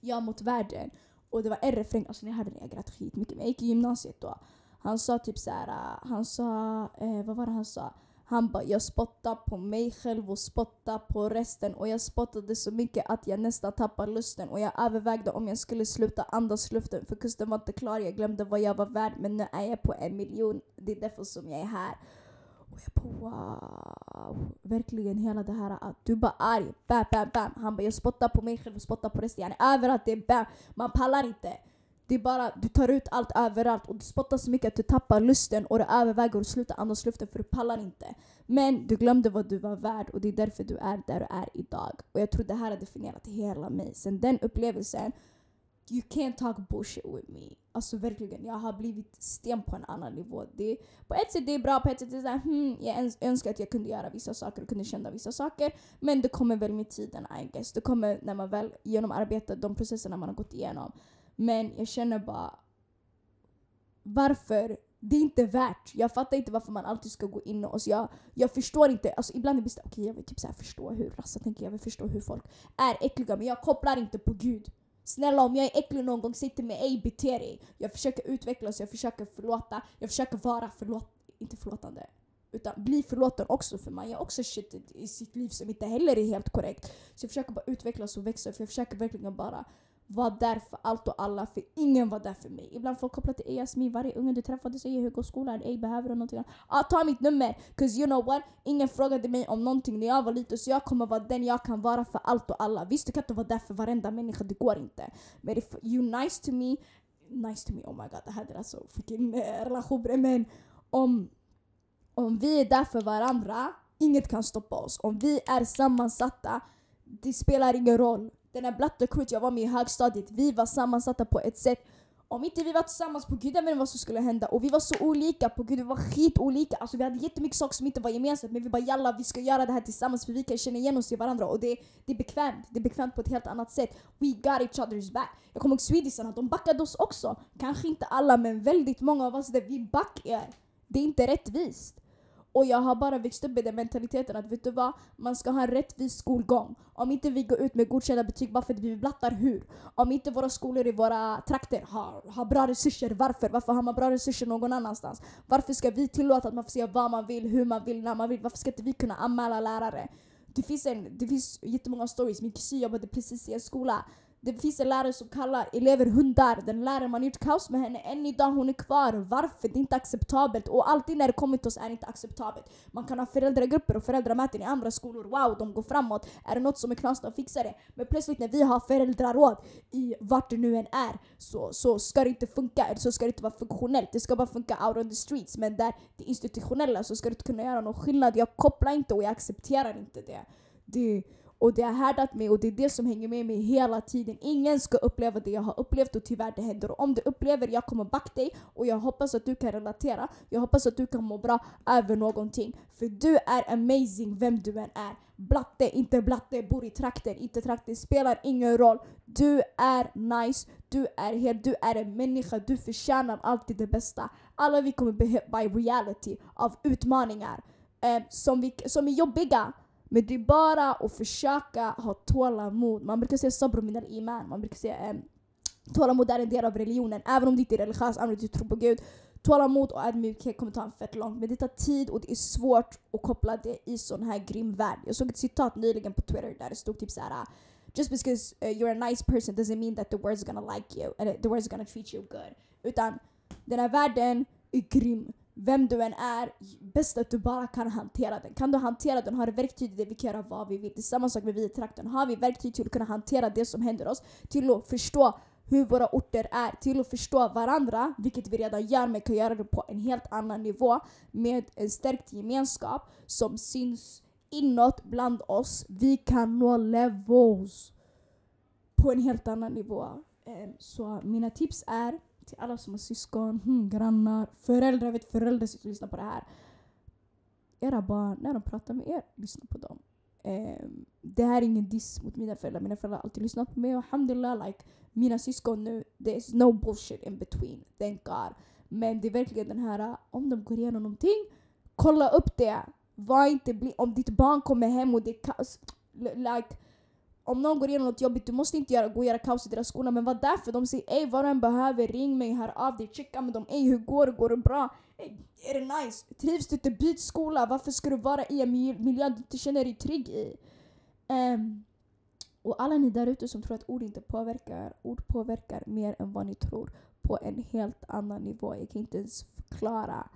Jag mot världen. Och det var en refräng, alltså ni hörde den, jag grät skitmycket. Men jag gick i gymnasiet då. Han sa typ så här, han sa, eh, vad var det han sa? Han bara, jag spottar på mig själv och spottar på resten och jag spottade så mycket att jag nästan tappade lusten och jag övervägde om jag skulle sluta andas luften för kusten var inte klar, jag glömde vad jag var värd men nu är jag på en miljon, det är därför som jag är här. Och jag bara wow, verkligen hela det här att du bara arg, bam bam bam. Han bara jag spottar på mig själv och spottar på resten, jag är överallt, det är bam. Man pallar inte. Det är bara, du tar ut allt överallt och du spottar så mycket att du tappar lusten och du överväger att sluta andas luften för du pallar inte. Men du glömde vad du var värd och det är därför du är där du är idag. Och jag tror det här har definierat hela mig. Sen den upplevelsen, you can't talk bullshit with me. Alltså verkligen, jag har blivit sten på en annan nivå. Det, på ett sätt det är bra, på ett sätt är det såhär, hmm, jag önskar att jag kunde göra vissa saker och kunde känna vissa saker. Men det kommer väl med tiden I guess. Det kommer när man väl genomarbetar de processerna man har gått igenom. Men jag känner bara varför det är inte värt. Jag fattar inte varför man alltid ska gå in och... Alltså jag, jag förstår inte. Alltså ibland är det okej okay, jag vill typ så förstå hur rassar tänker, jag vill förstå hur folk är äckliga men jag kopplar inte på Gud. Snälla om jag är äcklig någon gång, säg till mig ej bete dig. Jag försöker utvecklas, jag försöker förlåta, jag försöker vara förlåt, inte förlåtande. Utan bli förlåten också för man gör också shit i sitt liv som inte heller är helt korrekt. Så jag försöker bara utvecklas och växa för jag försöker verkligen bara var där för allt och alla för ingen var där för mig. Ibland folk kopplar till Yasmine, varje unge du träffade säger hur går skolan? Ej, behöver du någonting? Ah, ta mitt nummer! Cause you know what? Ingen frågade mig om någonting när jag var liten så jag kommer vara den jag kan vara för allt och alla. Visst du kan inte vara där för varenda människa, det går inte. Men if you nice to me, nice to me, oh my god det här är alltså fucking eh, relationer men om, om vi är där för varandra, inget kan stoppa oss. Om vi är sammansatta, det spelar ingen roll den här Blatte Crew jag var med i högstadiet, vi var sammansatta på ett sätt om inte vi var tillsammans på gud, jag vet vad som skulle hända. Och vi var så olika på gud, vi var skitolika. Alltså vi hade jättemycket saker som inte var gemensamt men vi bara jalla vi ska göra det här tillsammans för vi kan känna igen oss i varandra och det, det är bekvämt. Det är bekvämt på ett helt annat sätt. We got each other's back. Jag kommer ihåg swedisarna, de backade oss också. Kanske inte alla men väldigt många av oss där vi backar. Det är inte rättvist. Och jag har bara växt upp med den mentaliteten att vet du vad, man ska ha en rättvis skolgång. Om inte vi går ut med godkända betyg bara för att vi blattar, hur? Om inte våra skolor i våra trakter har, har bra resurser, varför? Varför har man bra resurser någon annanstans? Varför ska vi tillåta att man får säga vad man vill, hur man vill, när man vill? Varför ska inte vi kunna anmäla lärare? Det finns, en, det finns jättemånga stories. Min kusin jobbade precis i en skola det finns en lärare som kallar elever hundar. Den läraren, man har gjort kaos med henne. Än idag hon är kvar. Varför? Det är inte acceptabelt. Och alltid när det kommer till oss är det inte acceptabelt. Man kan ha föräldragrupper och föräldramöten i andra skolor. Wow, de går framåt. Är det något som är knas, de fixar det. Men plötsligt när vi har föräldraråd i vart det nu än är så, så ska det inte funka. Eller så ska det inte vara funktionellt. Det ska bara funka out on the streets. Men där det institutionella så ska du inte kunna göra någon skillnad. Jag kopplar inte och jag accepterar inte det. det och det har härdat mig och det är det som hänger med mig hela tiden. Ingen ska uppleva det jag har upplevt och tyvärr det händer. Och om du upplever jag kommer backa dig och jag hoppas att du kan relatera. Jag hoppas att du kan må bra över någonting. För du är amazing vem du än är. Blatte, inte blatte, bor i trakten, inte trakten, spelar ingen roll. Du är nice, du är hel, du är en människa, du förtjänar alltid det bästa. Alla vi kommer bli by reality av utmaningar eh, som, vi, som är jobbiga. Men det är bara att försöka ha tålamod. Man brukar säga sabr min iman. Man brukar säga um, tålamod är en del av religionen. Även om du inte är religiös, även om du tror på Gud. Tålamod och ödmjukhet kommer ta en fett långt. Men det tar tid och det är svårt att koppla det i sån här grym värld. Jag såg ett citat nyligen på Twitter där det stod typ såhär Just because uh, you're a nice person doesn't mean that the world's gonna like you. And the world's gonna treat you good. Utan den här världen är grym vem du än är, bäst att du bara kan hantera den. Kan du hantera den, har du verktyg till det, vi kan göra vad vi vill. Det är samma sak med vi i trakten. Har vi verktyg till att kunna hantera det som händer oss, till att förstå hur våra orter är, till att förstå varandra, vilket vi redan gör men kan göra det på en helt annan nivå med en stärkt gemenskap som syns inåt bland oss. Vi kan nå levels på en helt annan nivå. Ehm, så mina tips är till alla som har syskon, hmm, grannar, föräldrar. vet föräldrar sitter och lyssnar på det här. Era barn, när de pratar med er, lyssna på dem. Um, det här är ingen diss mot mina föräldrar. Mina föräldrar har alltid lyssnat på mig och alhamdulillah, like, mina syskon nu, there's no bullshit in between. Thank God. Men det är verkligen den här, uh, om de går igenom någonting, kolla upp det. Var inte bli, om ditt barn kommer hem och det är kaos, like, om någon går igenom något jobbigt, du måste inte göra, gå och göra kaos i deras skola. Men var där för dem, säg ey vad du än behöver, ring mig, hör av dig, checka med dem. Ey hur går det? Går det bra? Ey, är det nice? Trivs du inte? Byt skola. Varför ska du vara i en miljö du inte känner dig trygg i? Um, och alla ni där ute som tror att ord inte påverkar, ord påverkar mer än vad ni tror på en helt annan nivå. Jag kan inte ens förklara.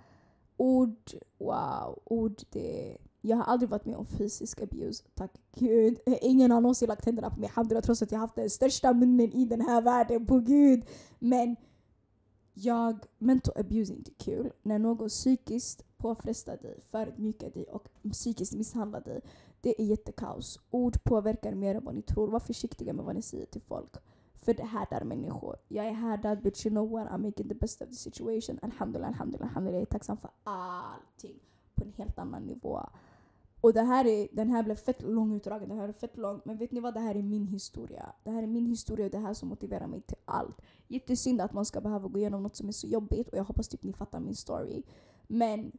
Ord, wow, ord det... Jag har aldrig varit med om fysisk abuse, tack gud. Eh, ingen har någonsin lagt händerna på mig, Hamdullah, trots att jag haft den största munnen i den här världen, på gud. Men jag, mental abuse är inte kul. När någon psykiskt påfrestar dig, förödmjukar dig och psykiskt misshandlar dig, det är jättekaos. Ord påverkar mer än vad ni tror. Var försiktiga med vad ni säger till folk. För det härdar människor. Jag är härdad but you know what, I'm making the best of the situation. Alhamdulillah, alhamdulillah, alhamdulillah. Jag är tacksam för allting på en helt annan nivå. Och det här är, den här blev fett långutdragen, den här är fett lång. Men vet ni vad? Det här är min historia. Det här är min historia och det här som motiverar mig till allt. Jättesynd att man ska behöva gå igenom något som är så jobbigt och jag hoppas typ ni fattar min story. Men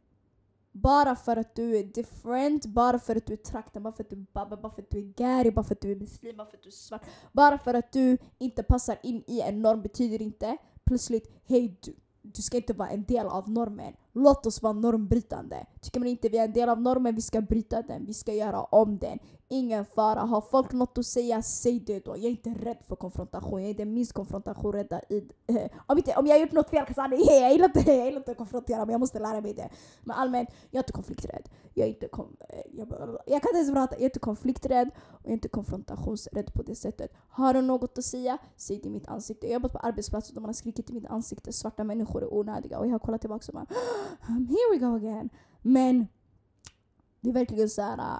bara för att du är different, bara för att du är trakten, bara för att du är babba, bara för att du är gäri, bara för att du är muslim, bara för att du är svart. Bara för att du inte passar in i en norm betyder inte plötsligt hej du, du ska inte vara en del av normen. Låt oss vara normbrytande. Tycker man inte vi är en del av normen, vi ska bryta den, vi ska göra om den. Ingen fara. Har folk något att säga, säg det då. Jag är inte rädd för konfrontation. Jag är inte minst konfrontationrädda i... Eh, om, inte, om jag har gjort något fel, jag, jag, gillar inte, jag gillar inte att konfrontera men jag måste lära mig det. Men allmänt, jag är inte konflikträdd. Jag, är inte kom, eh, jag, jag kan inte ens prata. Jag är inte konflikträdd och jag är inte konfrontationsrädd på det sättet. Har du något att säga, säg det i mitt ansikte. Jag har jobbat på arbetsplatser där man har skrikit i mitt ansikte. Svarta människor är onödiga. Och jag har kollat tillbaka och bara Mm, here we go again. Men det är verkligen så här äh,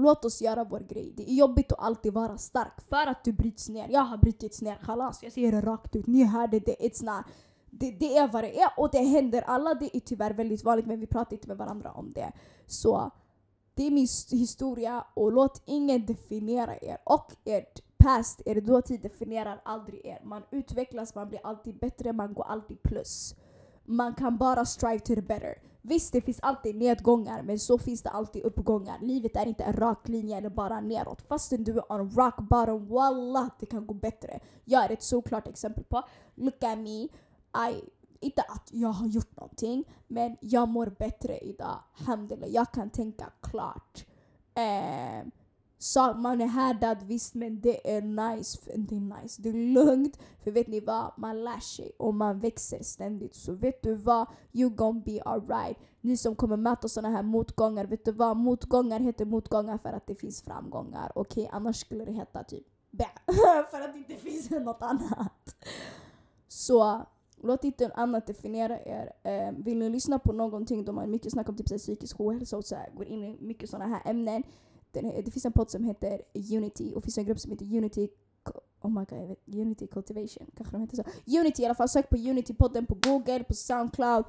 Låt oss göra vår grej. Det är jobbigt att alltid vara stark för att du bryts ner. Jag har brutits ner, Kalas! Jag säger det rakt ut. Ni hörde det. It's not. Det, det är vad det är och det händer alla. Det är tyvärr väldigt vanligt men vi pratar inte med varandra om det. Så det är min historia och låt ingen definiera er. Och ert past, er dåtid definierar aldrig er. Man utvecklas, man blir alltid bättre, man går alltid plus. Man kan bara strive to the better. Visst, det finns alltid nedgångar, men så finns det alltid uppgångar. Livet är inte en rak linje eller bara neråt. Fastän du är on rock bottom, wallah, det kan gå bättre. Jag är ett såklart exempel på. Look at me. I, inte att jag har gjort någonting, men jag mår bättre idag. Alhamdulillah, jag kan tänka klart. Eh, så man är härdad visst men det är nice. Det är nice, det är lugnt. För vet ni vad? Man lär sig och man växer ständigt. Så vet du vad? You gonna be alright. Ni som kommer möta sådana här motgångar, vet du vad? Motgångar heter motgångar för att det finns framgångar. Okej, okay? annars skulle det heta typ bä. för att det inte finns något annat. Så låt inte något annat definiera er. Eh, vill ni lyssna på någonting då man mycket snack om typ psykisk ohälsa och så här, går in i mycket sådana här ämnen den, det finns en podd som heter Unity och det finns en grupp som heter Unity Oh my god, vet, Unity Cultivation, kanske de heter så. Unity i alla fall, sök på Unity-podden på Google, på Soundcloud,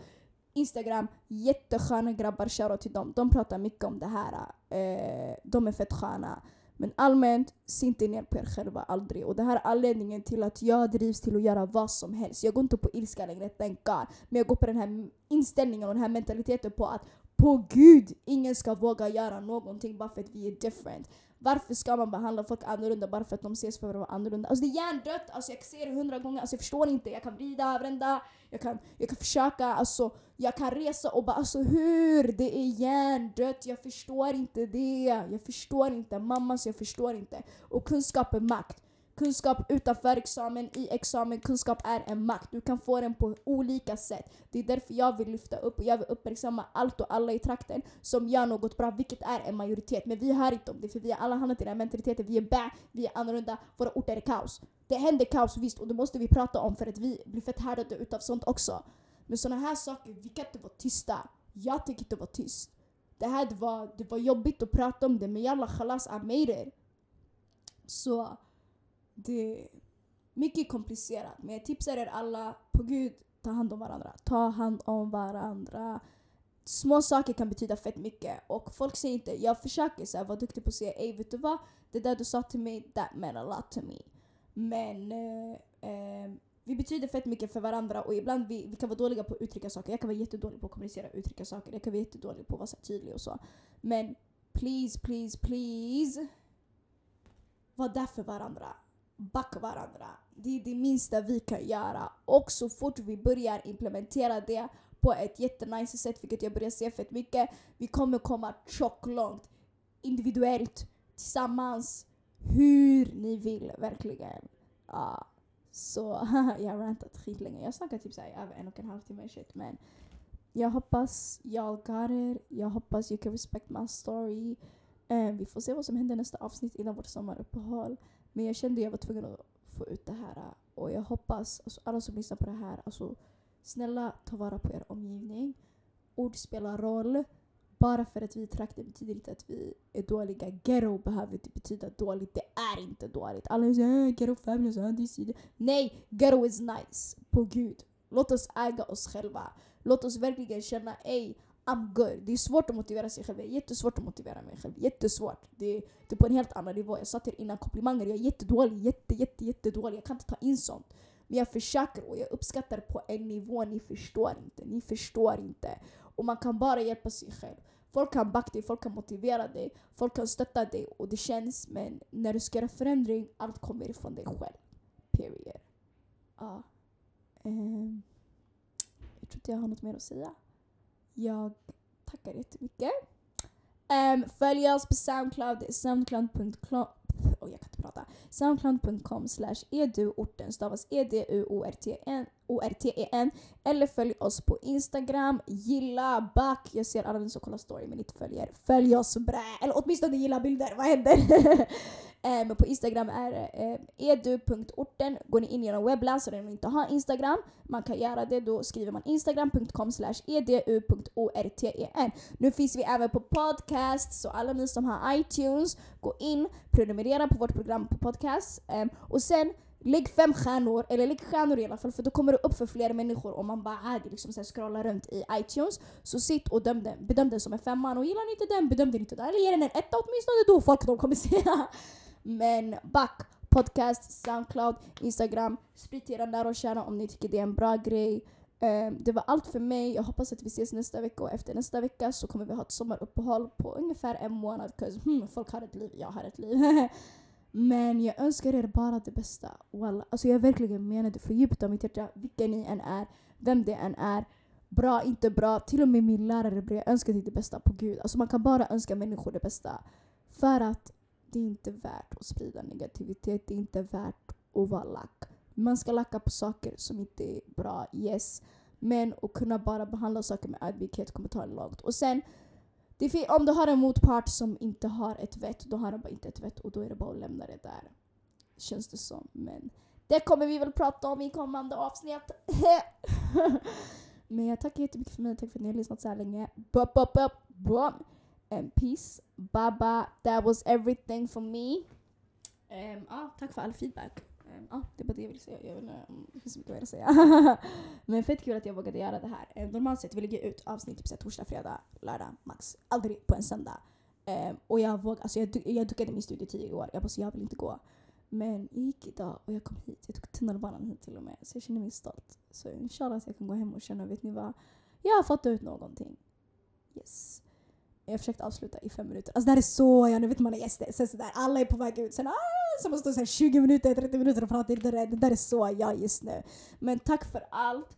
Instagram. Jättesköna grabbar, shoutout till dem. De pratar mycket om det här. Eh, de är fett sköna. Men allmänt, se inte ner på er själva, aldrig. Och det här är anledningen till att jag drivs till att göra vad som helst. Jag går inte på ilska längre, thank God. Men jag går på den här inställningen och den här mentaliteten på att på gud, ingen ska våga göra någonting bara för att vi är different. Varför ska man behandla folk annorlunda bara för att de ses för att vara annorlunda? Alltså det är hjärndött, alltså jag ser det hundra gånger, alltså jag förstår inte. Jag kan vrida, vända, jag kan, jag kan försöka, alltså jag kan resa och bara alltså hur? Det är hjärndött, jag förstår inte det. Jag förstår inte, mammas jag förstår inte. Och kunskap är makt. Kunskap utanför examen, i examen, kunskap är en makt. Du kan få den på olika sätt. Det är därför jag vill lyfta upp och jag vill uppmärksamma allt och alla i trakten som gör något bra, vilket är en majoritet. Men vi hör inte om det, för vi har alla hamnat i den här mentaliteten. Vi är bä, vi är annorlunda, våra orter är kaos. Det händer kaos visst, och det måste vi prata om för att vi blir fett härdade utav sånt också. Men såna här saker, vi kan inte vara tysta. Jag tänker inte vara tyst. Det här det var, det var jobbigt att prata om det, men jalla khalas, I made it. Så det är mycket komplicerat. Men jag tipsar er alla, på gud, ta hand om varandra. Ta hand om varandra. Små saker kan betyda fett mycket. Och folk säger inte, jag försöker så här, vara duktig på att säga ey vet du vad? Det där du sa till mig, that meant a lot to me. Men eh, eh, vi betyder fett mycket för varandra och ibland vi, vi kan vara dåliga på att uttrycka saker. Jag kan vara jättedålig på att kommunicera och uttrycka saker. Jag kan vara jättedålig på att vara så tydlig och så. Men please, please, please var där för varandra. Backa varandra. Det är det minsta vi kan göra. Och så fort vi börjar implementera det på ett jättenice sätt, vilket jag börjar se fett mycket, vi kommer komma tjockt långt. Individuellt, tillsammans, hur ni vill verkligen. Ja. Så jag har rantat skitlänge. Jag har snackat typ såhär över en och en halv timme shit men jag hoppas y'all got it. Jag hoppas you can respect my story. Um, vi får se vad som händer nästa avsnitt innan vårt sommaruppehåll. Men jag kände jag var tvungen att få ut det här. Och jag hoppas, alltså alla som lyssnar på det här, alltså snälla ta vara på er omgivning. Ord spelar roll. Bara för att vi är trakter betyder inte att vi är dåliga. Ghetto behöver inte betyda dåligt. Det är inte dåligt. Alla säger äh, ghetto fabulous, äh, det Nej, ghetto is nice. På gud. Låt oss äga oss själva. Låt oss verkligen känna ey, I'm good. Det är svårt att motivera sig själv. Det är jättesvårt att motivera mig själv. Jättesvårt. Det, det är typ på en helt annan nivå. Jag sa till er innan komplimanger. Jag är jättedålig. Jätte, jätte, jättedålig. Jag kan inte ta in sånt. Men jag försöker och jag uppskattar på en nivå ni förstår inte. Ni förstår inte. Och man kan bara hjälpa sig själv. Folk kan backa dig, folk kan motivera dig, folk kan stötta dig och det känns men när du ska göra förändring, allt kommer ifrån dig själv. Period. Ja. Um, jag tror inte jag har något mer att säga. Jag tackar jättemycket. Um, följ oss på Soundcloud, soundcloud.com oh, jag kan inte prata. Soundcloud.com slash eduorten stavas E-D-U-O-R-T-E-N eller följ oss på Instagram, gilla, back. Jag ser alla ni som kollar story men inte följer. Följ oss brä! Eller åtminstone gilla bilder, vad händer? Eh, men på Instagram är det eh, edu.orten. Går ni in genom webbläsaren och inte har Instagram, man kan göra det. Då skriver man instagram.com edu.orten. Nu finns vi även på podcast, så alla ni som har iTunes, gå in, prenumerera på vårt program på podcast. Ehm, och sen Lägg fem stjärnor, eller lägg stjärnor i alla fall för då kommer det upp för fler människor om man bara är liksom så scrollar runt i iTunes. Så sitt och döm den, bedöm den som en femma och gillar ni inte den, bedöm den inte den. Eller ge den en etta åtminstone då folk de kommer se. Men back, podcast, Soundcloud, Instagram. Sprid till era nära och kära om ni tycker det är en bra grej. Ehm, det var allt för mig. Jag hoppas att vi ses nästa vecka och efter nästa vecka så kommer vi ha ett sommaruppehåll på ungefär en månad. Cause, hmm, folk har ett liv, jag har ett liv. Men jag önskar er bara det bästa. Wallah. Alltså jag verkligen menar det för djupt av mitt hjärta. Vilka ni än är, vem det än är. Bra, inte bra. Till och med min lärare jag önskar dig det bästa på gud. Alltså man kan bara önska människor det bästa. För att det är inte värt att sprida negativitet. Det är inte värt att vara lack. Man ska lacka på saker som inte är bra, yes. Men att kunna bara behandla saker med ödmjukhet kommer ta en långt. Och sen, om du har en motpart som inte har ett vett, då har de bara inte ett vett och då är det bara att lämna det där. Känns det som. Men det kommer vi väl prata om i kommande avsnitt. Men jag tackar jättemycket för mig. Tack för att ni har lyssnat så här länge. Bop, bop, bop, bop. and peace. Baba, that was everything for me. Um, ah, tack för all feedback. Um, ah, det var det jag ville säga. Jag vet inte om det finns mycket mer att säga. Men fett kul att jag vågade göra det här. Um, normalt sett vill jag ge ut avsnitt typ torsdag, fredag, lördag, max. Aldrig på en söndag. Um, och jag, våg, alltså jag, jag duckade min studietid i år. Jag bara så jag vill inte gå. Men jag gick idag och jag kom hit. Jag tog tunnelbanan hit till och med. Så jag känner mig stolt. Så inshallah att jag kan gå hem och känna, vet ni vad? Jag har fått ut någonting. Yes. Jag försökte avsluta i fem minuter. Alltså det här är så, ja nu vet man är gäster. Sen sådär, alla är på väg ut. Sen ah, så man står 20 minuter, 30 minuter och prata Det där, det där är så jag just nu. Men tack för allt.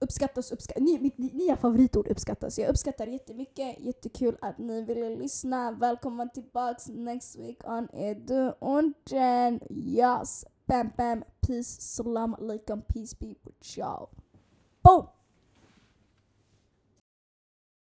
Uppskattas, uppskattas. Ni, mitt nya favoritord uppskattas. Jag uppskattar jättemycket. Jättekul att ni ville lyssna. Välkommen tillbaks next week on Edu Unchen. Yes. Bam bam. Peace. Salam alaikum. Peace be with y'all. Boom!